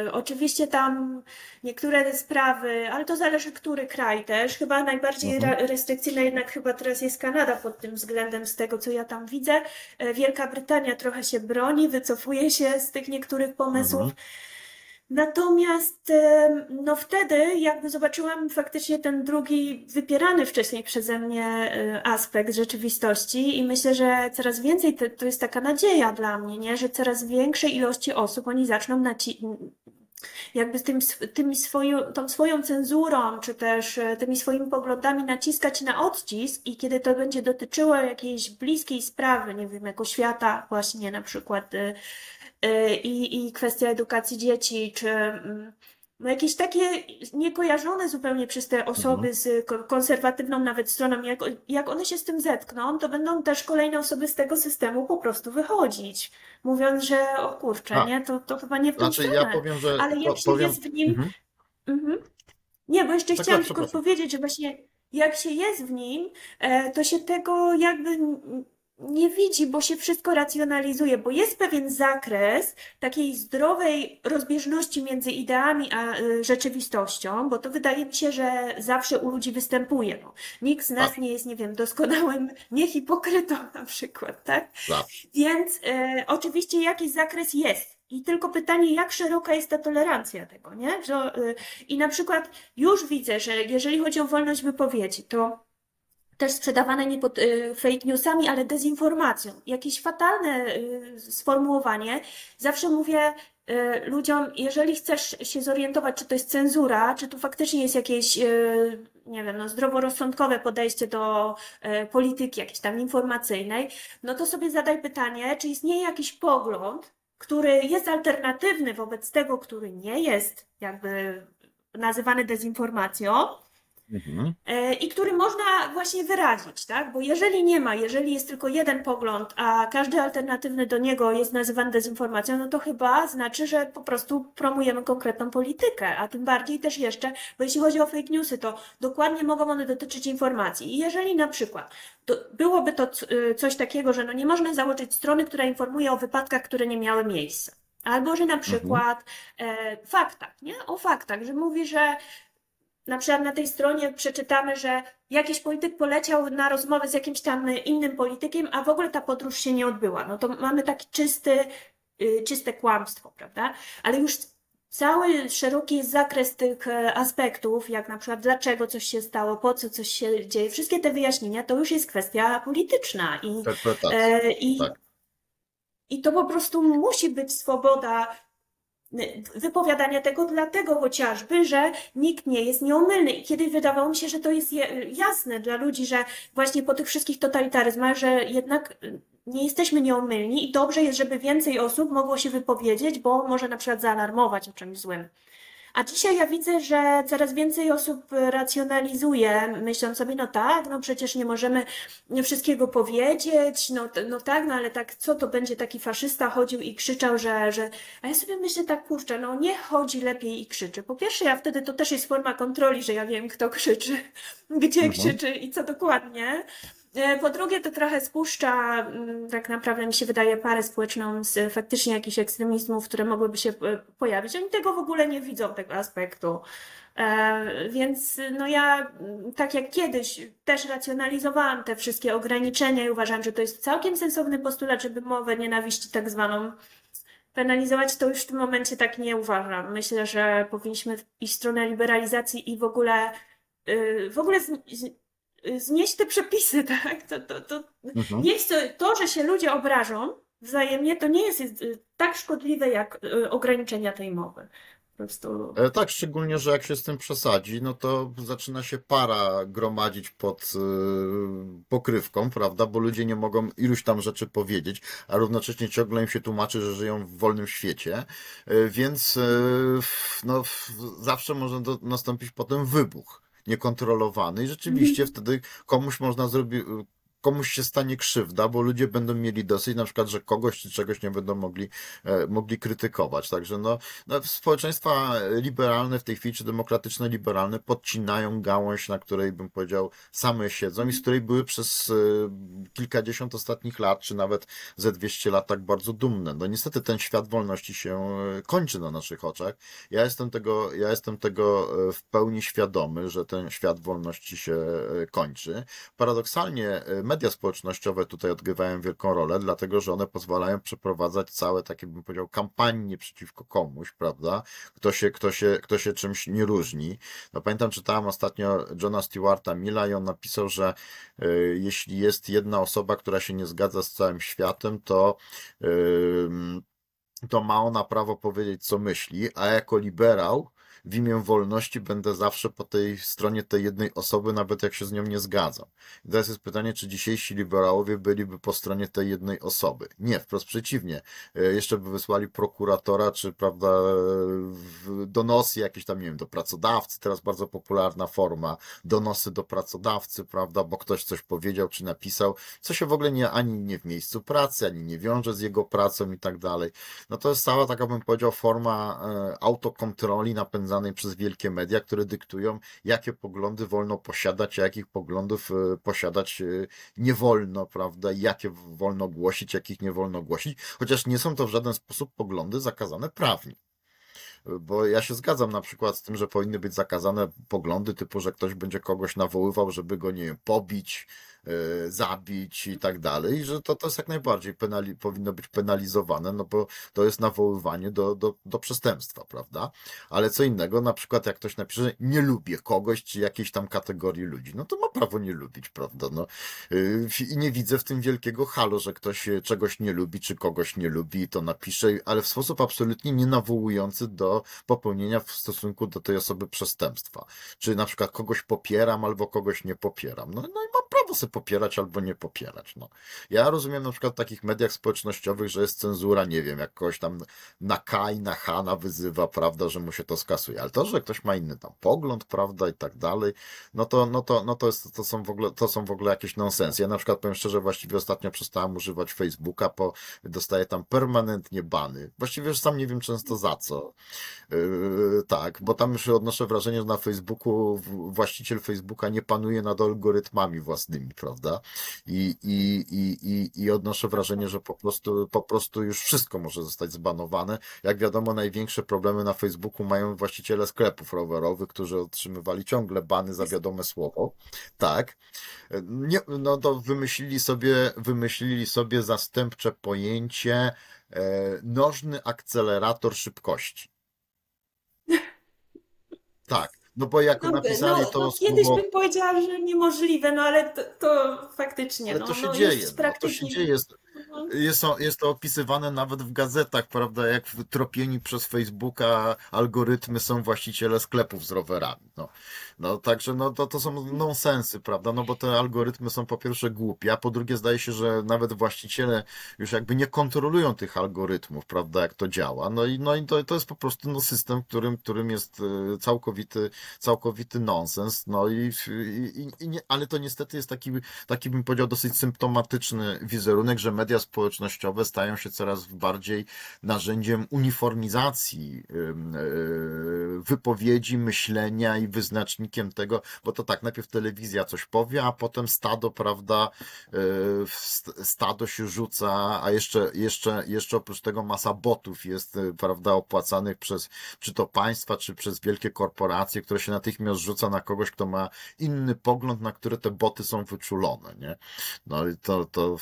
E, Oczywiście tam niektóre sprawy, ale to zależy który kraj też. Chyba najbardziej Mhm. restrykcyjna jednak chyba teraz jest Kanada pod tym względem z tego co ja tam widzę. E, Wielka Brytania trochę się broni, wycofuje się z tych niektórych pomysłów. Mhm. Natomiast no wtedy jakby zobaczyłam faktycznie ten drugi wypierany wcześniej przeze mnie e, aspekt rzeczywistości i myślę, że coraz więcej to, jest taka nadzieja dla mnie, nie? Że coraz większej ilości osób oni zaczną naci- jakby tym, swoją, tą swoją cenzurą, czy też e, tymi swoimi poglądami naciskać na odcisk i kiedy to będzie dotyczyło jakiejś bliskiej sprawy, nie wiem, jako świata właśnie na przykład e, i, i kwestia edukacji dzieci, czy mm, no jakieś takie niekojarzone zupełnie przez te osoby z ko- konserwatywną nawet stroną, jak, jak one się z tym zetkną, to będą też kolejne osoby z tego systemu po prostu wychodzić, mówiąc, że o kurczę, A. nie, to, to chyba nie w tą Znaczy, ja powiem, że Ale się powiem. jest w nim, Mhm. Mhm. Nie, bo jeszcze Tak, chciałam tak, tylko powiedzieć, że właśnie jak się jest w nim, e, to się tego jakby nie widzi, bo się wszystko racjonalizuje, bo jest pewien zakres takiej zdrowej rozbieżności między ideami a e, rzeczywistością, bo to wydaje mi się, że zawsze u ludzi występuje. No. Nikt z nas Tak. nie jest, nie wiem, doskonałym niehipokrytą na przykład, tak? Zawsze. Więc e, oczywiście jakiś zakres jest. I tylko pytanie, jak szeroka jest ta tolerancja tego, nie? Że, e, I na przykład już widzę, że jeżeli chodzi o wolność wypowiedzi, to też sprzedawane nie pod e, fake newsami, ale dezinformacją. Jakieś fatalne e, sformułowanie. Zawsze mówię e, ludziom, jeżeli chcesz się zorientować, czy to jest cenzura, czy tu faktycznie jest jakieś, nie wiem, no, zdroworozsądkowe podejście do polityki jakiejś tam informacyjnej, no to sobie zadaj pytanie, czy istnieje jakiś pogląd, który jest alternatywny wobec tego, który nie jest jakby nazywany dezinformacją, Mhm. e, i który można właśnie wyrazić, tak? Bo jeżeli nie ma, jeżeli jest tylko jeden pogląd, a każdy alternatywny do niego jest nazywany dezinformacją, no to chyba znaczy, że po prostu promujemy konkretną politykę, a tym bardziej też jeszcze, bo jeśli chodzi o fake newsy, to dokładnie mogą one dotyczyć informacji. I jeżeli na przykład to byłoby to y, coś takiego, że no nie można założyć strony, która informuje o wypadkach, które nie miały miejsca. Albo że na przykład e, faktach, nie? O faktach, że mówi, że na przykład na tej stronie przeczytamy, że jakiś polityk poleciał na rozmowę z jakimś tam innym politykiem, a w ogóle ta podróż się nie odbyła. No to mamy taki czysty, y, czyste kłamstwo, prawda? Ale już cały szeroki zakres tych e, aspektów, jak na przykład dlaczego coś się stało, po co coś się dzieje, wszystkie te wyjaśnienia, to już jest kwestia polityczna i. E, I, tak. I to po prostu musi być swoboda wypowiadania tego, dlatego chociażby, że nikt nie jest nieomylny. I kiedy wydawało mi się, że to jest je- jasne dla ludzi, że właśnie po tych wszystkich totalitaryzmach, że jednak nie jesteśmy nieomylni i dobrze jest, żeby więcej osób mogło się wypowiedzieć, bo może na przykład zaalarmować o czymś złym. A dzisiaj ja widzę, że coraz więcej osób racjonalizuje, myśląc sobie, no tak, no przecież nie możemy wszystkiego powiedzieć, no, no tak, no ale tak, co to będzie taki faszysta chodził i krzyczał, że, że... A ja sobie myślę tak, kurczę, no nie chodzi lepiej i krzyczy. Po pierwsze, ja wtedy to też jest forma kontroli, że ja wiem, kto krzyczy, gdzie Mhm. krzyczy i co dokładnie. E, Po drugie, to trochę spuszcza, mm, tak naprawdę mi się wydaje, parę społeczną z faktycznie jakichś ekstremizmów, które mogłyby się e, pojawić. Oni tego w ogóle nie widzą, tego aspektu. E, Więc no ja, mm, tak jak kiedyś, też racjonalizowałam te wszystkie ograniczenia i uważam, że to jest całkiem sensowny postulat, żeby mowę nienawiści tak zwaną penalizować, to już w tym momencie tak nie uważam. Myślę, że powinniśmy iść w stronę liberalizacji i w ogóle, y, w ogóle z, znieść te przepisy, tak? To, to, to, Mhm. jest to, to, że się ludzie obrażą wzajemnie, to nie jest y, tak szkodliwe jak y, ograniczenia tej mowy. Po prostu. E, Tak, szczególnie, że jak się z tym przesadzi, no to zaczyna się para gromadzić pod e, pokrywką, prawda? Bo ludzie nie mogą iluś tam rzeczy powiedzieć, a równocześnie ciągle im się tłumaczy, że żyją w wolnym świecie, E, więc e, no, zawsze może do, nastąpić potem wybuch niekontrolowany i rzeczywiście wtedy komuś można zrobić. Komuś się stanie krzywda, bo ludzie będą mieli dosyć, na przykład, że kogoś czy czegoś nie będą mogli, e, mogli krytykować. Także no, no, społeczeństwa liberalne w tej chwili, czy demokratyczne liberalne, podcinają gałąź, na której bym powiedział, same siedzą i z której były przez e, kilkadziesiąt ostatnich lat, czy nawet ze 200 lat tak bardzo dumne. No niestety ten świat wolności się e, kończy na naszych oczach. Ja jestem tego, ja jestem tego w pełni świadomy, że ten świat wolności się kończy. Paradoksalnie media społecznościowe tutaj odgrywają wielką rolę, dlatego że one pozwalają przeprowadzać całe takie, bym powiedział, kampanie przeciwko komuś, prawda? Kto się, kto się, kto się czymś nie różni. No pamiętam, czytałem ostatnio Johna Stewarta Milla i on napisał, że e, jeśli jest jedna osoba, która się nie zgadza z całym światem, to em, to ma ona prawo powiedzieć, co myśli, a jako liberał w imię wolności będę zawsze po tej stronie tej jednej osoby, nawet jak się z nią nie zgadzam. I teraz jest pytanie, czy dzisiejsi liberałowie byliby po stronie tej jednej osoby? Nie, wprost przeciwnie. E, Jeszcze by wysłali prokuratora, czy prawda, donosy jakieś tam, nie wiem, do pracodawcy, teraz bardzo popularna forma, donosy do pracodawcy, prawda, bo ktoś coś powiedział, czy napisał, co się w ogóle nie, ani nie w miejscu pracy, ani nie wiąże z jego pracą i tak dalej. No to jest cała taka, bym powiedział, forma e, autokontroli napędzanej przez wielkie media, które dyktują, jakie poglądy wolno posiadać, a jakich poglądów e, posiadać e, nie wolno, prawda, jakie wolno głosić, jakich nie wolno głosić, chociaż nie są to w żaden sposób poglądy zakazane prawnie. Bo ja się zgadzam na przykład z tym, że powinny być zakazane poglądy typu, że ktoś będzie kogoś nawoływał, żeby go, nie wiem, pobić, e, zabić i tak dalej, że to, to jest jak najbardziej penali, powinno być penalizowane, no bo to jest nawoływanie do, do, do przestępstwa, prawda? Ale co innego, na przykład jak ktoś napisze, że nie lubię kogoś, czy jakiejś tam kategorii ludzi, no to ma prawo nie lubić, prawda? No, y, I nie widzę w tym wielkiego halo, że ktoś e, czegoś nie lubi, czy kogoś nie lubi i to napisze, ale w sposób absolutnie nie nawołujący do popełnienia w stosunku do tej osoby przestępstwa. Czy na przykład kogoś popieram, albo kogoś nie popieram. No, no i mam prawo sobie popierać albo nie popierać. No. Ja rozumiem na przykład w takich mediach społecznościowych, że jest cenzura, nie wiem, jak kogoś tam na K na H wyzywa, prawda, że mu się to skasuje. Ale to, że ktoś ma inny tam pogląd, prawda, i tak dalej, no to, no to, no to, jest, to, są w ogóle, to są w ogóle jakieś nonsensy. Ja na przykład powiem szczerze, właściwie ostatnio przestałem używać Facebooka, bo dostaję tam permanentnie bany. Właściwie już sam nie wiem często za co. Yy, tak, bo tam już odnoszę wrażenie, że na Facebooku właściciel Facebooka nie panuje nad algorytmami własnymi, prawda? I, i, i, i, i odnoszę wrażenie, że po prostu, po prostu już wszystko może zostać zbanowane. Jak wiadomo, największe problemy na Facebooku mają właściciele sklepów rowerowych, którzy otrzymywali ciągle bany za wiadome słowo. Tak. Nie, no to wymyślili sobie, wymyślili sobie zastępcze pojęcie e, nożny akcelerator szybkości. Tak, no bo jak No, napisali no, to no, kiedyś słowo, bym powiedziała, że niemożliwe, no ale to, to faktycznie, ale no, to się no dzieje, z no, to się praktyki. dzieje. Jest, Mhm. jest, to, jest to opisywane nawet w gazetach, prawda, jak tropieni przez Facebooka algorytmy są właściciele sklepów z rowerami. No. No także no to, to są nonsensy, prawda? No bo te algorytmy są po pierwsze głupie, a po drugie zdaje się, że nawet właściciele już jakby nie kontrolują tych algorytmów, prawda, jak to działa. No i, no i to, to jest po prostu no, system, którym, którym jest e, całkowity, całkowity nonsens. No i, i, i nie, ale to niestety jest taki, taki bym powiedział dosyć symptomatyczny wizerunek, że media społecznościowe stają się coraz bardziej narzędziem uniformizacji e, wypowiedzi, myślenia i wyznacznikiem tego, bo to tak, najpierw telewizja coś powie, a potem stado, prawda, e, stado się rzuca, a jeszcze, jeszcze, jeszcze oprócz tego masa botów jest, e, prawda, opłacanych przez, czy to państwa, czy przez wielkie korporacje, które się natychmiast rzuca na kogoś, kto ma inny pogląd, na które te boty są wyczulone, nie? No i to, to,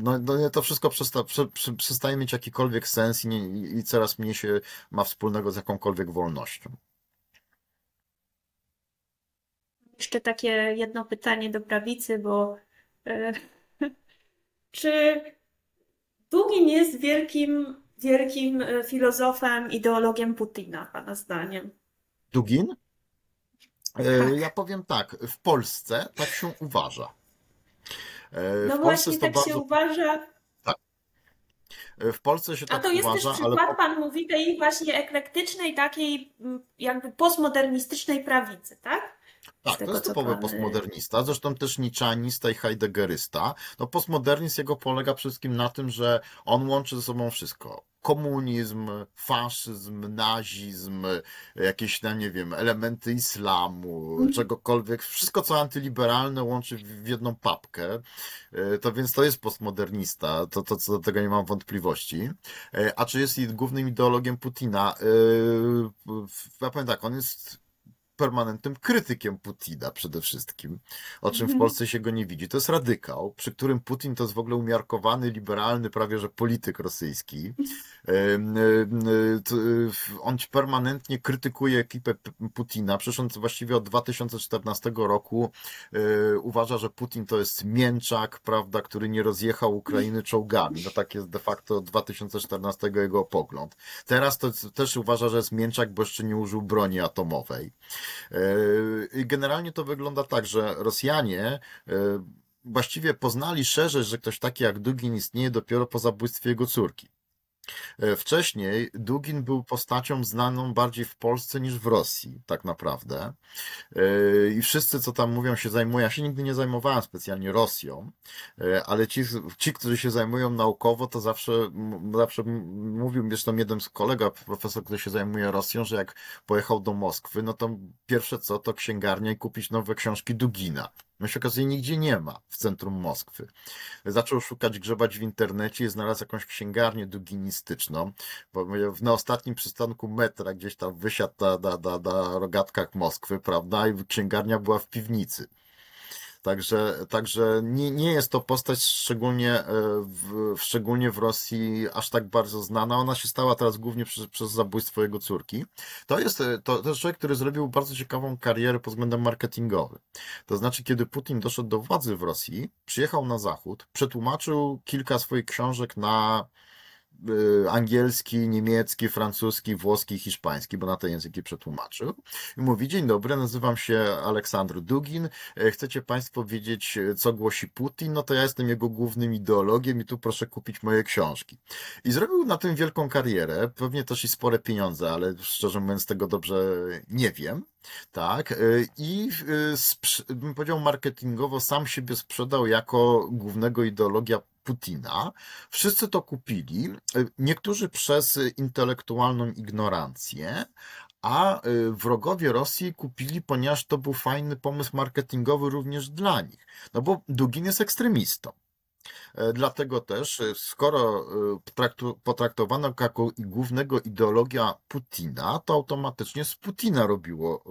no, no to wszystko przesta, prze, przestaje mieć jakikolwiek sens i, nie, i coraz mniej się ma wspólnego z jakąkolwiek wolnością. Jeszcze takie jedno pytanie do prawicy, bo e, czy Dugin jest wielkim, wielkim e, filozofem, ideologiem Putina, Pana zdaniem? Dugin? E, Tak. Ja powiem tak, w Polsce tak się uważa. E, No W Polsce właśnie, to tak się bardzo, uważa. e, w Polsce się A tak to jest też uważa, ale przykład, Pan mówi, tej właśnie eklektycznej, takiej jakby postmodernistycznej prawicy, tak? Tak, to tego, jest co typowy Pan... e, postmodernista, zresztą też niczańista i heideggerysta. No postmodernizm jego polega przede wszystkim na tym, że on łączy ze sobą wszystko. Komunizm, faszyzm, nazizm, jakieś, no nie wiem, elementy islamu, Mhm. czegokolwiek, wszystko co antyliberalne łączy w jedną papkę. E, To więc to jest postmodernista, to, to co do tego nie mam wątpliwości. E, A czy jest głównym ideologiem Putina? Ja powiem tak, on jest permanentnym krytykiem Putina przede wszystkim, o czym w Mhm. Polsce się go nie widzi. To jest radykał, przy którym Putin to jest w ogóle umiarkowany, liberalny, prawie że polityk rosyjski. Y, On permanentnie krytykuje ekipę Putina. Przecież on właściwie od 2014 roku e, uważa, że Putin to jest mięczak, prawda, który nie rozjechał Ukrainy czołgami. No tak jest de facto od 2014 jego pogląd. Teraz to też uważa, że jest mięczak, bo jeszcze nie użył broni atomowej. E, generalnie to wygląda tak, że Rosjanie e, właściwie poznali szerzej, że ktoś taki jak Dugin istnieje dopiero po zabójstwie jego córki. E, Wcześniej Dugin był postacią znaną bardziej w Polsce niż w Rosji, tak naprawdę. E, I wszyscy, co tam mówią, się zajmują. Ja się nigdy nie zajmowałem specjalnie Rosją, e, ale ci, ci którzy się zajmują naukowo, to zawsze, zawsze mówił, zresztą jeden z kolega, profesor, który się zajmuje Rosją, że jak pojechał do Moskwy, no to pierwsze co, to księgarnia i kupić nowe książki Dugina. No się okazuje, nigdzie nie ma w centrum Moskwy. Zaczął szukać, grzebać w internecie i znalazł jakąś księgarnię duginistyczną, bo na ostatnim przystanku metra gdzieś tam wysiadł na, na, na, na rogatkach Moskwy, prawda, i księgarnia była w piwnicy. Także, także nie, nie jest to postać szczególnie e, w, szczególnie w Rosji aż tak bardzo znana. Ona się stała teraz głównie przez, przez zabójstwo jego córki. To jest, e, to, to jest człowiek, który zrobił bardzo ciekawą karierę pod względem marketingowym. To znaczy, kiedy Putin doszedł do władzy w Rosji, przyjechał na zachód, przetłumaczył kilka swoich książek na angielski, niemiecki, francuski, włoski, hiszpański, bo na te języki przetłumaczył. I mówi, dzień dobry, nazywam się Aleksandr Dugin. E, Chcecie Państwo wiedzieć, e, co głosi Putin? No to ja jestem jego głównym ideologiem i tu proszę kupić moje książki. I zrobił na tym wielką karierę, pewnie też i spore pieniądze, ale szczerze mówiąc tego dobrze nie wiem. Tak, e, i bym powiedział marketingowo sam siebie sprzedał jako głównego ideologia Putina. Wszyscy to kupili, e, niektórzy przez intelektualną ignorancję, a e, wrogowie Rosji kupili, ponieważ to był fajny pomysł marketingowy również dla nich. No bo Dugin jest ekstremistą. E, Dlatego też, e, skoro potraktowano jako głównego ideologia Putina, to automatycznie z Putina robiło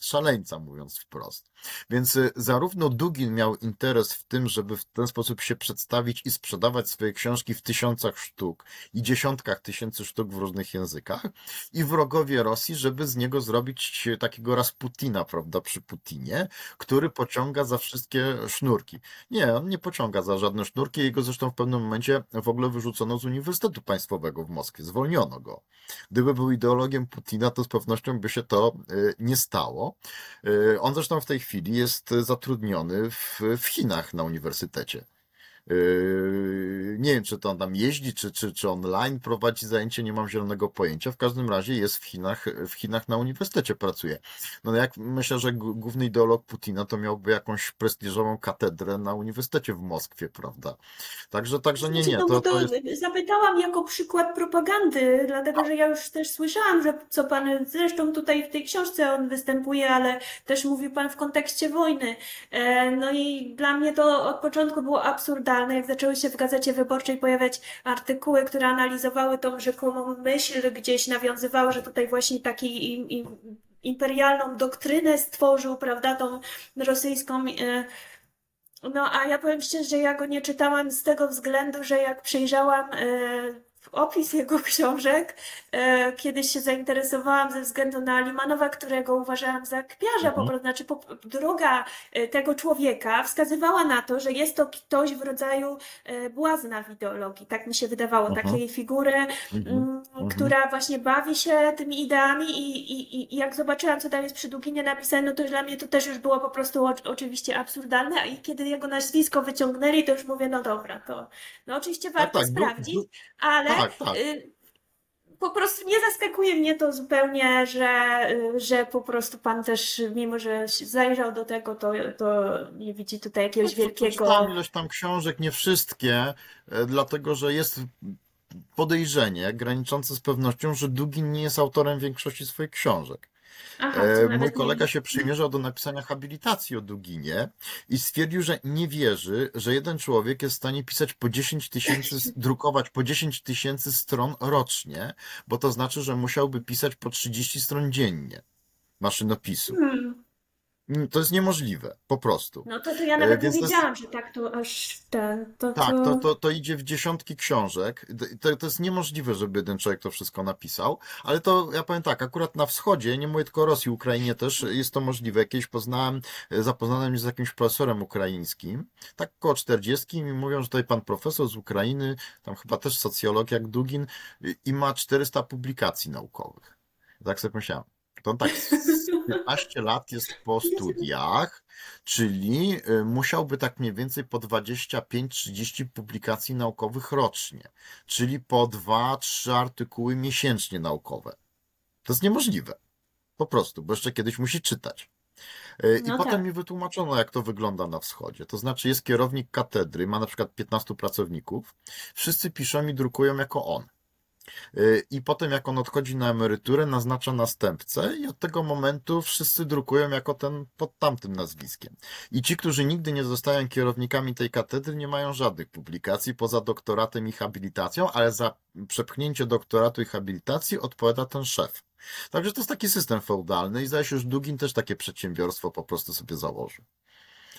szaleńca, mówiąc wprost. Więc e, zarówno Dugin miał interes w tym, żeby w ten sposób się przedstawić i sprzedawać swoje książki w tysiącach sztuk i dziesiątkach tysięcy sztuk w różnych językach, i wrogowie Rosji, żeby z niego zrobić takiego Rasputina, prawda, przy Putinie, który pociąga za wszystkie sznurki. Nie, on nie pociąga za żadne sznurki. Jego zresztą w pewnym momencie w ogóle wyrzucono z Uniwersytetu Państwowego w Moskwie. Zwolniono go. Gdyby był ideologiem Putina, to z pewnością by się to y, nie stało. Y, On zresztą w tej chwili jest zatrudniony w, w Chinach na uniwersytecie. Yy, Nie wiem, czy to on tam jeździ, czy, czy, czy online prowadzi zajęcie, nie mam zielonego pojęcia. W każdym razie jest w Chinach, w Chinach na uniwersytecie pracuje. No jak myślę, że główny ideolog Putina to miałby jakąś prestiżową katedrę na uniwersytecie w Moskwie, prawda? Także, także nie, Znaczy, nie, to to jest. zapytałam jako przykład propagandy, dlatego że ja już też słyszałam, że co pan, zresztą tutaj w tej książce on występuje, ale też mówił pan w kontekście wojny. E, No i dla mnie to od początku było absurdalne, jak zaczęły się w Gazecie Wyborczej pojawiać artykuły, które analizowały tą rzekomą myśl, gdzieś nawiązywały, że tutaj właśnie taki im, im, imperialną doktrynę stworzył, prawda, tą rosyjską. e, no, a ja powiem szczerze, że ja go nie czytałam z tego względu, że jak przejrzałam e, opis jego książek, e, kiedyś się zainteresowałam ze względu na Limanowa, którego uważałam za kpiarza, po Mhm. prostu, znaczy po, droga e, tego człowieka wskazywała na to, że jest to ktoś w rodzaju e, błazna w ideologii, tak mi się wydawało, Mhm. takiej figury, Mhm. mm, Mhm. która właśnie bawi się tymi ideami i, i, i jak zobaczyłam, co tam jest przy Duginie napisane, no to dla mnie to też już było po prostu o, oczywiście absurdalne, a i kiedy jego nazwisko wyciągnęli, to już mówię, no dobra, to no oczywiście warto tak, sprawdzić, ale tak, tak. y, po prostu nie zaskakuje mnie to zupełnie, że, że po prostu pan też, mimo że zajrzał do tego, to, to nie widzi tutaj jakiegoś No, wielkiego... Przeczytałem ilość tam książek, nie wszystkie, e, dlatego że jest podejrzenie graniczące z pewnością, że Dugin nie jest autorem większości swoich książek. Aha, E, Mój kolega się przymierzał do napisania habilitacji o Duginie i stwierdził, że nie wierzy, że jeden człowiek jest w stanie pisać po 10 tysięcy, drukować po 10 tysięcy stron rocznie, bo to znaczy, że musiałby pisać po 30 stron dziennie maszynopisu. Hmm. To jest niemożliwe, po prostu. No to, to ja E, nawet nie Więc jest, wiedziałam, że tak to aż ten, to, tak, to, to... to, idzie w dziesiątki książek. To, to jest niemożliwe, żeby jeden człowiek to wszystko napisał, ale to ja powiem tak, akurat na wschodzie, nie mówię tylko o Rosji, Ukrainie też jest to możliwe. Kiedyś poznałem, e, zapoznałem się z jakimś profesorem ukraińskim, tak około 40 i mówią, że tutaj pan profesor z Ukrainy, tam chyba też socjolog jak Dugin i ma 400 publikacji naukowych. Tak sobie myślałem. To on tak, 15 lat jest po studiach, czyli y, musiałby tak mniej więcej po 25-30 publikacji naukowych rocznie, czyli po 2-3 artykuły miesięcznie naukowe. To jest niemożliwe. Po prostu, bo jeszcze kiedyś musi czytać. Y, I No potem tak. mi wytłumaczono, jak to wygląda na wschodzie. To znaczy, jest kierownik katedry, ma na przykład 15 pracowników, wszyscy piszą i drukują jako on. Y, I potem, jak on odchodzi na emeryturę, naznacza następcę, i od tego momentu wszyscy drukują jako ten pod tamtym nazwiskiem. I ci, którzy nigdy nie zostają kierownikami tej katedry, nie mają żadnych publikacji poza doktoratem i habilitacją, ale za przepchnięcie doktoratu i habilitacji odpowiada ten szef. Także to jest taki system feudalny i zdaje że Dugin też takie przedsiębiorstwo po prostu sobie założył.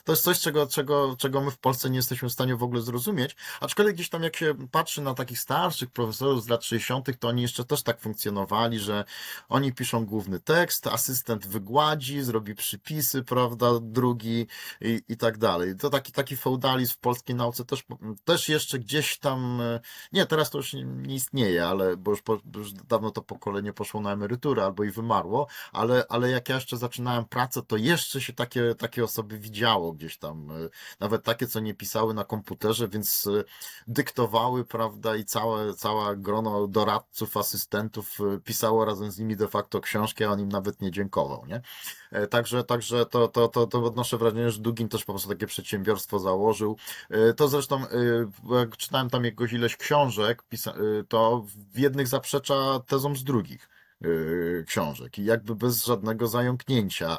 To jest coś, czego, czego, czego my w Polsce nie jesteśmy w stanie w ogóle zrozumieć. Aczkolwiek gdzieś tam, jak się patrzy na takich starszych profesorów z lat 60., to oni jeszcze też tak funkcjonowali, że oni piszą główny tekst, asystent wygładzi, zrobi przypisy, prawda, drugi i, i tak dalej. To taki, taki feudalizm w polskiej nauce też, też jeszcze gdzieś tam, e, nie, teraz to już nie, nie istnieje, ale bo już, po, już dawno to pokolenie poszło na emeryturę albo i wymarło, ale, ale jak ja jeszcze zaczynałem pracę, to jeszcze się takie, takie osoby widziało gdzieś tam, e, nawet takie, co nie pisały na komputerze, więc e, dyktowały, prawda, i całe, całe grono doradców, asystentów e, pisało razem z nimi de facto książki, a on im nawet nie dziękował, nie? Także, także to, to, to, to odnoszę wrażenie, że Dugin też po prostu takie przedsiębiorstwo założył. To zresztą, jak czytałem tam jakąś ileś książek, to w jednych zaprzecza tezom z drugich książek i jakby bez żadnego zająknięcia.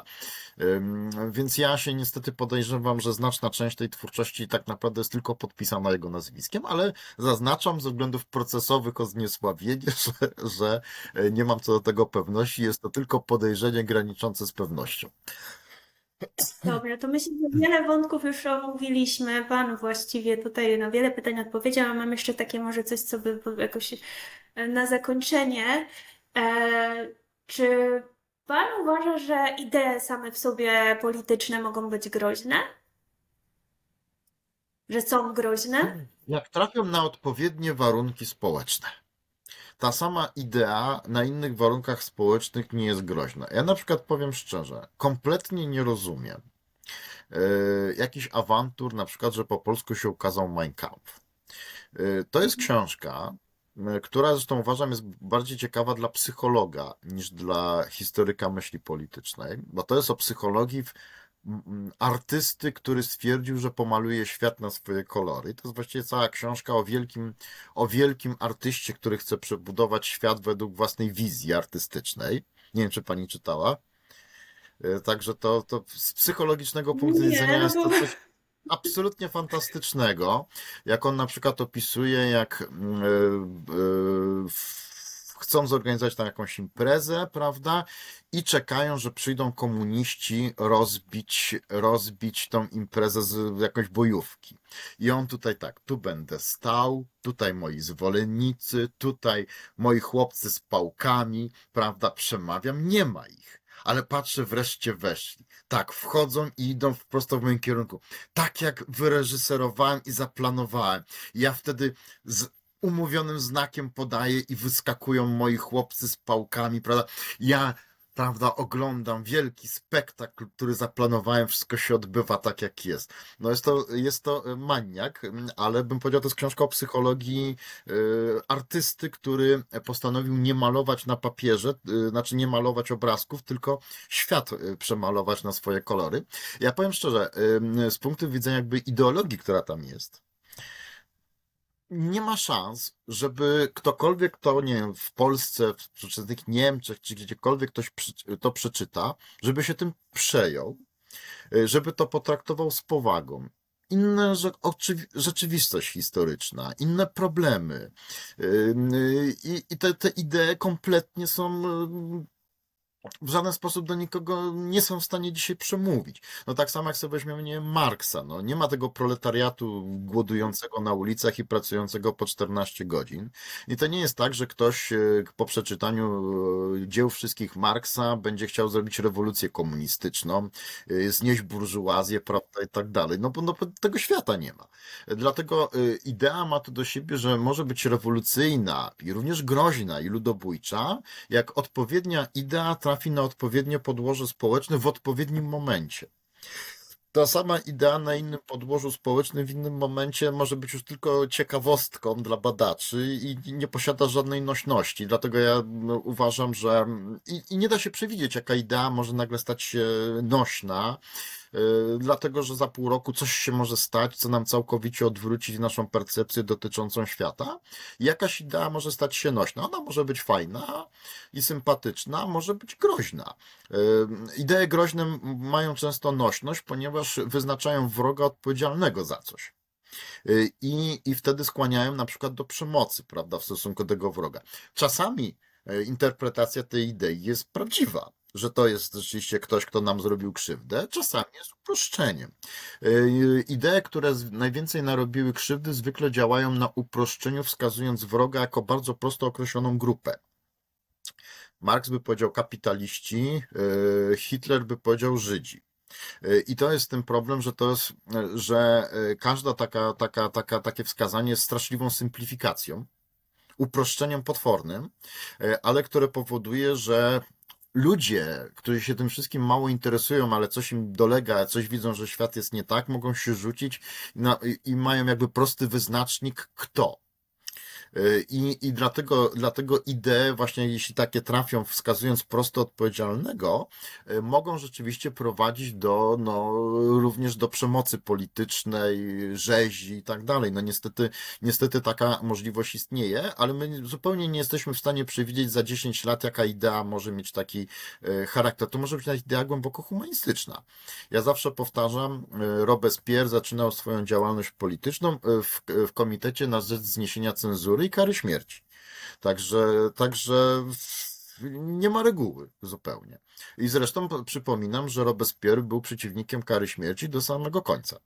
Więc ja się niestety podejrzewam, że znaczna część tej twórczości tak naprawdę jest tylko podpisana jego nazwiskiem, ale zaznaczam ze względów procesowych o zniesławienie, że, że e, nie mam co do tego pewności. Jest to tylko podejrzenie graniczące z pewnością. Dobrze, to myślę, że wiele wątków już omówiliśmy. Pan właściwie tutaj na wiele pytań odpowiedział, a mam jeszcze takie może coś, co by jakoś na zakończenie. E, czy pan uważa, że idee same w sobie polityczne mogą być groźne? Że są groźne? Jak trafią na odpowiednie warunki społeczne. ta sama idea na innych warunkach społecznych nie jest groźna. Ja na przykład powiem szczerze, kompletnie nie rozumiem e, jakiś awantur, na przykład, że po polsku się ukazał Mein Kampf. E, To jest książka, m, która zresztą uważam jest bardziej ciekawa dla psychologa niż dla historyka myśli politycznej, bo to jest o psychologii w- artysty, który stwierdził, że pomaluje świat na swoje kolory. I to jest właściwie cała książka o wielkim, o wielkim artyście, który chce przebudować świat według własnej wizji artystycznej. Nie wiem, czy pani czytała. E, Także to, to z psychologicznego punktu Nie, widzenia no jest to coś absolutnie fantastycznego, jak on na przykład opisuje, jak mm, e, e, chcą zorganizować tam jakąś imprezę, prawda? I czekają, że przyjdą komuniści rozbić, rozbić tą imprezę z jakąś bojówki. I on tutaj tak, tu będę stał, tutaj moi zwolennicy, tutaj moi chłopcy z pałkami, prawda? Przemawiam, nie ma ich. Ale patrzę, wreszcie weszli. Tak, wchodzą i idą prosto w moim kierunku. Tak jak wyreżyserowałem i zaplanowałem. Ja wtedy z umówionym znakiem podaję i wyskakują moi chłopcy z pałkami, prawda? Ja, prawda, oglądam wielki spektakl, który zaplanowałem, wszystko się odbywa tak, jak jest. No jest to, jest to e, maniak, m, ale bym powiedział, to jest książka o psychologii e, artysty, który postanowił nie malować na papierze, e, znaczy nie malować obrazków, tylko świat przemalować na swoje kolory. Ja powiem szczerze, z punktu widzenia jakby ideologii, która tam jest, nie ma szans, żeby ktokolwiek to, nie wiem, w Polsce, w przeciętnych Niemczech, czy gdziekolwiek ktoś to przeczyta, żeby się tym przejął, y, żeby to potraktował z powagą. Inna rzeczywistość historyczna, inne problemy. Y, y, I, te, te idee kompletnie są w żaden sposób do nikogo nie są w stanie dzisiaj przemówić. No tak samo jak sobie weźmiemy, nie Marksa, no nie ma tego proletariatu głodującego na ulicach i pracującego po 14 godzin. I to nie jest tak, że ktoś e, po przeczytaniu e, dzieł wszystkich Marksa będzie chciał zrobić rewolucję komunistyczną, e, znieść burżuazję, prawda, i tak dalej. No bo no, tego świata nie ma. Dlatego idea ma to do siebie, że może być rewolucyjna i również groźna i ludobójcza, jak odpowiednia idea trafi na odpowiednie podłoże społeczne w odpowiednim momencie. Ta sama idea na innym podłożu społecznym w innym momencie może być już tylko ciekawostką dla badaczy i nie posiada żadnej nośności. Dlatego ja no, uważam, że i, i nie da się przewidzieć, jaka idea może nagle stać się nośna. Yy, Dlatego, że za pół roku coś się może stać, co nam całkowicie odwróci naszą percepcję dotyczącą świata. Jakaś idea może stać się nośna. Ona może być fajna i sympatyczna, może być groźna. Yy, Idee groźne mają często nośność, ponieważ wyznaczają wroga odpowiedzialnego za coś. Yy, I, I wtedy skłaniają na przykład do przemocy, prawda, w stosunku do tego wroga. Czasami e, interpretacja tej idei jest prawdziwa, że to jest rzeczywiście ktoś, kto nam zrobił krzywdę, czasami jest uproszczeniem. Yy, Idee, które najwięcej narobiły krzywdy, zwykle działają na uproszczeniu, wskazując wroga jako bardzo prosto określoną grupę. Marx by powiedział kapitaliści, yy, Hitler by powiedział Żydzi. Yy, I to jest ten problem, że to jest, że każda taka, taka, taka, takie wskazanie jest straszliwą symplifikacją, uproszczeniem potwornym, ale które powoduje, że ludzie, którzy się tym wszystkim mało interesują, ale coś im dolega, coś widzą, że świat jest nie tak, mogą się rzucić i, i mają jakby prosty wyznacznik kto. I, i dlatego, dlatego idee, właśnie jeśli takie trafią, wskazując prosto odpowiedzialnego, y, mogą rzeczywiście prowadzić do, no, również do przemocy politycznej, rzezi i tak dalej. No niestety, niestety taka możliwość istnieje, ale my zupełnie nie jesteśmy w stanie przewidzieć za 10 lat, jaka idea może mieć taki y, charakter. To może być nawet idea głęboko humanistyczna. Ja zawsze powtarzam, y, Robespierre zaczynał swoją działalność polityczną w, w komitecie na rzecz zniesienia cenzury i kary śmierci. Także, także nie ma reguły zupełnie. I zresztą przypominam, że Robespierre był przeciwnikiem kary śmierci do samego końca.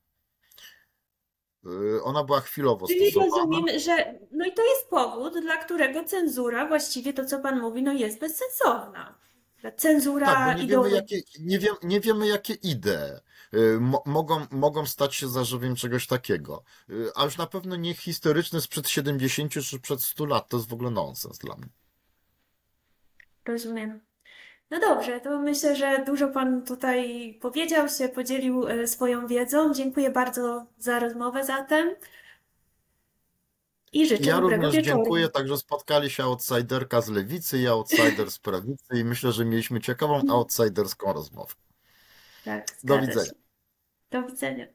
Y, Ona była chwilowo Czyli stosowana. rozumiem, że no i to jest powód, dla którego cenzura, właściwie to co pan mówi, no jest bezsensowna. cenzura Tak, nie wiemy, jakie, nie wiem, nie wiemy, jakie idee mogą, mogą stać się zarzewiem czegoś takiego. Y, A już na pewno nie historyczne sprzed 70 czy przed 100 lat. To jest w ogóle nonsens dla mnie. Rozumiem. No dobrze, to myślę, że dużo Pan tutaj powiedział, się podzielił e, swoją wiedzą. Dziękuję bardzo za rozmowę zatem i życzę Ja również wieczoru. dziękuję, także spotkali się outsiderka z lewicy i outsider z prawicy i myślę, że mieliśmy ciekawą outsiderską rozmowę. Tak, Do widzenia. Się. Do widzenia.